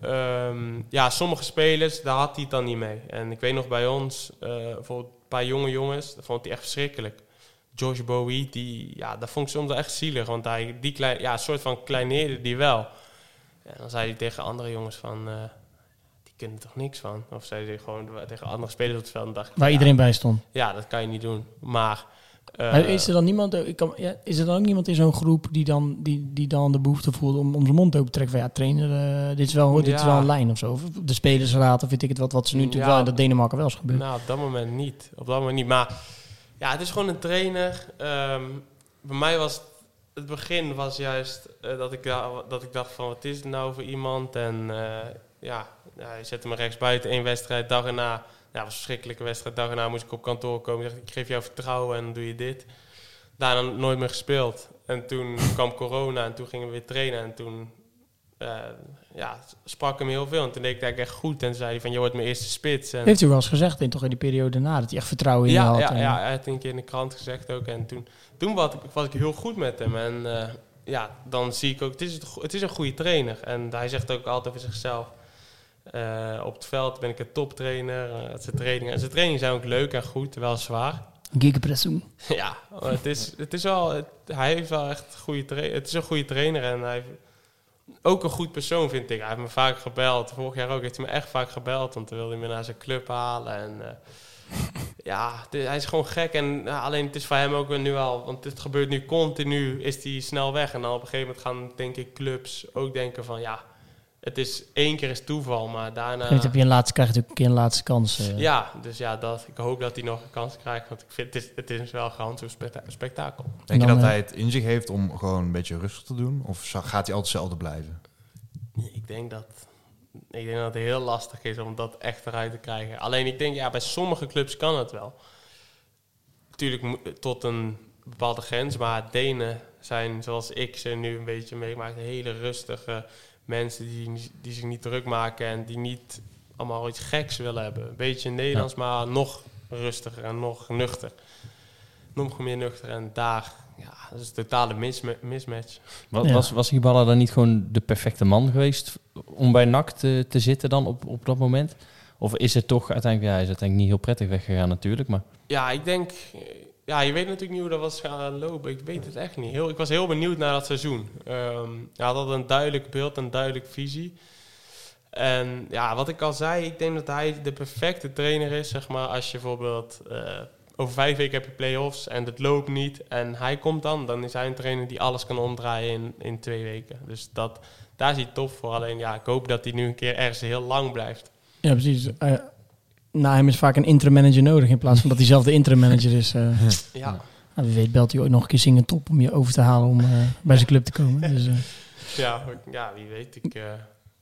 ehm, ja, sommige spelers, daar had hij het dan niet mee. En ik weet nog bij ons, eh, bijvoorbeeld een paar jonge jongens, dat vond hij echt verschrikkelijk. Josh Bowie, die, ja, dat vond ik soms echt zielig. Want hij, die klein, ja, soort van kleineerde die wel. En dan zei hij tegen andere jongens van, eh, kunnen er toch niks van. Of zei hij gewoon tegen andere spelers op het veld. dacht Waar ja, iedereen bij stond. Ja, dat kan je niet doen. Maar... eh, Maar is er dan niemand, ik kan, ja, is er dan ook niemand in zo'n groep die dan, die, die dan de behoefte voelt om, om zijn mond open te trekken van ja, trainer, eh, dit, is wel, dit is wel een lijn of zo. Of de spelersraad of weet ik het wat, wat ze nu natuurlijk wel in dat Denemarken wel is gebeurd. Nou, op dat moment niet. Op dat moment niet. Maar ja, het is gewoon een trainer. Ehm, bij mij was het begin was juist eh, dat, ik, da- dat ik dacht van wat is het nou voor iemand? En eh, ja, ja, hij zette me rechts buiten één wedstrijd. Dag erna, ja, was een verschrikkelijke wedstrijd. Dag erna moest ik op kantoor komen. Ik dacht, ik geef jou vertrouwen en dan doe je dit. Daarna nooit meer gespeeld. En toen kwam corona en toen gingen we weer trainen. En toen eh, ja, sprak hem heel veel. En toen deed ik het echt goed. En zei hij van, je wordt mijn eerste spits. En Heeft u wel eens gezegd in, toch in die periode daarna dat hij echt vertrouwen in je ja, had? ja, en- ja, hij had een keer in de krant gezegd ook. En toen, toen was, ik, was ik heel goed met hem. En eh, ja, dan zie ik ook, het is, het, het is een goede trainer. En hij zegt ook altijd over zichzelf. Eh, op het veld ben ik een toptrainer. eh, zijn trainingen, en zijn trainingen zijn ook leuk en goed, wel zwaar. Gegenpressing. Ja, het is, het is wel, het- hij heeft wel echt een goede trainer. Het is een goede trainer en hij heeft ook een goed persoon, vind ik. Hij heeft me vaak gebeld. Vorig jaar ook heeft hij me echt vaak gebeld, want dan wilde hij me naar zijn club halen. En eh, ja, hij is gewoon gek. En ja, alleen het is voor hem ook nu al, want het gebeurt nu continu, is hij snel weg. En dan op een gegeven moment gaan, denk ik, clubs ook denken van ja, het is één keer is toeval, maar daarna. Dan heb je een laatste, krijg je natuurlijk een keer een laatste kans. eh. Ja, dus ja, dat, ik hoop dat hij nog een kans krijgt. Want ik vind het is, het is wel gewoon zo'n spekta- spektakel. Denk je dat eh, hij het in zich heeft om gewoon een beetje rustig te doen? Of gaat hij altijd hetzelfde blijven? Ik denk dat, ik denk dat het heel lastig is om dat echt eruit te krijgen. Alleen ik denk, ja, bij sommige clubs kan het wel. Natuurlijk tot een bepaalde grens, maar Denen zijn, zoals ik ze nu een beetje meemaak, hele rustige mensen die, die zich niet druk maken en die niet allemaal iets geks willen hebben. Een beetje Nederlands, maar nog rustiger en nog nuchter. Nog meer nuchter en daar, ja, dat is een totale misma- mismatch. Wa- Ja. Was, was Hiballa dan niet gewoon de perfecte man geweest om bij NAC te, te zitten dan op, op dat moment? Of is het toch uiteindelijk, ja, hij is uiteindelijk niet heel prettig weggegaan natuurlijk, maar Ja, ik denk... Ja, je weet natuurlijk niet hoe dat was gaan lopen. Ik weet het echt niet. Heel, ik was heel benieuwd naar dat seizoen. Ehm hij had altijd een duidelijk beeld, een duidelijke visie. En ja, wat ik al zei, ik denk dat hij de perfecte trainer is, zeg maar. Als je bijvoorbeeld... eh, over vijf weken heb je play-offs en het loopt niet. En hij komt dan, dan is hij een trainer die alles kan omdraaien in, in twee weken. Dus dat, daar is hij tof voor. Alleen ja, ik hoop dat hij nu een keer ergens heel lang blijft. Ja, precies. Eh na hem is vaak een interim manager nodig in plaats van dat hij zelf de interim manager is. eh. Ja. Nou, wie weet belt hij ooit nog een keer zingen top om je over te halen om eh, bij zijn club te komen. Dus, eh, Ja, ja, wie weet. Ik, eh,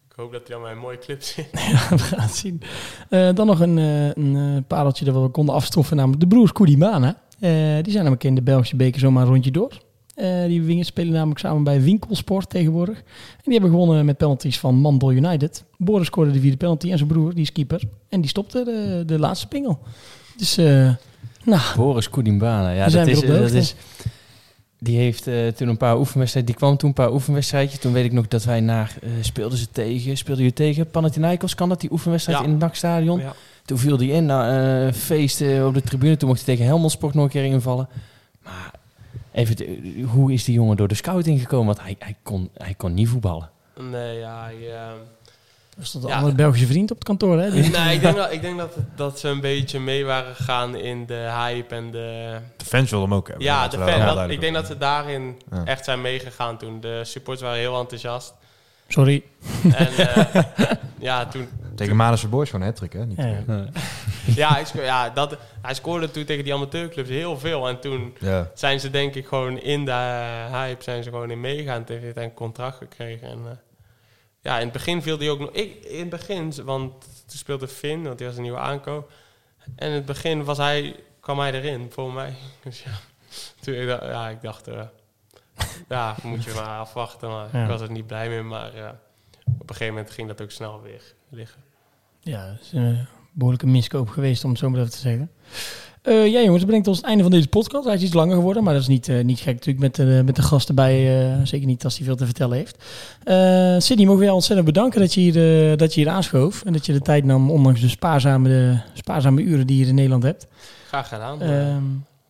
ik hoop dat hij aan mijn mooie clip zit. ja, we gaan het zien. Eh, dan nog een, eh, een pareltje dat we konden afstoffen, namelijk de broers Koudimana. Eh die zijn namelijk in de Belgische beker zomaar een rondje door. Eh, die wingers spelen namelijk samen bij Winkelsport tegenwoordig. En die hebben gewonnen met penalties van Mandel United. Boris scoorde de vierde penalty en zijn broer, die is keeper. En die stopte de, de laatste pingel. Dus, eh, nou, Boris Koedimbana, ja, dat is, de dat is, die heeft eh, toen een paar oefenwedstrijden, die kwam toen een paar oefenwedstrijdjes. Toen weet ik nog dat wij naar, eh, speelden ze tegen, speelden je tegen Panathinaikos, kan dat, die oefenwedstrijd Ja. in het NAC-stadion? Ja. Toen viel die in, nou, eh, feest eh, op de tribune, toen mocht hij tegen Helmond Sport nog een keer invallen. Maar even, te- hoe is die jongen door de scouting gekomen? Want hij, hij, kon, hij kon niet voetballen. Nee, ja, toch Ja. een andere Belgische vriend op het kantoor, hè? Nee, ik denk, dat, ik denk dat, dat ze een beetje mee waren gegaan in de hype en de... De fans wilden hem ook hebben. Ja, de is wel fan, heel dat- duidelijk. ik denk dat ze daarin Ja. echt zijn meegegaan toen. De supporters waren heel enthousiast. Sorry. En eh, ja, toen... Tegen Madense Boys van Hattrick, hè? Niet Ja, ja. Ja, hij, sco- ja dat, hij scoorde toen tegen die amateurclubs heel veel. En toen Ja. zijn ze denk ik gewoon in de hype zijn ze gewoon in meegegaan. Toen heeft hij een contract gekregen. En, eh, ja, in het begin viel hij ook nog... Ik, in het begin, want toen speelde Finn, want die was een nieuwe aankoop. En in het begin was hij, kwam hij erin, voor mij. Dus ja, toen, ik dacht- ja ik dacht... eh, ja, moet je maar afwachten. Maar Ja. ik was er niet blij mee. Maar eh, op een gegeven moment ging dat ook snel weer liggen. Ja, dat is een behoorlijke miskoop geweest, om het zo maar even te zeggen. Eh, ja, jongens, dat brengt ons het einde van deze podcast. Hij is iets langer geworden, maar dat is niet, eh, niet gek natuurlijk met de, met de gast erbij. eh, zeker niet als hij veel te vertellen heeft. Sidney, mogen we jou ontzettend bedanken dat je, hier, dat je hier aanschoof. En dat je de tijd nam, ondanks de spaarzame, de spaarzame uren die je in Nederland hebt. Graag gedaan.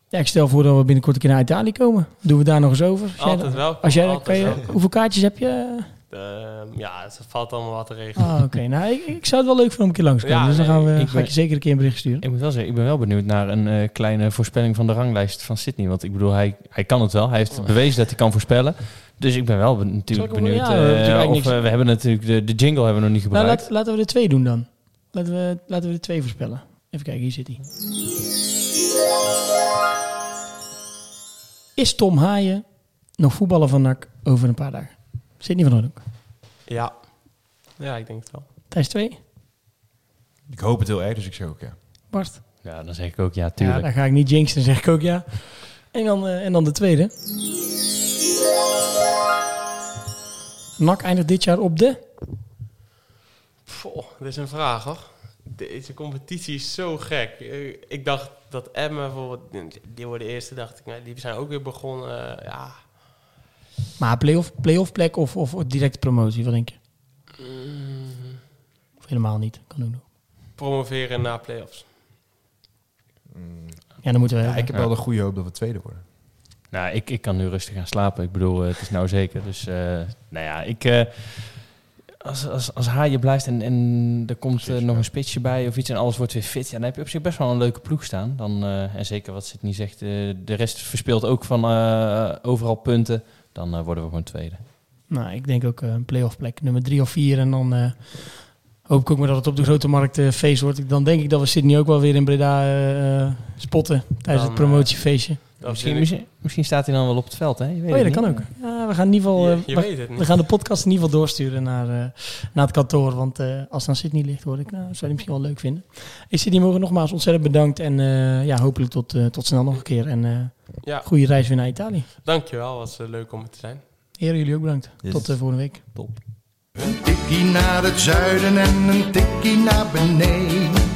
Ja, ik stel voor dat we binnenkort een keer naar Italië komen. Doen we daar nog eens over? Als Altijd welkom, Als jij, altijd kan je, welkom. hoeveel kaartjes heb je? Ehm, ja, het valt allemaal wat te regelen. Ah, oké. Nou, ik, ik zou het wel leuk vinden om een keer langs te komen. Ja, dus dan gaan we, ik ga ik je zeker een keer een bericht sturen. Ik moet wel zeggen, ik ben wel benieuwd naar een eh, kleine voorspelling van de ranglijst van Sydney. Want ik bedoel, hij, hij kan het wel. Hij heeft bewezen dat hij kan voorspellen. Dus ik ben wel ben- natuurlijk benieuwd. ja, we hebben eh, natuurlijk of eh, we hebben natuurlijk de, de jingle hebben we nog niet Nou, gebruikt. laat- laten we er twee doen dan. Laten we, laten we er twee voorspellen. Even kijken, hier zit hij. Is Tom Haaien nog voetballer van NAC over een paar dagen? Zit niet van Hoornhoek. Ja. ja, ik denk het wel. Thijs 2. Ik hoop het heel erg, dus ik zeg ook ja. Bart. Ja, dan zeg ik ook ja, Ja, tuurlijk. dan ga ik niet jinxen, dan zeg ik ook ja. En dan, eh, en dan de tweede. NAC eindigt dit jaar op de... Goh, dit is een vraag hoor. Deze competitie is zo gek. Eh, Ik dacht dat Emma bijvoorbeeld, die worden eerste, dacht ik, nou, die zijn ook weer begonnen. eh, ja, Maar play-off, play-off plek of, of directe promotie, wat denk je? mm, Of helemaal niet, kan ook nog. promoveren na play-offs. Ja, dan moeten we... Ja, ik heb wel de goede hoop dat we tweede worden. Nou, ik, ik kan nu rustig gaan slapen. Ik bedoel, eh, het is nou zeker. Dus, eh, nou ja, ik... eh, als, als, als Haaien blijft en, en er komt eh, nog een spitsje bij of iets en alles wordt weer fit, ja, dan heb je op zich best wel een leuke ploeg staan. Dan, eh, en zeker wat Sidney zegt, eh, de rest verspeelt ook van eh, overal punten. Dan worden we gewoon tweede. Nou, ik denk ook een play-off plek, nummer drie of vier. En dan eh, hoop ik ook maar dat het op de grote markt eh, feest wordt. Dan denk ik dat we Sydney ook wel weer in Breda spotten tijdens Dan, het promotiefeestje. Dat Misschien, misschien, misschien staat hij dan wel op het veld, hè? Je weet oh ja, dat kan ook. Ja, we gaan in ieder geval... Je- eh, je we, weet het niet. we gaan de podcast in ieder geval doorsturen naar, eh, naar het kantoor. Want eh, als het aan Sydney ligt, hoor ik, nou, zou die misschien wel leuk vinden. Ik Sydney mogen nogmaals ontzettend bedankt. En eh, ja, hopelijk tot, eh, tot snel nog een keer. En eh Ja, goede reis weer naar Italië. dankjewel. Was leuk om er te zijn. Heren, jullie ook bedankt. Yes. Tot de volgende week. Een tikkie naar het zuiden en een tikkie naar beneden.